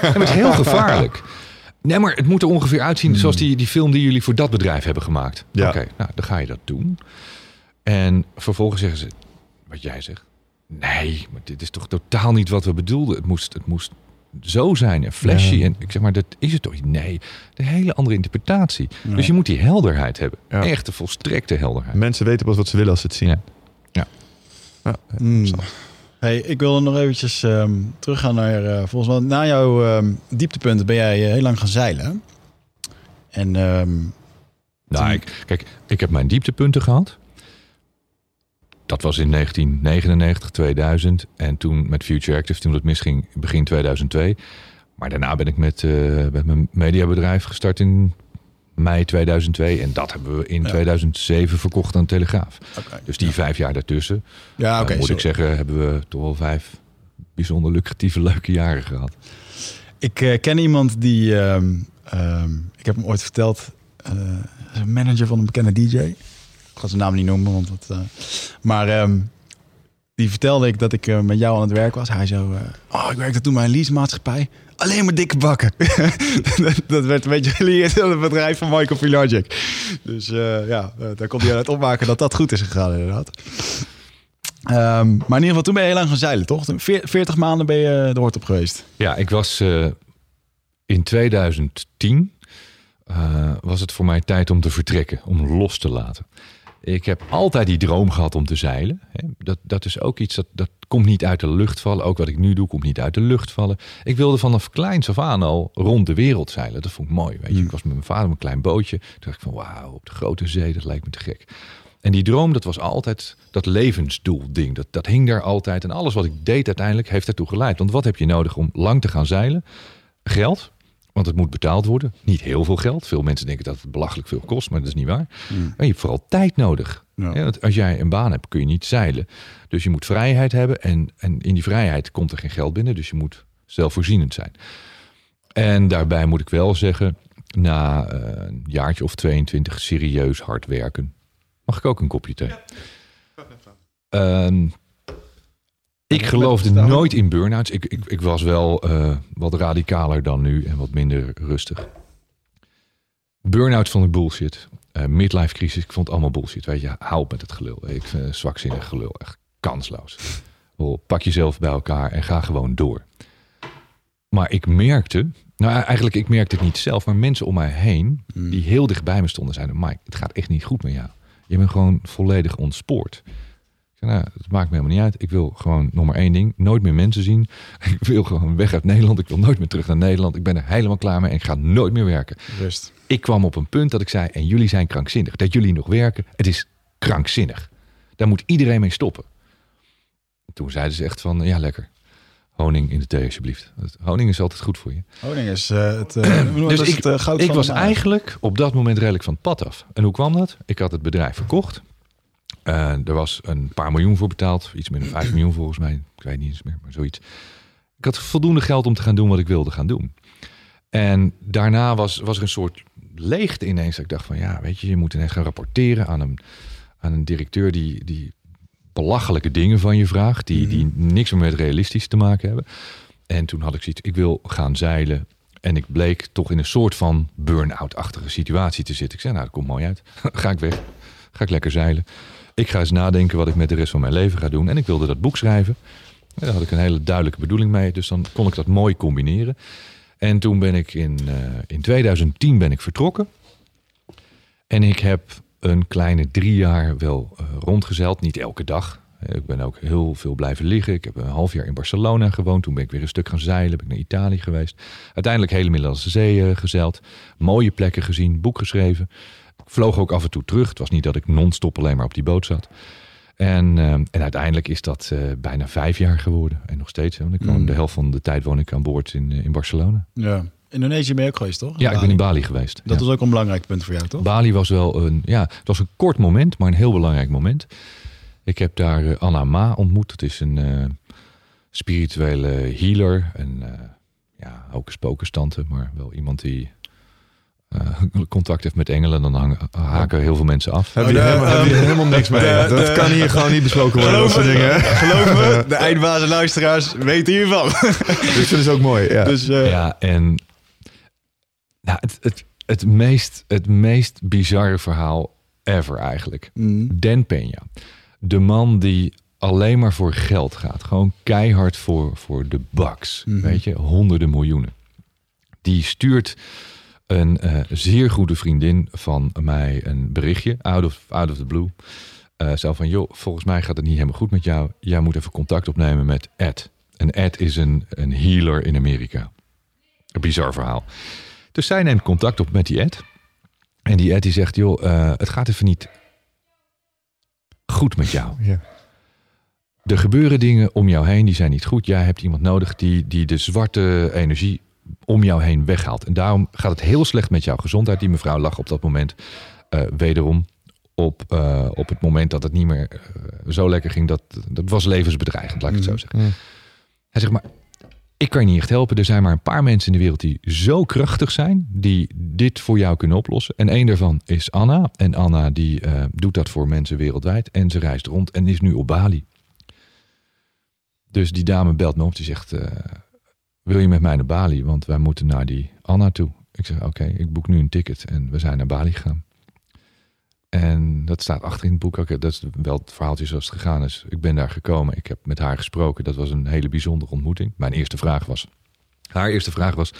S4: maar het is heel gevaarlijk. Nee, maar het moet er ongeveer uitzien zoals die, die film die jullie voor dat bedrijf hebben gemaakt.
S5: Ja.
S4: Oké, nou, dan ga je dat doen. En vervolgens zeggen ze, wat jij zegt. Nee, maar dit is toch totaal niet wat we bedoelden. Het moest, het moest zo zijn en flashy.
S5: Ja.
S4: En ik zeg maar, dat is het toch niet? Nee, de hele andere interpretatie. Dus je moet die helderheid hebben.
S5: Ja.
S4: Echte volstrekte helderheid.
S5: Mensen weten pas wat ze willen als ze het zien.
S4: Ja.
S5: Ja,
S1: Mm. Hey, ik wilde nog eventjes ehm, teruggaan naar... eh, volgens mij, na jouw ehm, dieptepunten ben jij eh, heel lang gaan zeilen. En ehm,
S4: Nou, ik, kijk, ik heb mijn dieptepunten gehad. Dat was in 1999, 2000. En toen met Future Active, toen het misging, begin 2002. Maar daarna ben ik met, eh, met mijn mediabedrijf gestart in mei 2002. En dat hebben we in
S1: Ja.
S4: 2007 verkocht aan Telegraaf. Dus die vijf jaar daartussen,
S1: Ja, oké.
S4: eh, moet
S1: sorry.
S4: ik zeggen, hebben we toch wel vijf bijzonder lucratieve, leuke jaren gehad.
S1: Ik eh, ken iemand die... ehm, ehm, ik heb hem ooit verteld... eh, manager van een bekende DJ. Ik ga zijn naam niet noemen, want dat... eh, maar ehm, die vertelde ik dat ik eh, met jou aan het werk was. Hij zo... eh, oh, ik werkte toen bij een leasemaatschappij. Alleen maar dikke bakken. dat, werd een beetje geleerd in het bedrijf van Michael Pilagic. Dus eh, ja, daar kon hij uit opmaken dat dat goed is gegaan inderdaad. Ehm, maar in ieder geval, toen ben je heel lang gaan zeilen, toch? Toen veer- 40 maanden ben je de hoort op geweest.
S4: Ja, ik was in 2010 eh, was het voor mij tijd om te vertrekken, om los te laten. Ik heb altijd die droom gehad om te zeilen. Dat, dat is ook iets dat, dat komt niet uit de lucht vallen. Ook wat ik nu doe, komt niet uit de lucht vallen. Ik wilde vanaf kleins af aan al rond de wereld zeilen. Dat vond ik mooi. Weet je. Ik was met mijn vader op een klein bootje. Toen dacht ik van wauw, op de grote zee, dat lijkt me te gek. En die droom, dat was altijd dat levensdoel ding. Dat, dat hing daar altijd. En alles wat ik deed uiteindelijk heeft daartoe geleid. Want wat heb je nodig om lang te gaan zeilen? Geld. Want het moet betaald worden. Niet heel veel geld. Veel mensen denken dat het belachelijk veel kost, maar dat is niet waar. En je hebt vooral tijd nodig.
S1: Ja.
S4: Ja, want als jij een baan hebt, kun je niet zeilen. Dus je moet vrijheid hebben. En, en in die vrijheid komt er geen geld binnen. Dus je moet zelfvoorzienend zijn. En daarbij moet ik wel zeggen, na eh, een jaartje of 22 serieus hard werken. Mag ik ook een kopje thee? Ehm, ik geloofde nooit in burn-outs. Ik, ik, ik was wel eh, wat radicaler dan nu en wat minder rustig. Burn-out vond ik bullshit. Eh, midlife crisis, ik vond het allemaal bullshit. Weet je, hou op met het gelul. Ik vind het zwakzinnig gelul echt kansloos. Wel, Pak jezelf bij elkaar en ga gewoon door. Maar ik merkte, nou eigenlijk ik merkte het niet zelf, maar mensen om mij heen die heel dicht bij me stonden zeiden, Mike, het gaat echt niet goed met jou. Je bent gewoon volledig ontspoord. Nou, het maakt me helemaal niet uit. Ik wil gewoon nog maar één ding, nooit meer mensen zien. Ik wil gewoon weg uit Nederland. Ik wil nooit meer terug naar Nederland. Ik ben er helemaal klaar mee en ik ga nooit meer werken.
S1: Rust.
S4: Ik kwam op een punt dat ik zei, en jullie zijn krankzinnig. Dat jullie nog werken, het is krankzinnig. Daar moet iedereen mee stoppen. Toen zeiden ze echt van, ja lekker. Honing in de thee alsjeblieft. Honing is altijd goed voor je.
S1: Honing is eh, het, eh,
S4: Dus ik,
S1: het eh, goud
S4: ik
S1: van
S4: was eigenlijk op dat moment redelijk van het pad af. En hoe kwam dat? Ik had het bedrijf verkocht. Eh, er was een paar miljoen voor betaald. Iets meer dan 5 miljoen volgens mij. Ik weet niet eens meer, maar zoiets. Ik had voldoende geld om te gaan doen wat ik wilde gaan doen. En daarna was, was er een soort leegte ineens. Dat ik dacht van ja, weet je, je moet ineens gaan rapporteren aan een, aan een directeur die, die belachelijke dingen van je vraagt. Die, die niks meer met realistisch te maken hebben. En toen had ik zoiets, ik wil gaan zeilen. En ik bleek toch in een soort van burn-out-achtige situatie te zitten. Ik zei, nou, dat komt mooi uit. ga ik weg. Ga ik lekker zeilen. Ik ga eens nadenken wat ik met de rest van mijn leven ga doen. En ik wilde dat boek schrijven. En daar had ik een hele duidelijke bedoeling mee. Dus dan kon ik dat mooi combineren. En toen ben ik in, eh, in 2010 ben ik vertrokken. En ik heb een kleine drie jaar wel eh, rondgezeild. Niet elke dag. Ik ben ook heel veel blijven liggen. Ik heb een half jaar in Barcelona gewoond. Toen ben ik weer een stuk gaan zeilen. Ben ik naar Italië geweest. Uiteindelijk hele Middellandse Zee eh, gezeild. Mooie plekken gezien. Boek geschreven. Ik vloog ook af en toe terug. Het was niet dat ik non-stop alleen maar op die boot zat. En, eh, en uiteindelijk is dat eh, bijna vijf jaar geworden. En nog steeds. Want ik woon
S1: Mm.
S4: de helft van de tijd woon ik aan boord in, eh, in Barcelona.
S1: Ja. Indonesië ben je ook geweest, toch?
S4: Ja, ik ben in Bali geweest.
S1: Dat
S4: ja.
S1: was ook een belangrijk punt voor jou, toch?
S4: Bali was wel een, ja, het was een kort moment, maar een heel belangrijk moment. Ik heb daar eh, Anna Ma ontmoet. Het is een spirituele healer. En ja, ook een spokenstante, maar wel iemand die contact heeft met engelen. Dan hangen, haken heel veel mensen af.
S5: Heb je,
S1: de-
S5: helemaal, heb je
S1: ehm,
S5: helemaal niks mee.
S1: de-
S5: dat
S1: de-
S5: kan hier gewoon niet besproken worden, dat
S1: Geloof me,
S5: dingen.
S1: geloof me, de eindbazen luisteraars weten hiervan.
S5: Ik vind het ook mooi. Ja.
S1: Dus eh,
S4: Ja, en nou, het, het, het, meest, het meest bizarre verhaal ever eigenlijk.
S1: mm,
S4: Dan Peña. De man die alleen maar voor geld gaat. Gewoon keihard voor, voor de bucks.
S1: Mhm.
S4: Weet je, honderden miljoenen. Die stuurt een eh, zeer goede vriendin van mij een berichtje. Out of, out of the blue. Eh, zo van, joh, volgens mij gaat het niet helemaal goed met jou. Jij moet even contact opnemen met Ed. En Ed is een, een healer in Amerika. Een bizar verhaal. Dus zij neemt contact op met die Ed. En die Ed die zegt, joh, eh, het gaat even niet goed met jou.
S5: Ja.
S4: Er gebeuren dingen om jou heen die zijn niet goed. Jij hebt iemand nodig die, die de zwarte energie om jou heen weghaalt. En daarom gaat het heel slecht met jouw gezondheid. Die mevrouw lag op dat moment eh, wederom op, eh, op het moment dat het niet meer eh, zo lekker ging. Dat, dat was levensbedreigend, laat ik het zo zeggen.
S5: Mm.
S4: Hij zegt, maar ik kan je niet echt helpen. Er zijn maar een paar mensen in de wereld die zo krachtig zijn, die dit voor jou kunnen oplossen. En één daarvan is Anna. En Anna die doet dat voor mensen wereldwijd. En ze reist rond en is nu op Bali. Dus die dame belt me op. Die zegt, wil je met mij naar Bali? Want wij moeten naar die Anna toe. Ik zeg, oké, ik boek nu een ticket. En we zijn naar Bali gegaan. En dat staat achter in het boek. Dat is wel het verhaaltje zoals het gegaan is. Ik ben daar gekomen. Ik heb met haar gesproken. Dat was een hele bijzondere ontmoeting. Mijn eerste vraag was... Haar eerste vraag was...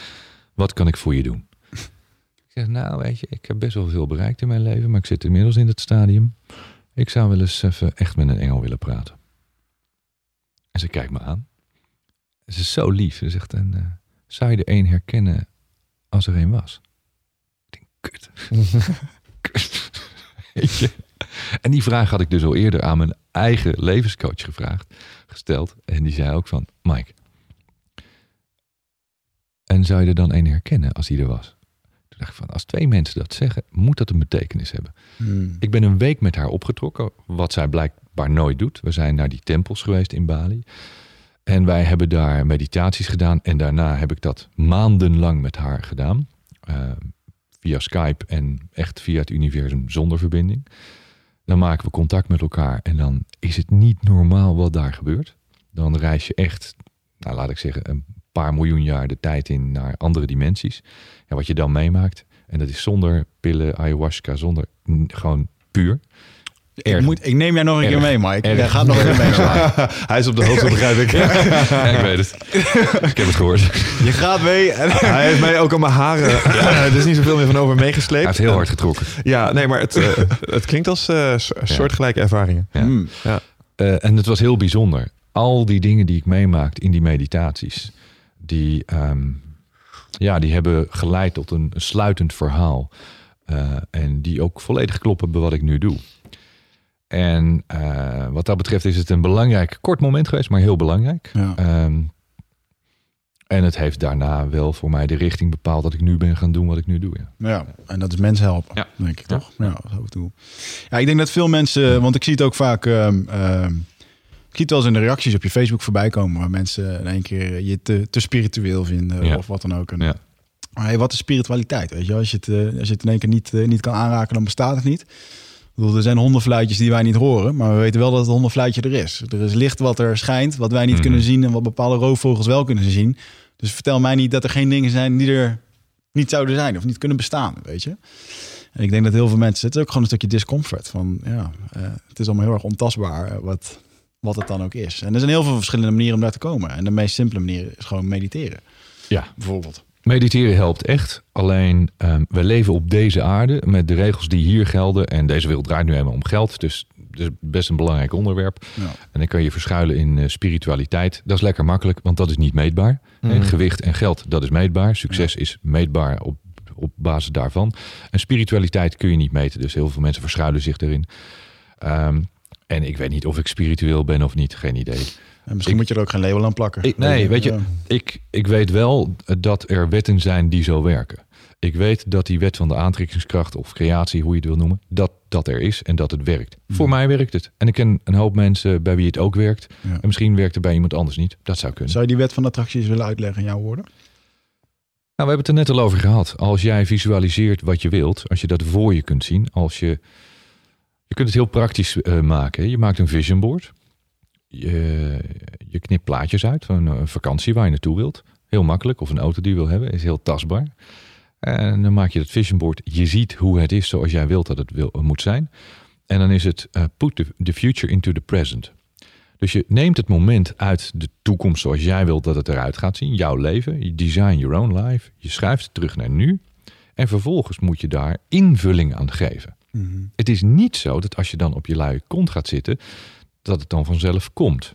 S4: Wat kan ik voor je doen? Ik zeg, nou weet je, ik heb best wel veel bereikt in mijn leven. Maar ik zit inmiddels in het stadium. Ik zou wel eens even echt met een engel willen praten. En ze kijkt me aan. Ze is zo lief. Ze zegt, en, eh, zou je er één herkennen als er één was? Ik denk, kut. Kut. Weet je? En die vraag had ik dus al eerder aan mijn eigen levenscoach gevraagd, gesteld. En die zei ook van, Mike, en zou je er dan één herkennen als die er was? Toen dacht ik van, als twee mensen dat zeggen, moet dat een betekenis hebben.
S1: Hmm.
S4: Ik ben een week met haar opgetrokken, wat zij blijkbaar nooit doet. We zijn naar die tempels geweest in Bali. En wij hebben daar meditaties gedaan. En daarna heb ik dat maandenlang met haar gedaan. Eh, via Skype en echt via het universum zonder verbinding. Dan maken we contact met elkaar. En dan is het niet normaal wat daar gebeurt. Dan reis je echt, nou laat ik zeggen, een paar miljoen jaar de tijd in naar andere dimensies. En wat je dan meemaakt. En dat is zonder pillen, ayahuasca, zonder gewoon puur.
S1: Ik, moet, ik neem jou nog een
S4: Erg.
S1: keer mee, Mike.
S4: Erg.
S1: Jij gaat nog een keer mee.
S5: Hij is op de hoogte, begrijp ik.
S4: Ja, ik weet het. ik heb het gehoord.
S1: Je gaat mee. En...
S5: Hij heeft mij ook aan mijn haren. Er is niet zoveel meer van over
S4: Hij
S5: meegesleept.
S4: heeft heel hard getrokken.
S5: Ja, nee, maar het, eh, het klinkt als eh, so- soortgelijke ervaringen.
S4: Ja.
S1: Hmm.
S4: Eh, en het was heel bijzonder. Al die dingen die ik meemaakte in die meditaties, die, ehm, ja, die hebben geleid tot een, een sluitend verhaal. Eh, en die ook volledig kloppen bij wat ik nu doe. En eh, wat dat betreft is het een belangrijk, kort moment geweest, maar heel belangrijk.
S1: Ja.
S4: Ehm, en het heeft daarna wel voor mij de richting bepaald dat ik nu ben gaan doen wat ik nu doe. Ja.
S1: Ja, en dat is mensen helpen,
S4: Ja.
S1: denk ik toch? Ja. Ja, ik denk dat veel mensen, want ik zie het ook vaak, ehm, ehm, ik zie het wel eens in de reacties op je Facebook voorbij komen, waar mensen in één keer je te, te spiritueel vinden
S4: Ja.
S1: of wat dan ook. En,
S4: Ja.
S1: Maar hey, wat is spiritualiteit? Weet je, als je het, eh, als je het in één keer niet, eh, niet kan aanraken, dan bestaat het niet. Bedoel, er zijn hondenfluitjes die wij niet horen, maar we weten wel dat het hondenfluitje er is. Er is licht wat er schijnt, wat wij niet
S4: Mhm.
S1: kunnen zien en wat bepaalde roofvogels wel kunnen zien. Dus vertel mij niet dat er geen dingen zijn die er niet zouden zijn of niet kunnen bestaan, weet je. En ik denk dat heel veel mensen, het is ook gewoon een stukje discomfort van, ja, eh, het is allemaal heel erg ontastbaar eh, wat, wat het dan ook is. En er zijn heel veel verschillende manieren om daar te komen. En de meest simpele manier is gewoon mediteren,
S4: ja,
S1: bijvoorbeeld.
S4: Mediteren helpt echt. Alleen ehm, we leven op deze aarde met de regels die hier gelden. En deze wereld draait nu helemaal om geld. Dus het is best een belangrijk onderwerp.
S1: Ja.
S4: En dan kan je verschuilen in eh, spiritualiteit. Dat is lekker makkelijk, want dat is niet meetbaar. En gewicht en geld, dat is meetbaar. Succes is meetbaar op, op basis daarvan. En spiritualiteit kun je niet meten. Dus heel veel mensen verschuilen zich erin. Ehm, en ik weet niet of ik spiritueel ben of niet. Geen idee.
S1: En misschien
S4: Ik-
S1: moet je er ook geen label aan plakken.
S4: Ik, nee, weet je,
S1: Ja.
S4: ik, ik weet wel dat er wetten zijn die zo werken. Ik weet dat die wet van de aantrekkingskracht of creatie, hoe je het wil noemen, dat dat er is en dat het werkt. Voor mij werkt het. En ik ken een hoop mensen bij wie het ook werkt.
S1: Ja.
S4: En misschien werkt het bij iemand anders niet. Dat zou kunnen.
S1: Zou je die wet van attracties willen uitleggen in jouw woorden?
S4: Nou, we hebben het er net al over gehad. Als jij visualiseert wat je wilt, als je dat voor je kunt zien, als je. Je kunt het heel praktisch eh, maken. Je maakt een vision board. Je, je knipt plaatjes uit van een vakantie waar je naartoe wilt. Heel makkelijk. Of een auto die je wil hebben. Is heel tastbaar. En dan maak je dat vision board. Je ziet hoe het is zoals jij wilt dat het wil, moet zijn. En dan is het eh, put the, the future into the present. Dus je neemt het moment uit de toekomst zoals jij wilt dat het eruit gaat zien. Jouw leven. Je design your own life. Je schuift het terug naar nu. En vervolgens moet je daar invulling aan geven. Het is niet zo dat als je dan op je luie kont gaat zitten, dat het dan vanzelf komt.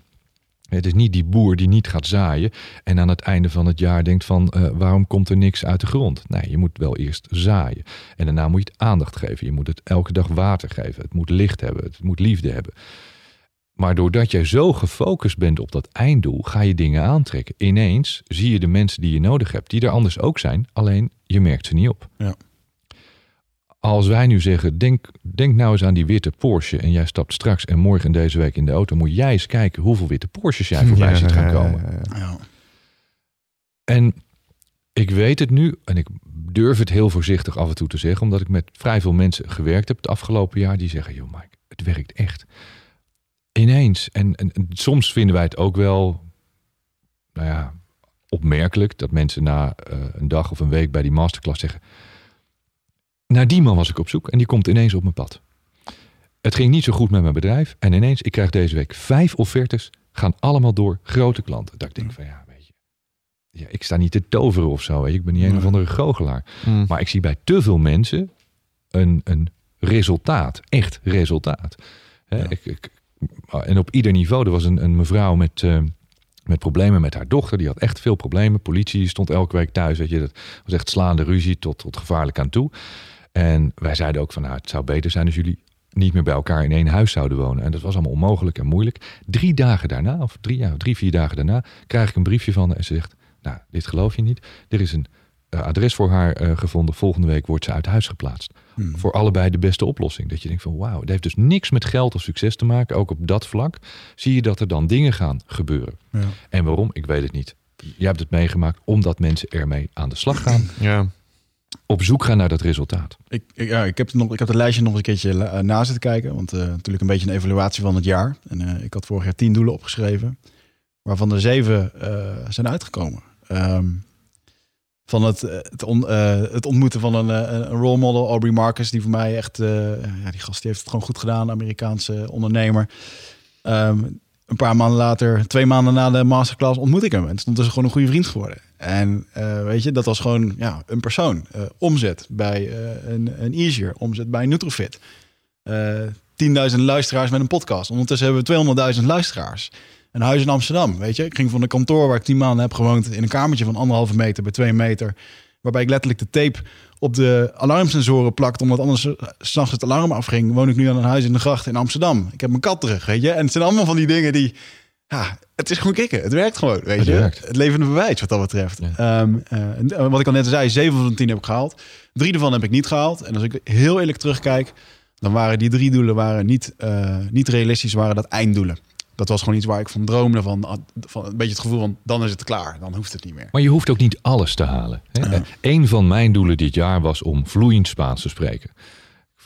S4: Het is niet die boer die niet gaat zaaien en aan het einde van het jaar denkt van eh, waarom komt er niks uit de grond? Nee, je moet wel eerst zaaien. En daarna moet je het aandacht geven. Je moet het elke dag water geven. Het moet licht hebben. Het moet liefde hebben. Maar doordat jij zo gefocust bent op dat einddoel, ga je dingen aantrekken. Ineens zie je de mensen die je nodig hebt, die er anders ook zijn, alleen je merkt ze niet op.
S1: Ja.
S4: Als wij nu zeggen, denk, denk nou eens aan die witte Porsche en jij stapt straks en morgen en deze week in de auto, moet jij eens kijken hoeveel witte Porsches jij voorbij ziet gaan komen.
S5: Ja, ja, ja.
S1: Ja.
S4: En ik weet het nu, en ik durf het heel voorzichtig af en toe te zeggen, omdat ik met vrij veel mensen gewerkt heb het afgelopen jaar, die zeggen, joh Mike, het werkt echt. Ineens. En, en, en soms vinden wij het ook wel, nou ja, opmerkelijk dat mensen na eh, een dag of een week bij die masterclass zeggen, naar die man was ik op zoek en die komt ineens op mijn pad. Het ging niet zo goed met mijn bedrijf en ineens, ik krijg deze week vijf offertes, gaan allemaal door grote klanten. Dat ik denk van ja, weet je, ja, ik sta niet te toveren of zo, weet je. ik ben niet een of andere goochelaar.
S5: Hmm.
S4: Maar ik zie bij te veel mensen een, een resultaat, echt resultaat. Hè,
S1: Ja.
S4: ik, ik, en op ieder niveau, er was een, een mevrouw met, eh, met problemen met haar dochter, die had echt veel problemen. Politie stond elke week thuis, weet je, dat was echt slaande ruzie tot, tot gevaarlijk aan toe. En wij zeiden ook van, nou, het zou beter zijn als jullie niet meer bij elkaar in één huis zouden wonen. En dat was allemaal onmogelijk en moeilijk. Drie dagen daarna, of drie, ja, drie vier dagen daarna, krijg ik een briefje van haar en ze zegt, nou, dit geloof je niet. Er is een eh, adres voor haar eh, gevonden. Volgende week wordt ze uit huis geplaatst.
S1: Hmm.
S4: Voor allebei de beste oplossing. Dat je denkt van wauw, het heeft dus niks met geld of succes te maken. Ook op dat vlak zie je dat er dan dingen gaan gebeuren.
S1: Ja.
S4: En waarom? Ik weet het niet. Jij hebt het meegemaakt omdat mensen ermee aan de slag gaan.
S5: Ja.
S4: Op zoek gaan naar dat resultaat.
S1: Ik, ja, ik, heb nog, ik heb het lijstje nog een keertje eh, na zitten kijken. Want eh, natuurlijk een beetje een evaluatie van het jaar. En eh, ik had vorig jaar tien doelen opgeschreven. Waarvan er zeven zijn uitgekomen. Ehm, van het, het, het ontmoeten van een, een role model, Aubrey Marcus. Die voor mij echt... ja, die gast die heeft het gewoon goed gedaan. Amerikaanse ondernemer. Ehm, een paar maanden later, twee maanden na de masterclass, ontmoet ik hem. En stond dus gewoon een goede vriend geworden. En eh, weet je, dat was gewoon ja, een persoon. Eh, omzet bij eh, een, een Easier, omzet bij Nutrofit. Eh 10.000 luisteraars met een podcast. Ondertussen hebben we 200.000 luisteraars. Een huis in Amsterdam, weet je. Ik ging van een kantoor waar ik 10 maanden heb gewoond... in een kamertje van anderhalve meter bij twee meter... waarbij ik letterlijk de tape op de alarmsensoren plakte... omdat anders s'nachts het alarm afging... woon ik nu aan een huis in de gracht in Amsterdam. Ik heb mijn kat terug, weet je. En het zijn allemaal van die dingen die... Ja, het is gewoon kicken. Het werkt gewoon, weet
S4: Het
S1: je.
S4: werkt.
S1: Het levende bewijs wat dat betreft.
S4: Ja.
S1: Ehm, eh, eh, wat ik al net zei, 7 van de 10 heb ik gehaald. Drie ervan heb ik niet gehaald. En als ik heel eerlijk terugkijk, dan waren die drie doelen waren niet, eh, niet realistisch, waren dat einddoelen. Dat was gewoon iets waar ik van droomde, van, ah, van een beetje het gevoel van, dan is het klaar, dan hoeft het niet meer.
S4: Maar je hoeft ook niet alles te halen. Hè?
S1: Ja.
S4: Een van mijn doelen dit jaar was om vloeiend Spaans te spreken.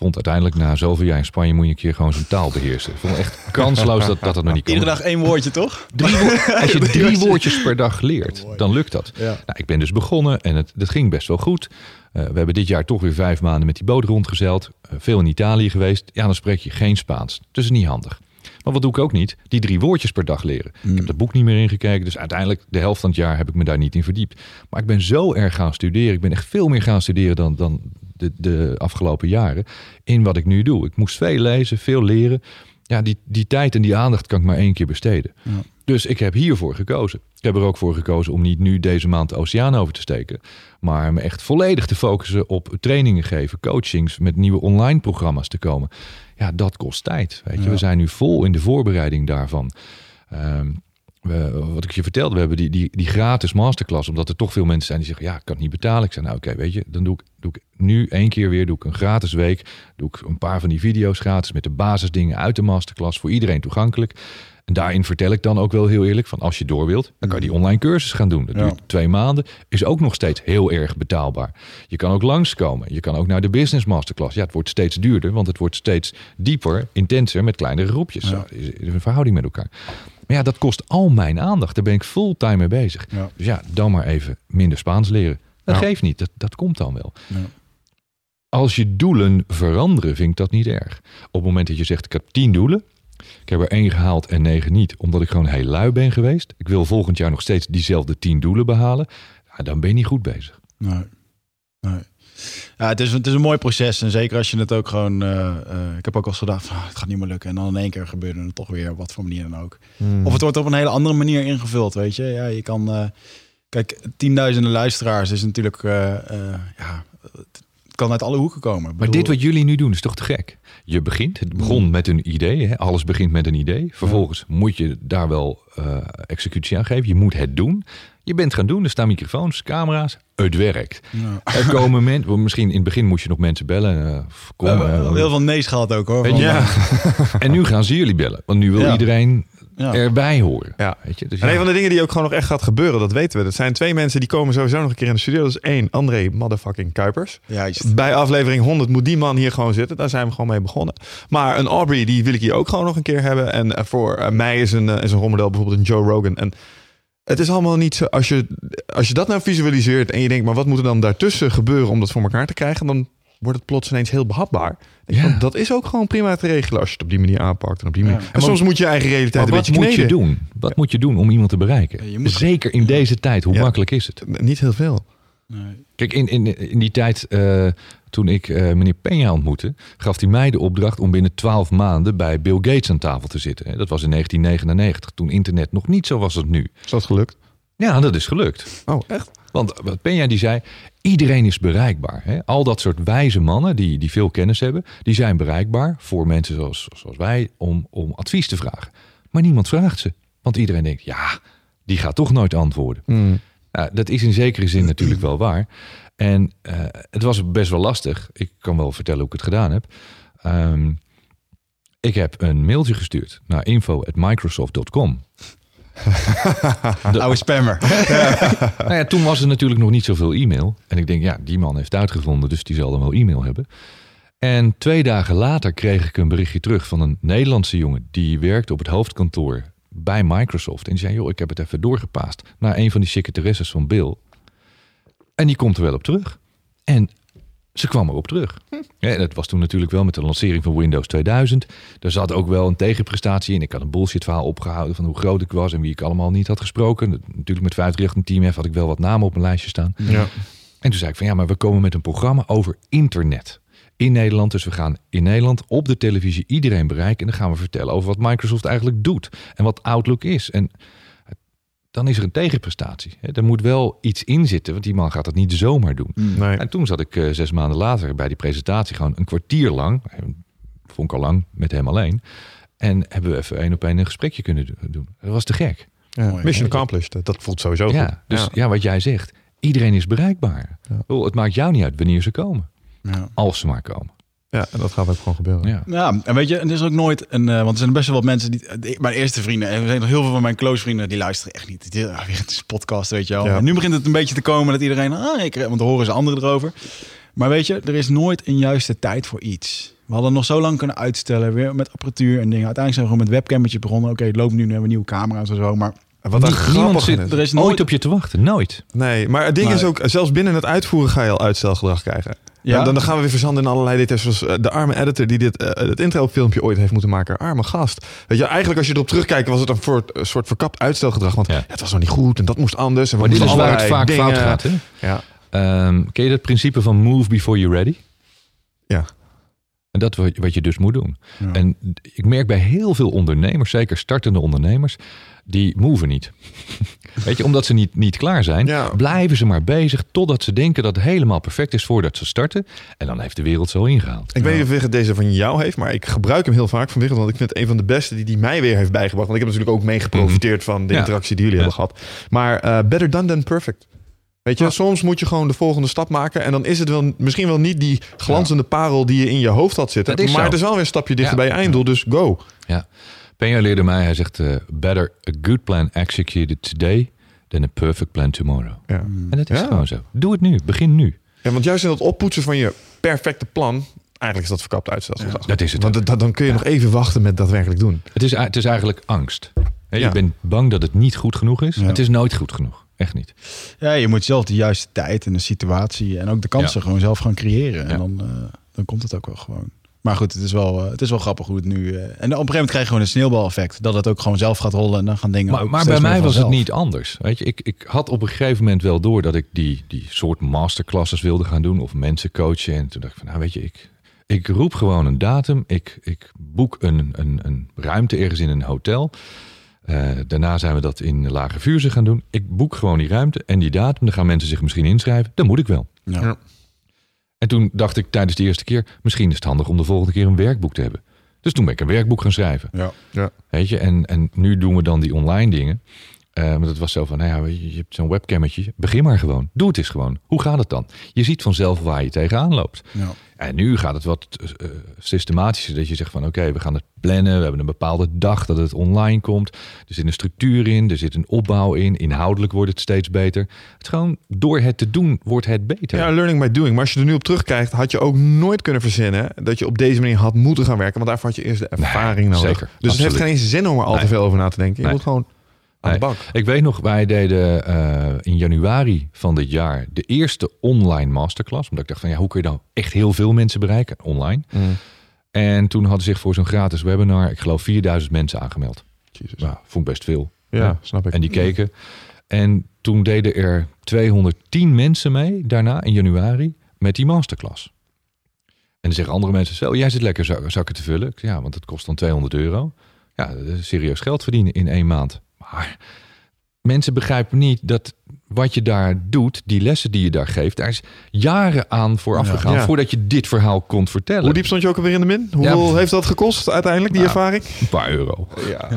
S4: Vond uiteindelijk na zoveel jaar in Spanje moet je een keer gewoon zo'n taal beheersen. Ik vond echt kansloos dat dat, het nog niet kon.
S1: Iedere dag één woordje, toch?
S4: Drie als je
S1: Drie woordjes.
S4: per dag leert, dan lukt dat.
S1: Ja.
S4: Nou, ik ben dus begonnen en het, dat ging best wel goed. Eh, we hebben dit jaar toch weer vijf maanden met die boot rondgezeild. Eh, veel in Italië geweest. Ja, dan spreek je geen Spaans. Dus is niet handig. Maar wat doe ik ook niet? Die drie woordjes per dag leren. Ik heb het boek niet meer ingekeken. Dus uiteindelijk de helft van het jaar heb ik me daar niet in verdiept. Maar ik ben zo erg gaan studeren. Ik ben echt veel meer gaan studeren dan, dan de, de afgelopen jaren. In wat ik nu doe. Ik moest veel lezen, veel leren. Ja, die, die tijd en die aandacht kan ik maar één keer besteden.
S1: Ja.
S4: Dus ik heb hiervoor gekozen. Ik heb er ook voor gekozen om niet nu deze maand de oceaan over te steken. Maar me echt volledig te focussen op trainingen geven, coachings, met nieuwe online programma's te komen. Ja, dat kost tijd. Weet je,
S1: Ja.
S4: we zijn nu vol in de voorbereiding daarvan. Ehm, we, wat ik je vertelde, we hebben die, die, die gratis masterclass, omdat er toch veel mensen zijn die zeggen: Ja, ik kan het niet betalen. Ik zeg: Nou, oké, weet je, dan doe ik, doe ik nu één keer weer doe ik een gratis week. Doe ik een paar van die video's gratis met de basisdingen uit de masterclass voor iedereen toegankelijk. En daarin vertel ik dan ook wel heel eerlijk: van als je door wilt, dan kan je die online cursus gaan doen. Dat
S1: Ja.
S4: duurt twee maanden, is ook nog steeds heel erg betaalbaar. Je kan ook langskomen. Je kan ook naar de business masterclass. Ja, het wordt steeds duurder, want het wordt steeds dieper, intenser met kleinere groepjes.
S1: Ja.
S4: Zo, is is een verhouding met elkaar. Maar ja, dat kost al mijn aandacht. Daar ben ik fulltime mee bezig.
S1: Ja.
S4: Dus ja, dan maar even minder Spaans leren. Dat geeft niet, dat, dat komt dan wel.
S1: Ja.
S4: Als je doelen veranderen, vind ik dat niet erg. Op het moment dat je zegt, ik heb tien doelen. Ik heb er één gehaald en negen niet, omdat ik gewoon heel lui ben geweest. Ik wil volgend jaar nog steeds diezelfde tien doelen behalen. Ja, dan ben je niet goed bezig.
S1: Nee. nee. Ja, het is, het is een mooi proces. En zeker als je het ook gewoon... eh, eh, ik heb ook al eens gedacht, van, ah, het gaat niet meer lukken. En dan in één keer gebeurde het toch weer, op wat voor manier dan ook.
S5: Hmm.
S1: Of het wordt op een hele andere manier ingevuld, weet je. Ja, je kan... eh, kijk, tienduizenden luisteraars is natuurlijk... ja, kan uit alle hoeken komen.
S4: Maar dit wat jullie nu doen is toch te gek? Je begint, het begon met een idee. Hè? Alles begint met een idee. Vervolgens moet je daar wel eh, executie aan geven. Je moet het doen. Je bent gaan doen. Er staan microfoons, camera's. Het werkt.
S1: Ja.
S4: Er komen mensen. Misschien in het begin moest je nog mensen bellen. eh, kom,
S1: We hebben
S4: eh,
S1: heel veel nee's gehad ook, hoor. Eh,
S4: En nu gaan ze jullie bellen. Want nu wil
S1: Ja.
S4: iedereen
S1: ja.
S4: erbij horen.
S5: Ja.
S4: Weet je? Dus
S5: En
S4: ja.
S5: een van de dingen die ook gewoon nog echt gaat gebeuren, dat weten we. Dat zijn twee mensen die komen sowieso nog een keer in de studio. Dat is één, André motherfucking Kuipers.
S1: Juist.
S5: Bij aflevering 100 moet die man hier gewoon zitten. Daar zijn we gewoon mee begonnen. Maar een Aubrey, die wil ik hier ook gewoon nog een keer hebben. En eh, voor eh, mij is een, eh, is een rolmodel bijvoorbeeld een Joe Rogan. En het is allemaal niet zo... Als je, als je dat nou visualiseert en je denkt... maar wat moet er dan daartussen gebeuren om dat voor elkaar te krijgen... dan wordt het plots ineens heel behapbaar.
S4: Ja.
S5: van, Dat is ook gewoon prima te regelen als je het op die manier aanpakt. En, op die manier.
S1: Ja.
S5: en soms moet je je eigen realiteit
S4: Maar
S5: een
S4: wat
S5: beetje
S4: moet je doen? Wat moet je doen om iemand te bereiken?
S1: Je moet-
S4: Zeker in deze tijd. Hoe
S5: Ja.
S4: makkelijk is het?
S5: Niet heel veel.
S1: Nee.
S4: Kijk, in, in, in die tijd eh, toen ik eh, meneer Peña ontmoette, gaf hij mij de opdracht om binnen twaalf maanden bij Bill Gates aan tafel te zitten. Dat was in 1999, toen internet nog niet zo was als nu.
S5: Is dat gelukt?
S4: Ja, dat is gelukt.
S5: Oh, echt?
S4: Want wat Peña die zei, iedereen is bereikbaar. Hè? Al dat soort wijze mannen die, die veel kennis hebben, die zijn bereikbaar voor mensen zoals, zoals wij om, om advies te vragen. Maar niemand vraagt ze. Want iedereen denkt, ja, die gaat toch nooit antwoorden.
S5: Hmm.
S4: Nou, dat is in zekere zin natuurlijk wel waar. En eh, het was best wel lastig. Ik kan wel vertellen hoe ik het gedaan heb. Ehm, ik heb een mailtje gestuurd naar info.microsoft.com.
S1: Oude spammer.
S4: Nou ja, toen was er natuurlijk nog niet zoveel e-mail. En ik denk, ja, die man heeft uitgevonden, dus die zal dan wel e-mail hebben. En twee dagen later kreeg ik een berichtje terug van een Nederlandse jongen... die werkte op het hoofdkantoor bij Microsoft. En die zei, joh, ik heb het even doorgepaast naar een van die secretaresses van Bill. En die komt er wel op terug. En ze kwam erop terug. Ja, dat was toen natuurlijk wel met de lancering van Windows 2000. Daar zat ook wel een tegenprestatie in. Ik had een bullshit verhaal opgehouden van hoe groot ik was en wie ik allemaal niet had gesproken. Natuurlijk met 538 en Team F had ik wel wat namen op mijn lijstje staan.
S5: Ja.
S4: En toen zei ik van ja, maar we komen met een programma over internet. In Nederland, dus we gaan in Nederland op de televisie iedereen bereiken. En dan gaan we vertellen over wat Microsoft eigenlijk doet. En wat Outlook is. En dan is er een tegenprestatie. hè. Er moet wel iets in zitten, want die man gaat dat niet zomaar doen.
S5: Nee.
S4: En toen zat ik eh, zes maanden later bij die presentatie gewoon een kwartier lang, eh, vond ik al lang, met hem alleen. En hebben we even één op één een gesprekje kunnen do- doen. Dat was te gek.
S5: Ja.
S1: Mooi.
S5: Mission accomplished. Dat voelt sowieso goed.
S4: ja, dus ja. wat jij zegt, iedereen is bereikbaar.
S5: Ja.
S4: Wel, Het maakt jou niet uit wanneer ze komen.
S1: Ja.
S4: Als ze maar komen.
S5: Ja, en dat gaat ook gewoon gebeuren.
S4: Ja.
S1: Ja, en weet je, het is ook nooit een. eh, want er zijn best wel wat mensen die. die- Mijn eerste vrienden, en er zijn nog heel veel van mijn close vrienden, die luisteren echt niet. Die, ah, weer het is een podcast, weet je wel.
S5: Ja.
S1: En nu begint het een beetje te komen dat iedereen. Ah, ik, want dan horen ze anderen erover. Maar weet je, er is nooit een juiste tijd voor iets. We hadden nog zo lang kunnen uitstellen, weer met apparatuur en dingen. Uiteindelijk zijn we gewoon met webcammetjes begonnen. Oké, het loopt nu, nu hebben we nieuwe camera's en zo. Maar
S5: Wat daar grappig
S4: zit
S5: is.
S1: er is
S4: Nooit op je te wachten, nooit.
S5: Nee, maar het ding
S1: Nee.
S5: is ook, zelfs binnen het uitvoeren ga je al uitstelgedrag krijgen.
S1: Ja.
S5: Ja. Dan, dan gaan we weer verzanden in allerlei details. Zoals eh, de arme editor die dit eh, het intro-filmpje ooit heeft moeten maken. Arme gast. Weet je, eigenlijk als je erop terugkijkt was het een soort, een soort verkapt uitstelgedrag. Want
S4: Ja.
S5: ja, het was nog niet goed en dat moest anders. En
S4: Maar dit is waar het vaak fout gaat. Hè?
S5: Ja.
S4: Ehm, ken je dat principe van move before you're ready?
S5: Ja.
S4: En dat wat wat je dus moet doen.
S1: Ja.
S4: En ik merk bij heel veel ondernemers, zeker startende ondernemers, die moven niet. Weet je, omdat ze niet, niet klaar zijn,
S5: Ja.
S4: blijven ze maar bezig totdat ze denken dat het helemaal perfect is voordat ze starten. En dan heeft de wereld zo ingehaald.
S5: Ik weet niet of Wigert deze van jou heeft, maar ik gebruik hem heel vaak van Wigert. Want ik vind het een van de beste die die mij weer heeft bijgebracht. Want ik heb natuurlijk ook mee geprofiteerd van de
S4: Mhm. Ja.
S5: interactie die jullie
S4: Ja.
S5: hebben gehad. Maar eh, better done than perfect. Weet je, soms moet je gewoon de volgende stap maken. En dan is het wel, misschien wel niet die glanzende parel die je in je hoofd had zitten. Maar
S4: zo.
S5: het is wel weer een stapje dichter
S4: Ja.
S5: bij je einddoel. Dus go.
S4: Ja. Peña leerde mij, hij zegt, eh, better a good plan executed today than a perfect plan tomorrow.
S5: Ja.
S4: En dat is
S5: Ja.
S4: gewoon zo. Doe het nu, begin nu.
S5: ja, want juist in dat oppoetsen van je perfecte plan... Eigenlijk is dat verkapt uitstelgedrag.
S4: Dat is het.
S5: Want dat- dan kun je nog even wachten met daadwerkelijk doen.
S4: Het is, het is eigenlijk angst. Hè, Je
S5: Ja.
S4: bent bang dat het niet goed genoeg is.
S1: Ja.
S4: Het is nooit goed genoeg. Echt niet.
S1: Ja, je moet zelf de juiste tijd en de situatie en ook de kansen gewoon zelf gaan creëren.
S4: Ja.
S1: En dan, eh, dan komt het ook wel gewoon. Maar goed, het is wel, eh, het is wel grappig hoe het nu... eh, en op een gegeven moment krijg je gewoon een sneeuwbaleffect. Dat het ook gewoon zelf gaat rollen en dan gaan dingen
S4: Maar,
S1: ook
S4: maar bij mij was het niet anders. Weet je, ik, ik had op een gegeven moment wel door dat ik die, die soort masterclasses wilde gaan doen of mensen coachen. En toen dacht ik van, nou weet je, ik, ik roep gewoon een datum. Ik, ik boek een, een, een ruimte ergens in een hotel. Eh, daarna zijn we dat in Lage Vuurse gaan doen. Ik boek gewoon die ruimte en die datum. Dan gaan mensen zich misschien inschrijven. Dan moet ik wel.
S1: Ja.
S5: Ja.
S4: En toen dacht ik tijdens de eerste keer, misschien is het handig om de volgende keer een werkboek te hebben. Dus toen ben ik een werkboek gaan schrijven.
S1: Ja.
S4: Weet je, en, en nu doen we dan die online dingen. Eh maar dat was zo van, nou ja, weet je, je hebt zo'n webcammetje. Begin maar gewoon. Doe het eens gewoon. Hoe gaat het dan? Je ziet vanzelf waar je tegenaan loopt.
S1: Ja.
S4: En nu gaat het wat eh, systematischer. Dat je zegt van, oké, we gaan het plannen. We hebben een bepaalde dag dat het online komt. Er zit een structuur in. Er zit een opbouw in. Inhoudelijk wordt het steeds beter. Het is gewoon, door het te doen, wordt het beter.
S5: Ja, learning by doing. Maar als je er nu op terugkijkt, had je ook nooit kunnen verzinnen dat je op deze manier had moeten gaan werken. Want daarvoor had je eerst de ervaring nodig.
S4: zeker.
S5: Dus het heeft geen zin om er al te veel over na te denken. Je
S4: Nee.
S5: moet gewoon aan
S4: Nee.
S5: de bak.
S4: Ik weet nog, wij deden eh, in januari van dit jaar de eerste online masterclass. Omdat ik dacht van ja, hoe kun je nou echt heel veel mensen bereiken online? En toen hadden zich voor zo'n gratis webinar, ik geloof 4000 mensen aangemeld.
S5: Jezus.
S4: Nou, vond ik best veel.
S5: Ja, snap ik.
S4: En die keken. En toen deden er 210 mensen mee, daarna in januari, met die masterclass. En dan zeggen andere mensen, zo, jij zit lekker zak- zakken te vullen. Ja, want het kost dan 200 euro. Ja, is serieus geld verdienen in één maand. Maar mensen begrijpen niet dat wat je daar doet, die lessen die je daar geeft, daar is jaren aan vooraf
S1: Ja.
S4: gegaan
S5: Ja.
S4: voordat je dit verhaal kon vertellen.
S5: Hoe diep stond je ook alweer in de min? Hoeveel
S4: Ja.
S5: heeft dat gekost uiteindelijk, die
S4: Nou,
S5: ervaring?
S4: Een paar euro.
S5: Ja.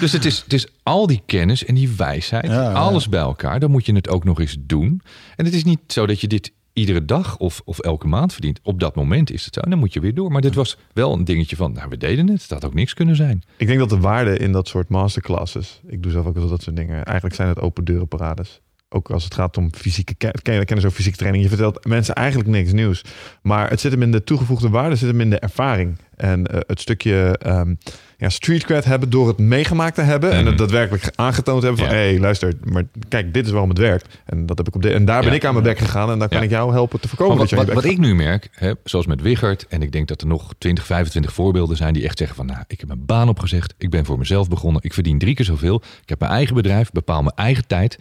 S4: Dus het is, het is al die kennis en die wijsheid,
S1: Ja, ja.
S4: alles bij elkaar. Dan moet je het ook nog eens doen. En het is niet zo dat je dit iedere dag of, of elke maand verdient. Op dat moment is het zo. En dan moet je weer door. Maar dit was wel een dingetje van, nou, we deden het. Het had ook niks kunnen zijn.
S5: Ik denk dat de waarde in dat soort masterclasses, ik doe zelf ook wel dat soort dingen, eigenlijk zijn het open deuren parades. Ook als het gaat om fysieke ken- ken- kennis over fysieke training. Je vertelt mensen eigenlijk niks nieuws. Maar het zit hem in de toegevoegde waarde, zit hem in de ervaring. En eh, het stukje ehm, ja, street cred hebben door het meegemaakt te hebben. En
S4: Mhm.
S5: het daadwerkelijk aangetoond hebben van...
S4: Ja.
S5: hé, hey, luister, maar kijk, dit is waarom het werkt. En, dat heb ik op de, en daar ben
S4: Ja.
S5: ik aan mijn bek gegaan. En daar kan ik jou helpen te voorkomen
S4: Maar
S5: dat
S4: wat,
S5: je
S4: wat, wat ik nu merk, hè, zoals met Wiggert... en ik denk dat er nog 20, 25 voorbeelden zijn... die echt zeggen van, nou, ik heb mijn baan opgezegd. Ik ben voor mezelf begonnen. Ik verdien drie keer zoveel. Ik heb mijn eigen bedrijf, bepaal mijn eigen tijd.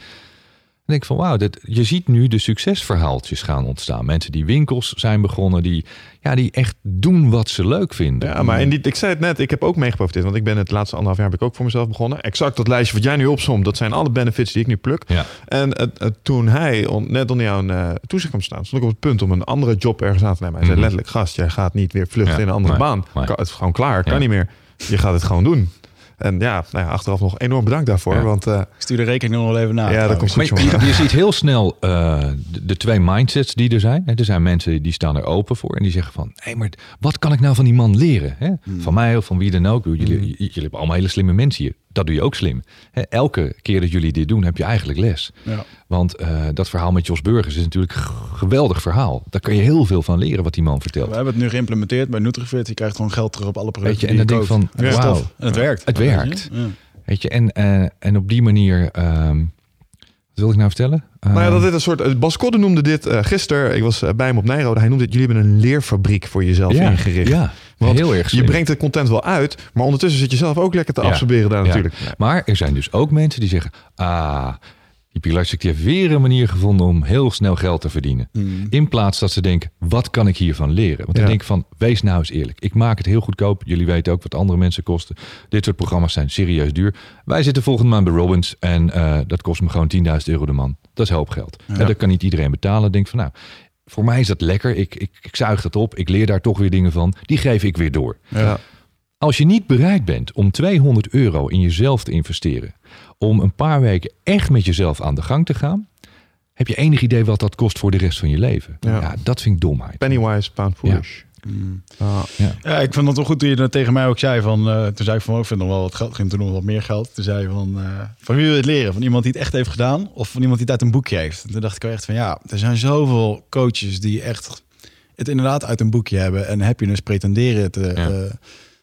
S4: En denk van, wauw, dit- je ziet nu de succesverhaaltjes gaan ontstaan. Mensen die winkels zijn begonnen, die, ja, die echt doen wat ze leuk vinden.
S5: Ja, maar in die, ik zei het net, ik heb ook meegeprofiteerd. Want ik ben het laatste anderhalf jaar heb ik ook voor mezelf begonnen. Exact dat lijstje wat jij nu opzomt, dat zijn alle benefits die ik nu pluk.
S4: Ja.
S5: En toen hij on- net onder jouw eh, toezicht kwam staan, stond ik op het punt om een andere job ergens aan te nemen. Hij zei
S4: Mhm.
S5: letterlijk, gast, jij gaat niet weer vluchten
S4: Ja,
S5: in een andere
S4: nee,
S5: baan.
S4: nee.
S5: Kan- Het is gewoon klaar, kan niet meer. Je gaat het gewoon doen. En ja, nou ja, achteraf nog enorm bedankt daarvoor.
S4: Ja.
S5: Want eh,
S1: Ik stuur de rekening nog wel even na.
S5: Ja, dat komt goed.
S4: Maar je, je ziet heel snel eh, de, de twee mindsets die er zijn. Er zijn mensen die staan er open voor en die zeggen van... hé, maar wat kan ik nou van die man leren? Hè? Van mij of van wie dan ook. Jullie, j- jullie hebben allemaal hele slimme mensen hier. Dat doe je ook slim. Hè, elke keer dat jullie dit doen, heb je eigenlijk les.
S1: Ja.
S4: Want eh, dat verhaal met Jos Burgers is natuurlijk een geweldig verhaal. Daar kan je heel veel van leren wat die man vertelt.
S1: We hebben het nu geïmplementeerd bij Nutrifit. Je krijgt gewoon geld terug op alle producten
S4: Weet je, en dan
S1: je
S4: denk van,
S1: En dat is
S4: wauw.
S1: tof. En het werkt.
S4: Het werkt.
S1: Ja.
S4: Weet je, en, eh, en op die manier... ehm, wat wil ik nou vertellen?
S5: nou ja,
S4: Ehm,
S5: dat dit een soort. eh, Bas Kodde noemde dit eh, gisteren. Ik was bij hem op Nijrode. Hij noemde dit. Jullie hebben een leerfabriek voor jezelf
S4: ja,
S5: ingericht.
S4: Ja,
S5: Want
S4: heel erg
S5: Je brengt het content wel uit, maar ondertussen zit je zelf ook lekker te absorberen daar natuurlijk.
S4: Maar er zijn dus ook mensen die zeggen... Ah, die die heeft weer een manier gevonden om heel snel geld te verdienen.
S1: Mm.
S4: In plaats dat ze denken, wat kan ik hiervan leren? Want dan
S5: Ja.
S4: denk ik van, wees nou eens eerlijk. Ik maak het heel goedkoop. Jullie weten ook wat andere mensen kosten. Dit soort programma's zijn serieus duur. Wij zitten volgende maand bij Robbins en eh, dat kost me gewoon 10.000 euro de man. Dat is hoop geld. En dat kan niet iedereen betalen. Denk van, nou, voor mij is dat lekker. Ik, ik, ik zuig dat op. Ik leer daar toch weer dingen van. Die geef ik weer door.
S5: Ja.
S4: Als je niet bereid bent om 200 euro in jezelf te investeren, om een paar weken echt met jezelf aan de gang te gaan, heb je enig idee wat dat kost voor de rest van je leven?
S5: Ja.
S4: Ja, dat vind ik domheid.
S5: Pennywise, pound foolish.
S1: Mm.
S5: Ah.
S1: Ja, ik vond het wel goed toen je dat tegen mij ook zei. Van, eh, toen zei ik van, oh, ik vind nog wel wat geld. Ging toen nog wat meer geld. Toen zei je van, eh, van wie wil je het leren? Van iemand die het echt heeft gedaan? Of van iemand die het uit een boekje heeft? En toen dacht ik wel echt van, ja, er zijn zoveel coaches die echt het inderdaad uit een boekje hebben. En happiness pretenderen te,
S4: Ja.
S1: eh,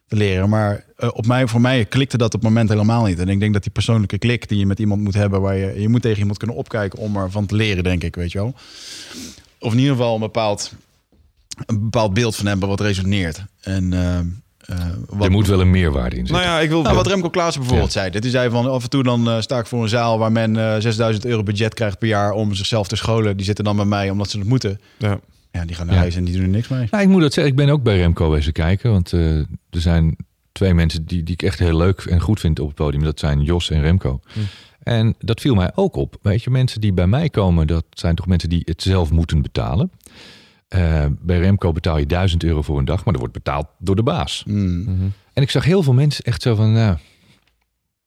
S1: te leren. Maar op mij, voor mij klikte dat op het moment helemaal niet. En ik denk dat die persoonlijke klik die je met iemand moet hebben... waar je, je moet tegen iemand kunnen opkijken om ervan te leren, denk ik, weet je wel. Of in ieder geval een bepaald een bepaald beeld van hebben wat resoneert. En eh, eh, wat,
S4: Er moet wel een meerwaarde in zitten.
S5: Nou ja, ik wil...
S1: nou, wat Remco Klaassen bijvoorbeeld zei. Dit hij zei van af en toe dan eh, sta ik voor een zaal waar men eh 6000 euro budget krijgt per jaar om zichzelf te scholen. Die zitten dan bij mij omdat ze het moeten.
S5: ja.
S1: Ja, die gaan naar
S4: Ja.
S1: huis en die doen er niks mee.
S4: Nou, ik moet dat zeggen. Ik ben ook bij Remco wezen kijken. Want eh, er zijn twee mensen die, die ik echt heel leuk en goed vind op het podium. Dat zijn Jos en Remco. En dat viel mij ook op. Weet je, mensen die bij mij komen, dat zijn toch mensen die het zelf moeten betalen. Eh, bij Remco betaal je 1000 euro voor een dag, maar dat wordt betaald door de baas.
S1: Mm.
S4: En ik zag heel veel mensen echt zo van, nou,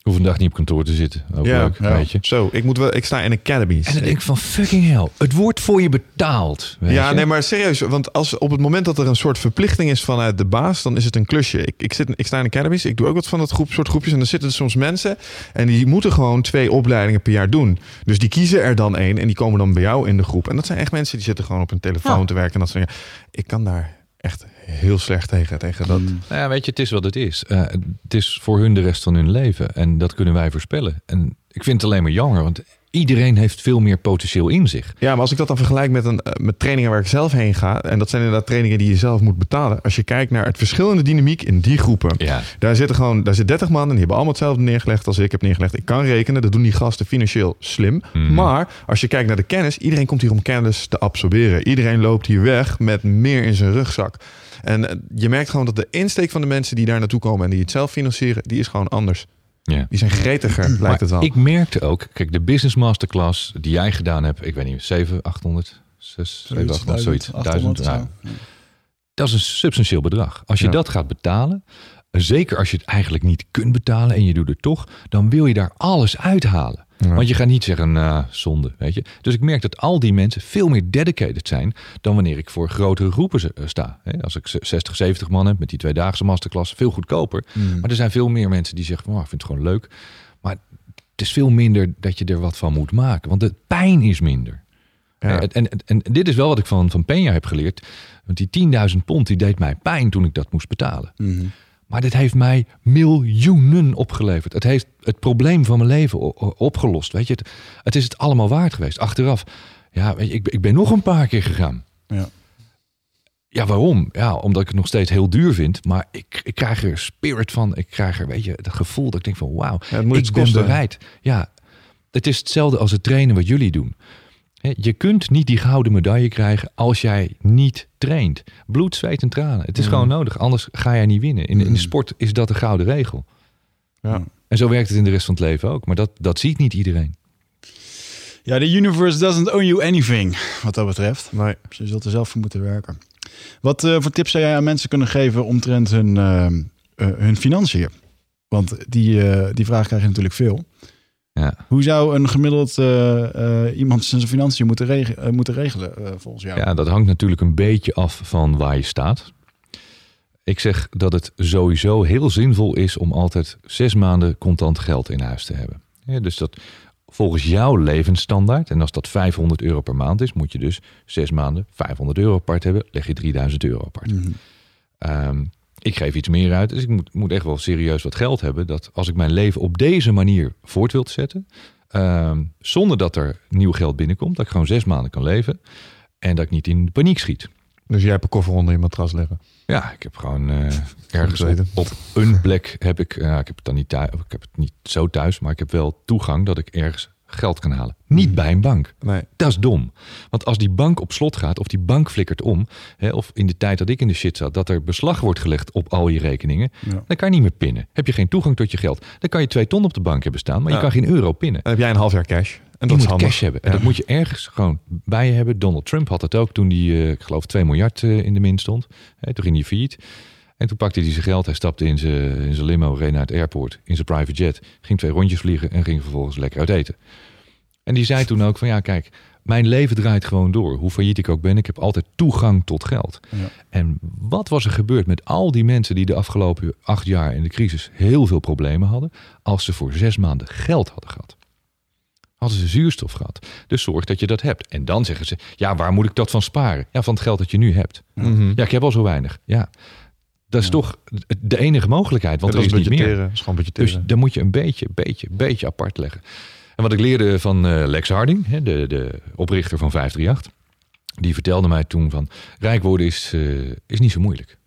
S4: hoef een dag niet op kantoor te zitten. Ook
S5: Ja,
S4: leuk,
S1: ja.
S4: weet je.
S5: Zo, ik, moet wel, ik sta in academies.
S4: En dan denk ik van, fucking hell, het wordt voor je betaald. Weet
S5: ja,
S4: je?
S5: nee, maar serieus. Want als op het moment dat er een soort verplichting is vanuit de baas, dan is het een klusje. Ik, ik, zit, ik sta in academies, ik doe ook wat van dat groep, soort groepjes. En dan zitten er soms mensen en die moeten gewoon twee opleidingen per jaar doen. Dus die kiezen er dan één en die komen dan bij jou in de groep. En dat zijn echt mensen die zitten gewoon op hun telefoon
S4: Ja.
S5: te werken. En dat soort dingen. Ik kan daar echt heel slecht tegen. tegen dat.
S1: Mm.
S4: Nou ja, weet je, het is wat het is. Eh, het is voor hun de rest van hun leven. En dat kunnen wij voorspellen. En ik vind het alleen maar jammer, want iedereen heeft veel meer potentieel in zich.
S5: Ja, maar als ik dat dan vergelijk met, een, eh, met trainingen waar ik zelf heen ga. En dat zijn inderdaad trainingen die je zelf moet betalen. Als je kijkt naar het verschillende dynamiek in die groepen.
S4: Ja,
S5: Daar zitten gewoon, daar zit 30 man en die hebben allemaal hetzelfde neergelegd als ik heb neergelegd. Ik kan rekenen, dat doen die gasten financieel slim.
S4: Mhm.
S5: Maar als je kijkt naar de kennis, iedereen komt hier om kennis te absorberen. Iedereen loopt hier weg met meer in zijn rugzak. En eh, je merkt gewoon dat de insteek van de mensen die daar naartoe komen en die het zelf financieren, die is gewoon anders.
S4: ja.
S5: Die zijn gretiger, lijkt het wel.
S4: Ik merkte ook, kijk, de business masterclass die jij gedaan hebt, ik weet niet, 7, 800, 6, 7, 800, zoiets, 1000. ja. Dat is een substantieel bedrag. Als je
S5: Ja.
S4: dat gaat betalen, zeker als je het eigenlijk niet kunt betalen en je doet het toch, dan wil je daar alles uithalen.
S5: Ja.
S4: Want je gaat niet zeggen, nou, zonde, weet je. Dus ik merk dat al die mensen veel meer dedicated zijn dan wanneer ik voor grotere groepen eh, sta. Als ik 60, 70 man heb met die tweedaagse masterclass, veel goedkoper.
S1: Mm.
S4: Maar er zijn veel meer mensen die zeggen, van, oh, ik vind het gewoon leuk. Maar het is veel minder dat je er wat van moet maken. Want de pijn is minder.
S5: Ja.
S4: En, en, en dit is wel wat ik van, van Peña heb geleerd. Want die 10.000 pond die deed mij pijn toen ik dat moest betalen.
S1: Mm.
S4: Maar dit heeft mij miljoenen opgeleverd. Het heeft het probleem van mijn leven opgelost. Weet je, het, het is het allemaal waard geweest. Achteraf, ja, weet je, ik, ben- ik ben nog een paar keer gegaan.
S1: Ja.
S4: Ja, waarom? Ja, omdat ik het nog steeds heel duur vind. Maar ik, ik krijg er spirit van. Ik krijg er, weet je, het gevoel dat ik denk van wauw,
S5: Ja,
S4: ik ben bereid. Ja, het is hetzelfde als het trainen wat jullie doen. Hè, Je kunt niet die gouden medaille krijgen als jij niet traint. Bloed, zweet en tranen. Het is
S5: Mm.
S4: gewoon nodig, anders ga jij niet winnen. In, in de sport is dat de gouden regel.
S5: Ja.
S4: En zo werkt het in de rest van het leven ook. Maar dat, dat ziet niet iedereen.
S1: Ja, de universe doesn't owe you anything, wat dat betreft.
S5: Nee.
S1: Dus je zult er zelf voor moeten werken. Wat eh, voor tips zou jij aan mensen kunnen geven omtrent hun, eh, eh, hun financiën? Want die, eh, die vraag krijg je natuurlijk veel.
S4: Ja.
S1: Hoe zou een gemiddeld eh, eh, iemand zijn financiën moeten, reg- eh, moeten regelen volgens jou?
S4: Ja, dat hangt natuurlijk een beetje af van waar je staat. Ik zeg dat het sowieso heel zinvol is om altijd zes maanden contant geld in huis te hebben. Ja, dus dat volgens jouw levensstandaard, en als dat 500 euro per maand is, moet je dus zes maanden 500 euro apart hebben, leg je 3000 euro apart. Ehm, ik geef iets meer uit, dus ik moet, moet echt wel serieus wat geld hebben. Dat als ik mijn leven op deze manier voort wil zetten, ehm, zonder dat er nieuw geld binnenkomt, dat ik gewoon zes maanden kan leven en dat ik niet in paniek schiet.
S5: Dus jij hebt een koffer onder je matras liggen.
S4: Ja, ik heb gewoon eh, ergens op, op een plek heb ik, ja, ik heb het dan niet thuis, ik heb het niet zo thuis, maar ik heb wel toegang dat ik ergens geld kan halen. Niet bij een bank.
S5: Nee.
S4: Dat is dom. Want als die bank op slot gaat of die bank flikkert om, hè, of in de tijd dat ik in de shit zat, dat er beslag wordt gelegd op al je rekeningen,
S1: Ja.
S4: dan kan je niet meer pinnen. Heb je geen toegang tot je geld, dan kan je twee ton op de bank hebben staan, maar
S5: Ja.
S4: je kan geen euro pinnen.
S5: Dan heb jij een half jaar cash. En dat
S4: moet cash hebben. En
S5: Ja.
S4: dat moet je ergens gewoon bij je hebben. Donald Trump had het ook toen hij, eh, ik geloof, 2 miljard eh, in de min stond. Hè, toen ging hij failliet. En toen pakte hij zijn geld. Hij stapte in zijn, in zijn limo, reed naar het airport, in zijn private jet. Ging twee rondjes vliegen en ging vervolgens lekker uit eten. En die zei toen ook van ja, kijk, mijn leven draait gewoon door. Hoe failliet ik ook ben, ik heb altijd toegang tot geld.
S1: Ja.
S4: En wat was er gebeurd met al die mensen die de afgelopen acht jaar in de crisis heel veel problemen hadden, als ze voor zes maanden geld hadden gehad? Hadden ze zuurstof gehad. Dus zorg dat je dat hebt. En dan zeggen ze, ja, waar moet ik dat van sparen? Ja, van het geld dat je nu hebt.
S5: Mhm.
S4: Ja, ik heb al zo weinig. Ja, dat is
S1: Ja.
S4: toch de enige mogelijkheid, want
S5: dat
S4: er is niet meer. Dus dan moet je een beetje, beetje, beetje apart leggen. En wat ik leerde van eh, Lex Harding, de, de oprichter van 538. Die vertelde mij toen van, rijk worden is, eh, is niet zo moeilijk.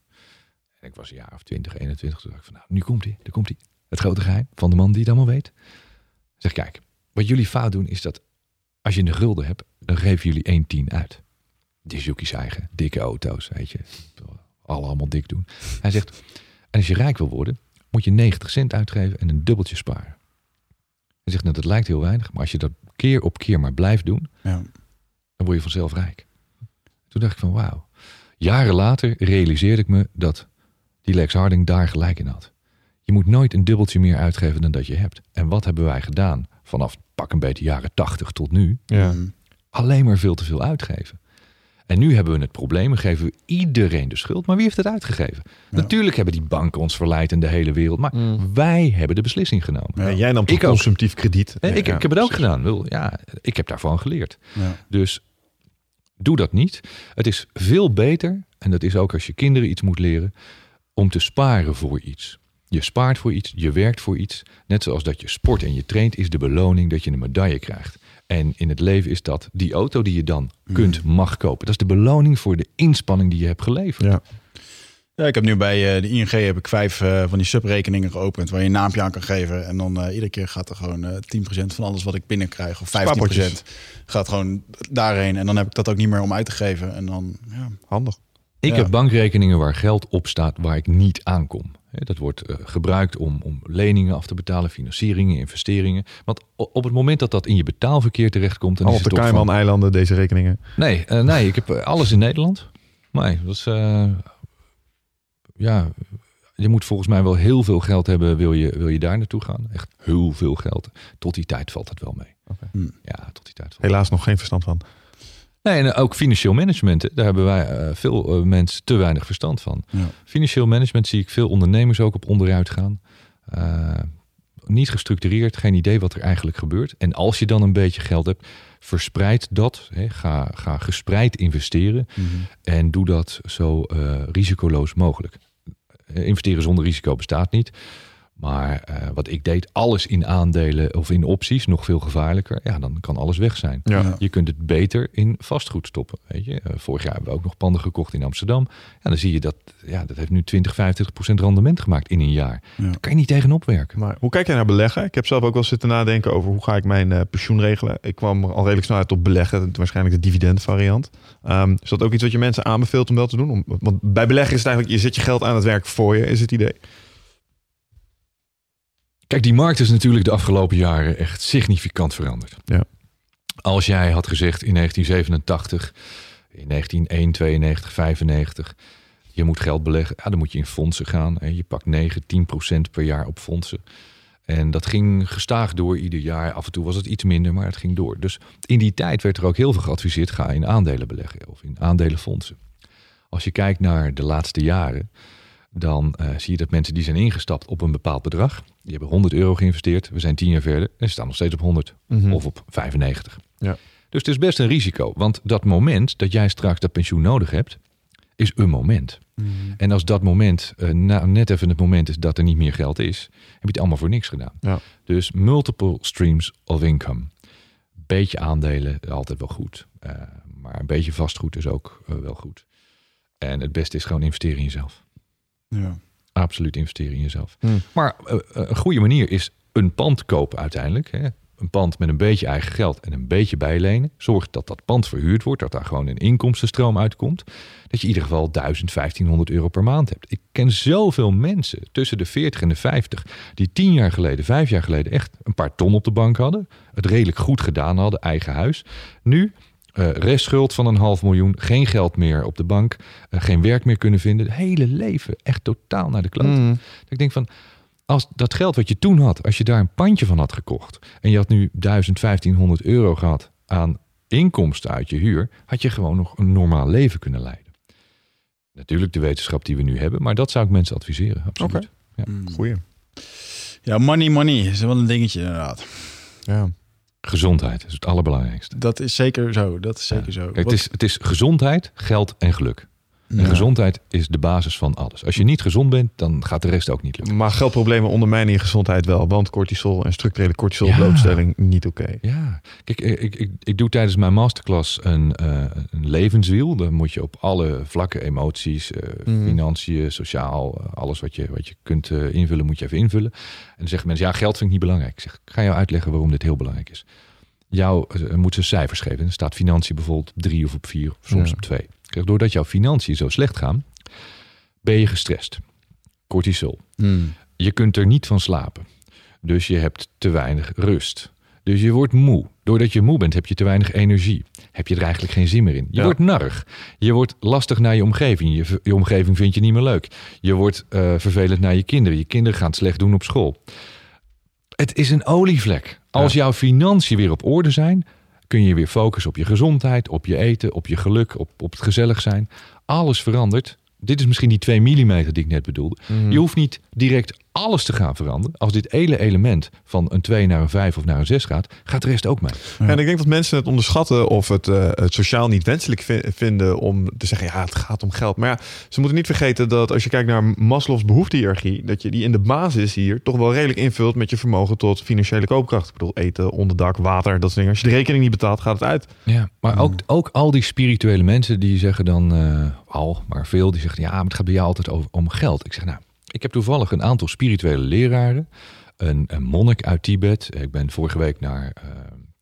S4: En ik was een jaar of 20, 21. Toen dacht ik van, nou, nu komt hij, daar komt hij. Het grote geheim van de man die het allemaal weet. Zeg, kijk, wat jullie fout doen is dat als je een gulden hebt, dan geven jullie 1,10 uit. Die is Yuki's eigen, dikke auto's, weet je. Alle allemaal dik doen. Hij zegt, en als je rijk wil worden, moet je 90 cent uitgeven en een dubbeltje sparen. Hij zegt, nou dat lijkt heel weinig, maar als je dat keer op keer maar blijft doen,
S1: Ja.
S4: dan word je vanzelf rijk. Toen dacht ik van wauw. Jaren later realiseerde ik me dat die Lex Harding daar gelijk in had. Je moet nooit een dubbeltje meer uitgeven dan dat je hebt. En wat hebben wij gedaan vanaf pak een beetje jaren 80 tot nu?
S5: Ja.
S4: Alleen maar veel te veel uitgeven. En nu hebben we het probleem en geven we iedereen de schuld. Maar wie heeft het uitgegeven? Natuurlijk hebben die banken ons verleid in de hele wereld. Maar
S5: Mm.
S4: wij hebben de beslissing genomen.
S5: Ja, jij nam toch
S4: ook.
S5: consumptief krediet. Ja,
S4: ik, ik heb het ook gedaan. Wil- Ja, ik heb daarvan geleerd.
S1: Ja.
S4: Dus doe dat niet. Het is veel beter, en dat is ook als je kinderen iets moet leren, om te sparen voor iets. Je spaart voor iets, je werkt voor iets. Net zoals dat je sport en je traint, is de beloning dat je een medaille krijgt. En in het leven is dat die auto die je dan kunt, mag kopen. Dat is de beloning voor de inspanning die je hebt geleverd.
S5: Ja.
S1: Ja, ik heb nu bij eh, de ING heb ik vijf eh, van die subrekeningen geopend waar je een naampje aan kan geven. En dan eh, iedere keer gaat er gewoon eh 10% van alles wat ik binnenkrijg, of 15%
S5: Spaarpotjes.
S1: gaat gewoon daarheen. En dan heb ik dat ook niet meer om uit te geven. En dan, ja,
S5: Handig.
S4: Ik
S1: Ja.
S4: heb bankrekeningen waar geld op staat waar ik niet aankom. Dat wordt eh, gebruikt om, om leningen af te betalen, financieringen, investeringen. Want op het moment dat dat in je betaalverkeer terechtkomt... dan is
S5: op de
S4: van-
S5: Cayman-eilanden, deze rekeningen.
S4: Nee, eh, nee, ik heb eh, alles in Nederland. Nee, dat is... eh, ja, je moet volgens mij wel heel veel geld hebben... wil je, wil je daar naartoe gaan. Echt heel veel geld. Tot die tijd valt het wel mee.
S5: Oké.
S1: Hm.
S4: Ja, tot die tijd valt
S5: Helaas nog geen verstand van.
S4: Nee, en ook financieel management. Daar hebben wij eh, veel eh, mensen te weinig verstand van.
S1: Ja.
S4: Financieel management zie ik veel ondernemers ook op onderuit gaan. Eh, niet gestructureerd, geen idee wat er eigenlijk gebeurt. En als je dan een beetje geld hebt, verspreid dat. Hè, ga, ga gespreid investeren.
S1: Mhm.
S4: En doe dat zo risicoloos mogelijk. Investeren zonder risico bestaat niet. Maar eh, wat ik deed, alles in aandelen of in opties, nog veel gevaarlijker. Ja, dan kan alles weg zijn.
S5: Ja.
S4: Je kunt het beter in vastgoed stoppen. Weet je? Eh, vorig jaar hebben we ook nog panden gekocht in Amsterdam. Ja, dan zie je dat ja, dat heeft nu 20, 50 procent rendement gemaakt in een jaar.
S1: Ja.
S4: Daar kan je niet tegenop werken.
S5: Maar hoe kijk jij naar beleggen? Ik heb zelf ook wel zitten nadenken over hoe ga ik mijn eh, pensioen regelen. Ik kwam al redelijk snel uit op beleggen. Waarschijnlijk de dividendvariant. Ehm is dat ook iets wat je mensen aanbeveelt om wel te doen? Om, want bij beleggen is het eigenlijk, je zet je geld aan het werk voor je, is het idee.
S4: Kijk, die markt is natuurlijk de afgelopen jaren echt significant veranderd.
S5: Ja.
S4: Als jij had gezegd in 1987, in 1991, 92, 95, je moet geld beleggen, ja, dan moet je in fondsen gaan. En je pakt 9, 10 procent per jaar op fondsen. En dat ging gestaag door ieder jaar. Af en toe was het iets minder, maar het ging door. Dus in die tijd werd er ook heel veel geadviseerd: ga in aandelen beleggen of in aandelenfondsen. Als je kijkt naar de laatste jaren, dan eh, zie je dat mensen die zijn ingestapt op een bepaald bedrag, die hebben 100 euro geïnvesteerd. We zijn 10 jaar verder en ze staan nog steeds op 100
S5: Mhm.
S4: of op 95.
S5: Ja.
S4: Dus het is best een risico, want dat moment dat jij straks dat pensioen nodig hebt, is een moment.
S1: Mhm.
S4: En als dat moment eh, nou, net even het moment is dat er niet meer geld is, heb je het allemaal voor niks gedaan.
S5: Ja.
S4: Dus multiple streams of income. Beetje aandelen, altijd wel goed. Eh, maar een beetje vastgoed is ook wel goed. En het beste is gewoon investeren in jezelf.
S1: Ja.
S4: Absoluut investeren in jezelf.
S5: Hmm.
S4: Maar eh, een goede manier is een pand kopen uiteindelijk. Hè. Een pand met een beetje eigen geld en een beetje bijlenen. Zorg dat dat pand verhuurd wordt, dat daar gewoon een inkomstenstroom uitkomt. Dat je in ieder geval 1000, 1500 euro per maand hebt. Ik ken zoveel mensen tussen de 40 en de 50 die tien jaar geleden, vijf jaar geleden echt een paar ton op de bank hadden. Het redelijk goed gedaan hadden, eigen huis. Nu eh restschuld van een half miljoen, geen geld meer op de bank, eh, geen werk meer kunnen vinden. Het hele leven echt totaal naar de kloot.
S5: Mhm.
S4: Dat ik denk van, als dat geld wat je toen had, als je daar een pandje van had gekocht en je had nu 1000, 1500 euro gehad aan inkomsten uit je huur, had je gewoon nog een normaal leven kunnen leiden. Natuurlijk de wetenschap die we nu hebben, maar dat zou ik mensen adviseren. Absoluut.
S5: Oké.
S1: Mm.
S5: Goeie.
S1: ja, money, money is wel een dingetje inderdaad.
S5: Ja.
S4: Gezondheid is het allerbelangrijkste.
S1: Dat is zeker zo. Dat is zeker zo.
S4: Kijk, het, is, het is gezondheid, geld en geluk. En gezondheid is de basis van alles. Als je niet gezond bent, dan gaat de rest ook niet lukken.
S5: Maar geldproblemen ondermijnen je gezondheid wel. Want cortisol en structurele cortisol
S4: Ja.
S5: blootstelling niet oké.
S4: Ja, kijk, ik, ik, ik doe tijdens mijn masterclass een, eh, een levenswiel. Dan moet je op alle vlakken, emoties, eh,
S5: Mhm.
S4: financiën, sociaal, eh, alles wat je, wat je kunt eh, invullen, moet je even invullen. En dan zeggen mensen, ja, geld vind ik niet belangrijk. Ik zeg, ik ga jou uitleggen waarom dit heel belangrijk is. Jou eh, moeten ze cijfers geven. En er staat financiën bijvoorbeeld op drie of op vier, of soms
S5: Ja.
S4: op twee. Doordat jouw financiën zo slecht gaan, ben je gestrest. Cortisol.
S1: Hmm.
S4: Je kunt er niet van slapen. Dus je hebt te weinig rust. Dus je wordt moe. Doordat je moe bent, heb je te weinig energie. Heb je er eigenlijk geen zin meer in. Je
S5: Ja.
S4: wordt narrig. Je wordt lastig naar je omgeving. Je, je omgeving vindt je niet meer leuk. Je wordt eh, vervelend naar je kinderen. Je kinderen gaan het slecht doen op school. Het is een olievlek. Als jouw financiën weer op orde zijn, kun je weer focussen op je gezondheid, op je eten, op je geluk, op, op het gezellig zijn. Alles verandert. Dit is misschien die 2 mm die ik net bedoelde. Je hoeft niet direct alles te gaan veranderen. Als dit hele element van een 2 naar een 5 of naar een 6 gaat, gaat de rest ook mee.
S5: En ik denk dat mensen het onderschatten of het, eh, het sociaal niet wenselijk vi- vinden om te zeggen, ja, het gaat om geld. Maar ja, ze moeten niet vergeten dat als je kijkt naar Maslow's behoeftehiërarchie, dat je die in de basis hier toch wel redelijk invult met je vermogen tot financiële koopkracht. Ik bedoel, eten, onderdak, water, dat soort dingen. Als je de rekening niet betaalt, gaat het uit.
S4: Ja, maar ook, ook al die spirituele mensen die zeggen dan eh, al, maar veel, die zeggen ja, maar het gaat bij jou altijd over, om geld. Ik zeg nou, ik heb toevallig een aantal spirituele leraren, een, een monnik uit Tibet. Ik ben vorige week naar eh,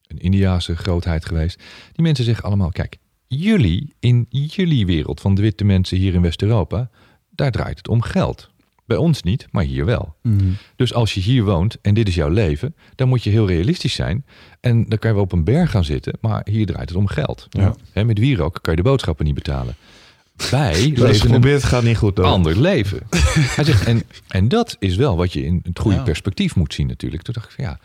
S4: een Indiase grootheid geweest. Die mensen zeggen allemaal, kijk, jullie in jullie wereld van de witte mensen hier in West-Europa, daar draait het om geld. Bij ons niet, maar hier wel.
S1: Hmm.
S4: Dus als je hier woont en dit is jouw leven, dan moet je heel realistisch zijn. En dan kan je wel op een berg gaan zitten, maar hier draait het om geld.
S5: Ja.
S4: Hè, met wierook kan je de boodschappen niet betalen. Wij
S5: Dus
S4: leven een
S5: probeer het gaat niet goed. Hoor.
S4: ander leven. Hij zegt, en, en dat is wel wat je in het goede
S1: Ja.
S4: perspectief moet zien natuurlijk. Toen dacht ik van ja.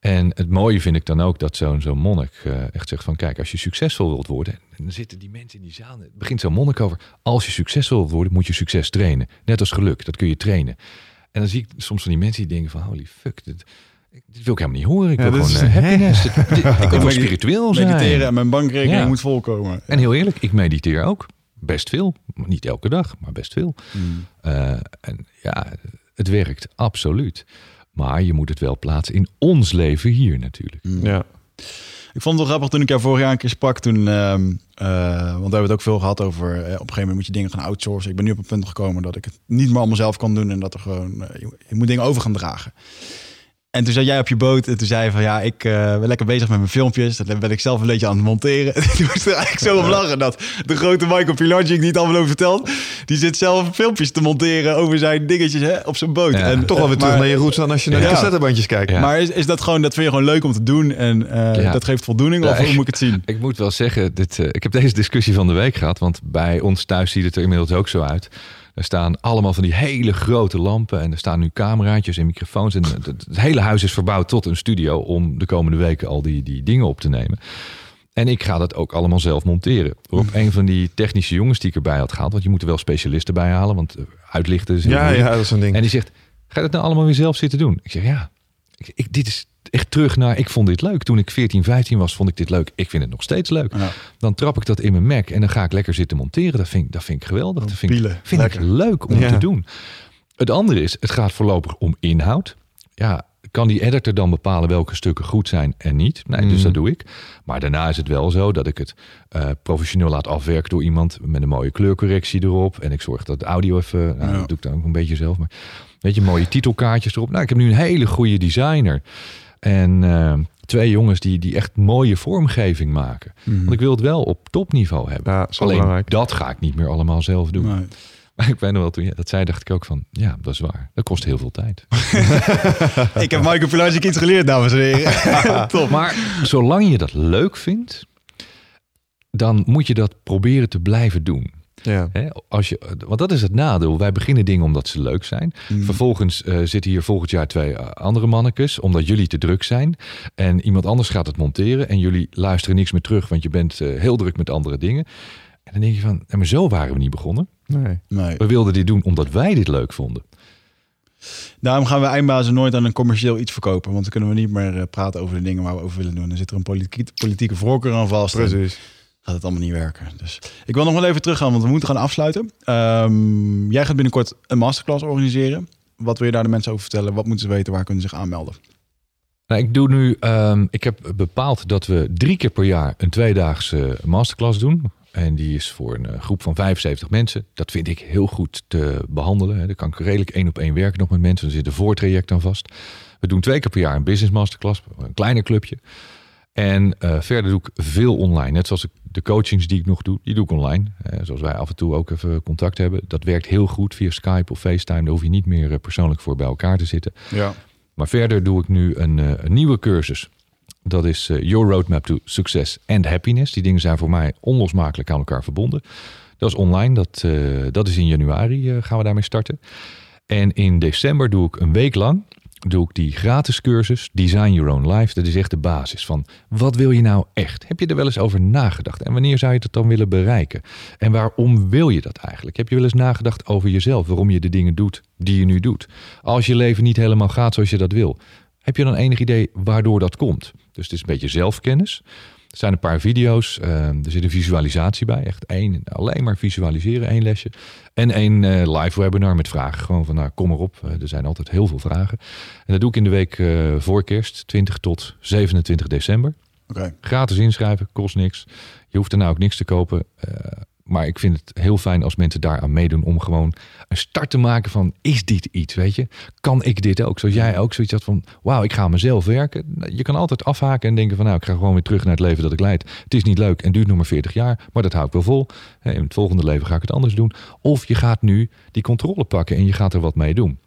S4: En het mooie vind ik dan ook dat zo'n zo'n monnik eh, echt zegt van kijk, als je succesvol wilt worden. En dan zitten die mensen in die zaal. Het begint zo'n monnik over. Als je succesvol wilt worden, moet je succes trainen. Net als geluk, dat kun je trainen. En dan zie ik soms van die mensen die denken van holy fuck. Dit, dit wil ik helemaal niet horen. Ik wil gewoon
S5: is-
S4: eh, happiness. Dit- dit- ik wil spiritueel zijn.
S1: Mediteren en mijn bankrekening
S4: Ja.
S1: moet volkomen.
S4: En heel eerlijk, ik mediteer ook. Best veel. Niet elke dag, maar best veel.
S1: Hmm.
S4: Eh, en ja, het werkt absoluut. Maar je moet het wel plaatsen in ons leven hier natuurlijk.
S5: Ja.
S1: Ik vond het wel grappig toen ik jou vorig jaar een keer sprak. Toen, ehm, eh, want we hebben het ook veel gehad over. eh, op een gegeven moment moet je dingen gaan outsourcen. Ik ben nu op een punt gekomen dat ik het niet meer allemaal zelf kan doen. En dat er gewoon. je, je moet dingen over gaan dragen. En toen zat jij op je boot en toen zei je van ja, ik eh, ben lekker bezig met mijn filmpjes. Dat ben ik zelf een beetje aan het monteren. En toen moest er eigenlijk zo om lachen dat de grote Michael Pilarczyk die het allemaal over vertelt, die zit zelf filmpjes te monteren over zijn dingetjes hè, op zijn boot.
S4: Ja.
S1: En
S5: Toch wel weer terug
S1: maar-
S5: naar je roots dan als je naar de cassettebandjes kijkt.
S4: Ja.
S1: Maar is, is dat gewoon, dat vind je gewoon leuk om te doen en eh,
S4: Ja.
S1: dat geeft voldoening?
S4: Ja,
S1: of hoe
S4: ik-
S1: moet ik het zien?
S4: Ik moet wel zeggen, dit, eh, ik heb deze discussie van de week gehad. Want bij ons thuis ziet het er inmiddels ook zo uit. Er staan allemaal van die hele grote lampen. En er staan nu cameraatjes en microfoons. En het, hele huis is verbouwd tot een studio. Om de komende weken al die, die dingen op te nemen. En ik ga dat ook allemaal zelf monteren. Op een van die technische jongens die ik erbij had gehaald. Want je moet er wel specialisten bij halen. Want eh, uitlichten is
S5: Ja, ja, dat is een ding.
S4: En die zegt, ga je dat nou allemaal weer zelf zitten doen? Ik zeg, ja. Ik, ik- dit is echt terug naar, ik vond dit leuk. Toen ik 14, 15 was, vond ik dit leuk. Ik vind het nog steeds leuk.
S1: Ja.
S4: Dan trap ik dat in mijn Mac en dan ga ik lekker zitten monteren. Dat vind, ik- dat vind ik geweldig. Dat vind,
S1: Pielen.
S4: vind ik leuk om
S5: Ja.
S4: te doen. Het andere is, het gaat voorlopig om inhoud. Ja, kan die editor dan bepalen welke stukken goed zijn en niet? Nee, dus dat doe ik. Maar daarna is het wel zo dat ik het eh, professioneel laat afwerken door iemand met een mooie kleurcorrectie erop. En ik zorg dat de audio even, nou,
S1: Ja.
S4: dat doe ik dan ook een beetje zelf. Maar weet je, mooie titelkaartjes erop. Nou, ik heb nu een hele goede designer. En eh, twee jongens die, die echt mooie vormgeving maken. Want ik wil het wel op topniveau hebben.
S5: Ja, zo
S4: Alleen
S5: belangrijk.
S4: dat ga ik niet meer allemaal zelf doen.
S1: Nee.
S4: Maar ik weet nog wel, toen je dat zei, dacht ik ook van... Ja, dat is waar. Dat kost heel veel tijd.
S1: Ik heb Michael Pilarczyk iets geleerd, dames en heren. Top.
S4: Maar zolang je dat leuk vindt... dan moet je dat proberen te blijven doen.
S5: Ja.
S4: Hè, als je, want dat is het nadeel. Wij beginnen dingen omdat ze leuk zijn.
S1: Mm.
S4: Vervolgens eh, zitten hier volgend jaar twee eh, andere mannekes, omdat jullie te druk zijn. En iemand anders gaat het monteren en jullie luisteren niks meer terug, want je bent eh, heel druk met andere dingen. En dan denk je van, maar zo waren we niet begonnen.
S5: Nee.
S1: Nee.
S4: We wilden dit doen omdat wij dit leuk vonden.
S1: Daarom gaan we eindbazen nooit aan een commercieel iets verkopen. Want dan kunnen we niet meer eh, praten over de dingen waar we over willen doen. Dan zit er een politieke, politieke voorkeur aan vast. En
S5: Precies.
S1: Gaat het allemaal niet werken. Dus ik wil nog wel even teruggaan, want we moeten gaan afsluiten. Ehm, jij gaat binnenkort een masterclass organiseren. Wat wil je daar de mensen over vertellen? Wat moeten ze weten? Waar kunnen ze zich aanmelden?
S4: Nou, ik doe nu. ehm, ik heb bepaald dat we drie keer per jaar een tweedaagse masterclass doen. En die is voor een eh, groep van 75 mensen. Dat vind ik heel goed te behandelen. Dan kan ik redelijk één op één werken nog met mensen. Er zit een voortraject aan vast. We doen twee keer per jaar een business masterclass. Een kleiner clubje. En eh, verder doe ik veel online. Net zoals ik de coachings die ik nog doe, die doe ik online. Eh, zoals wij af en toe ook even contact hebben. Dat werkt heel goed via Skype of FaceTime. Daar hoef je niet meer eh, persoonlijk voor bij elkaar te zitten.
S1: Ja.
S4: Maar verder doe ik nu een, eh, een nieuwe cursus. Dat is Your Roadmap to Success and Happiness. Die dingen zijn voor mij onlosmakelijk aan elkaar verbonden. Dat is online. Dat, dat is in januari gaan we daarmee starten. En in december doe ik een week lang doe ik die gratis cursus Design Your Own Life. Dat is echt de basis van wat wil je nou echt? Heb je er wel eens over nagedacht? En wanneer zou je dat dan willen bereiken? En waarom wil je dat eigenlijk? Heb je wel eens nagedacht over jezelf? Waarom je de dingen doet die je nu doet? Als je leven niet helemaal gaat zoals je dat wil, heb je dan enig idee waardoor dat komt? Dus het is een beetje zelfkennis. Er zijn een paar video's. eh, er zit een visualisatie bij. Echt één, alleen maar visualiseren, één lesje. En één eh, live webinar met vragen. Gewoon van, nou, kom erop. Eh, er zijn altijd heel veel vragen. En dat doe ik in de week eh, voor kerst, 20 tot 27 december. Gratis inschrijven, kost niks. Je hoeft er nou ook niks te kopen. Maar ik vind het heel fijn als mensen daaraan meedoen om gewoon een start te maken van is dit iets, weet je? Kan ik dit ook? Zoals jij ook zoiets had van wauw, ik ga aan mezelf werken. Nou, Je kan altijd afhaken en denken van nou, ik ga gewoon weer terug naar het leven dat ik leid. Het is niet leuk en duurt nog maar 40 jaar, maar dat hou ik wel vol. In het volgende leven ga ik het anders doen. Of je gaat nu die controle pakken en je gaat er wat mee doen.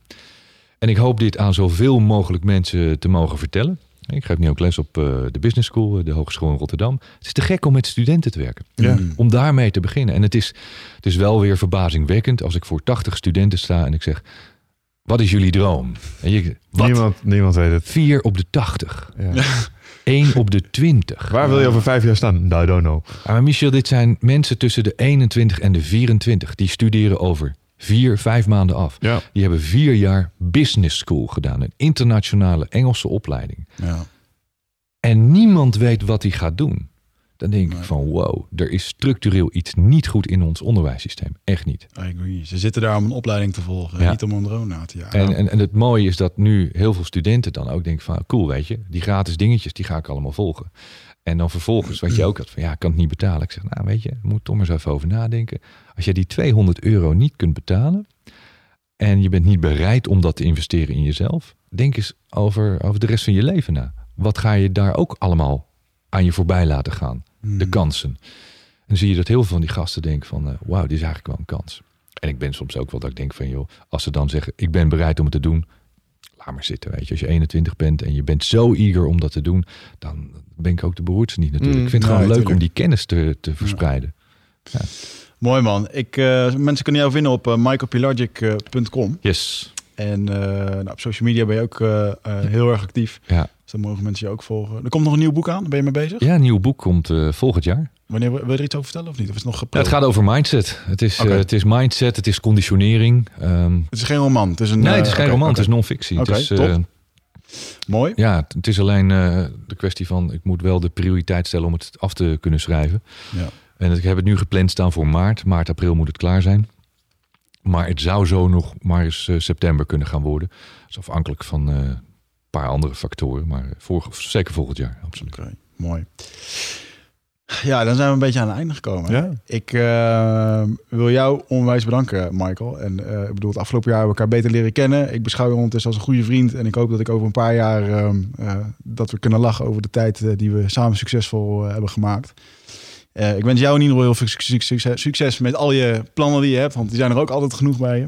S4: En ik hoop dit aan zoveel mogelijk mensen te mogen vertellen. Ik geef nu ook les op eh, de Business School, eh, de Hogeschool in Rotterdam. Het is te gek om met studenten te werken.
S1: Ja.
S4: Om daarmee te beginnen. En het is, het is wel weer verbazingwekkend als ik voor 80 studenten sta en ik zeg: Wat is jullie droom? En je, wat?
S5: Niemand, niemand weet het.
S4: Vier op de 80.
S5: Ja.
S4: Één op de 20.
S5: Waar wil je over vijf jaar staan? I don't know.
S4: Maar Michel, dit zijn mensen tussen de 21 en de 24. Die studeren over vier, vijf maanden af.
S5: Ja.
S4: Die hebben vier jaar business school gedaan. Een internationale Engelse opleiding.
S1: Ja.
S4: En niemand weet wat hij gaat doen. Dan denk ik van wow, er is structureel iets niet goed in ons onderwijssysteem. Echt niet.
S1: I agree. Ze zitten daar om een opleiding te volgen,
S4: Ja.
S1: niet om een drone na te jagen.
S4: En, en, en het mooie is dat nu heel veel studenten dan ook denken van cool weet je, die gratis dingetjes die ga ik allemaal volgen. En dan vervolgens, wat je ook had van ja, ik kan het niet betalen. Ik zeg nou weet je, moet toch maar eens even over nadenken. Als je die 200 euro niet kunt betalen en je bent niet bereid om dat te investeren in jezelf, denk eens over, over de rest van je leven na. Wat ga je daar ook allemaal aan je voorbij laten gaan? De kansen. En dan zie je dat heel veel van die gasten denken van eh, wauw, dit is eigenlijk wel een kans. En ik ben soms ook wel dat ik denk van joh, als ze dan zeggen ik ben bereid om het te doen, laat maar zitten. Weet je, als je 21 bent en je bent zo eager om dat te doen, dan ben ik ook de beroerdste niet natuurlijk.
S5: Mm,
S4: ik vind het gewoon leuk
S1: tuurlijk.
S4: om die kennis te, te verspreiden.
S1: Mooi man. Ik, eh, mensen kunnen jou vinden op uh, michaelpilargic.com.
S4: Yes.
S1: En eh, nou, op social media ben je ook eh, eh, heel erg actief.
S4: Ja.
S1: Dus dan mogen mensen je ook volgen. Er komt nog een nieuw boek aan. Ben je mee bezig?
S4: ja, een nieuw boek komt eh, volgend jaar.
S1: Wanneer wil je er iets over vertellen of niet? Of is het nog
S4: Ja,
S1: gepland?
S4: het gaat over mindset. Het is, eh, het is mindset, het is conditionering. Ehm,
S1: Het is geen roman. Het is een,
S4: nee, het is
S1: eh,
S4: geen roman, het is non-fictie.
S1: Oké, top.
S4: eh,
S1: Mooi.
S4: Ja, het- is alleen eh, de kwestie van... ik moet wel de prioriteit stellen om het af te kunnen schrijven.
S1: Ja.
S4: En ik heb het nu gepland staan voor maart. Maart, april moet het klaar zijn. Maar het zou zo nog maar eens eh, september kunnen gaan worden. Dat is afhankelijk van eh, een paar andere factoren. Maar voor, zeker volgend jaar, absoluut.
S1: Oké, mooi. Ja, dan zijn we een beetje aan het einde gekomen.
S5: Ja.
S1: Ik eh, wil jou onwijs bedanken, Michael. En eh, ik bedoel, het afgelopen jaar hebben we elkaar beter leren kennen. Ik beschouw je ondertussen als een goede vriend. En ik hoop dat ik over een paar jaar ehm, eh, dat we kunnen lachen over de tijd eh, die we samen succesvol eh, hebben gemaakt. Eh, ik wens jou in ieder geval heel veel succes, succes, met al je plannen die je hebt. Want die zijn er ook altijd genoeg bij je.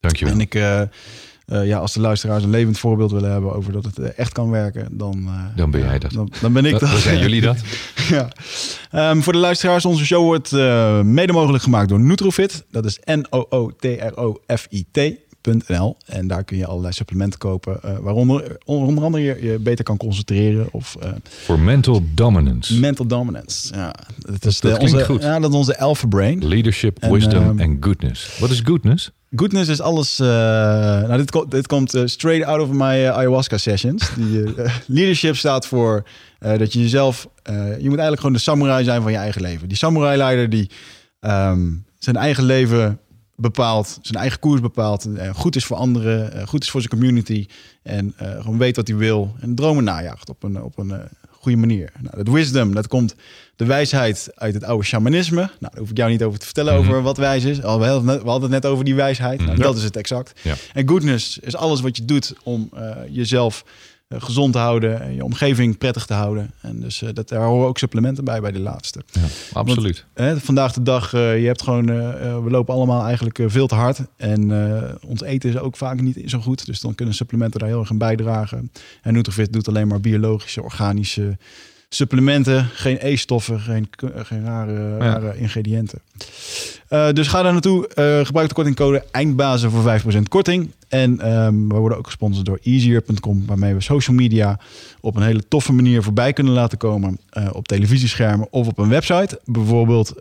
S4: Dankjewel.
S1: En ik, eh, ja, als de luisteraars een levend voorbeeld willen hebben over dat het echt kan werken, dan,
S4: Dan ben jij dat.
S1: Dan, dan ben ik dat.
S4: dan zijn jullie dat.
S1: ja. Ehm, voor de luisteraars, onze show wordt mede mogelijk gemaakt door Nutrofit. Dat is N-O-O-T-R-O-F-I-T. En daar kun je allerlei supplementen kopen. eh, waaronder onder andere je, je beter kan concentreren of eh,
S4: Voor mental dominance.
S1: mental dominance. Ja, dat is
S4: dat
S1: de, onze,
S4: goed.
S1: Ja, dat is onze alpha brain.
S4: Leadership,
S1: En,
S4: wisdom
S1: ehm,
S4: en goodness. Wat is goodness?
S1: Goodness is alles. eh, nou, dit, ko- dit komt eh, straight out of my eh, ayahuasca sessions. Die, eh, leadership staat voor eh, dat je jezelf. eh, je moet eigenlijk gewoon de samurai zijn van je eigen leven. Die samurai-leider die ehm, zijn eigen leven bepaalt, zijn eigen koers bepaalt. eh, goed is voor anderen, eh, goed is voor zijn community. En eh, gewoon weet wat hij wil. En dromen najaagt op een, op een goede manier. Nou, dat wisdom, dat komt de wijsheid uit het oude shamanisme. Nou, daar hoef ik jou niet over te vertellen
S4: Mhm.
S1: over wat wijs is. Al, we, hadden het net, we hadden het net over die wijsheid. Nou,
S4: Mhm.
S1: Dat is het exact.
S4: Ja.
S1: En goodness is alles wat je doet om jezelf gezond te houden en je omgeving prettig te houden. En dus eh, dat, daar horen ook supplementen bij, bij de laatste.
S4: Ja, absoluut.
S1: Hè, vandaag de dag, eh, je hebt gewoon, eh, eh, we lopen allemaal eigenlijk eh, veel te hard. En eh, ons eten is ook vaak niet zo goed. Dus dan kunnen supplementen daar heel erg aan bijdragen. En Nutrifit doet alleen maar biologische, organische supplementen. Geen E-stoffen, geen, eh, geen rare, rare ingrediënten. Eh, dus ga daar naartoe. eh, gebruik de kortingcode eindbazen voor 5% korting. En ehm, we worden ook gesponsord door easier.com, waarmee we social media op een hele toffe manier voorbij kunnen laten komen. eh, op televisieschermen of op een website. Bijvoorbeeld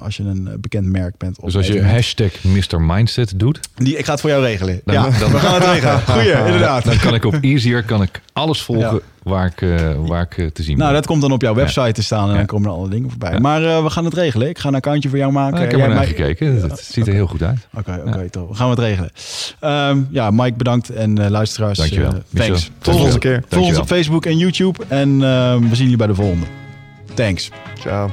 S1: als je een bekend merk bent. of
S4: Dus als je
S1: evenement.
S4: hashtag Mr. Mindset doet,
S1: Die, ik ga het voor jou regelen.
S4: Dan-
S1: ja,
S4: dan-
S1: we gaan het regelen. Goeie, inderdaad.
S4: dan kan ik op Easier kan ik alles volgen
S1: Ja.
S4: waar ik, waar ik te zien
S1: Nou,
S4: ben.
S1: dat komt dan op jouw website te staan en
S4: Ja.
S1: dan komen er alle dingen voorbij.
S4: Ja.
S1: Maar we gaan het regelen. Ik ga een accountje voor jou maken.
S4: Ah, ik heb er naar
S1: mij-
S4: gekeken. Het ziet er heel goed uit.
S1: Oké, oké. We gaan het regelen. Ehm, ja, Mike, bedankt. En eh, luisteraars,
S4: Dankjewel.
S1: eh,
S4: Michel.
S1: thanks.
S4: Tot
S5: de
S1: ons,
S5: volgende keer.
S1: volg ons op Facebook en YouTube. En ehm, we zien jullie bij de volgende. Thanks.
S5: Ciao.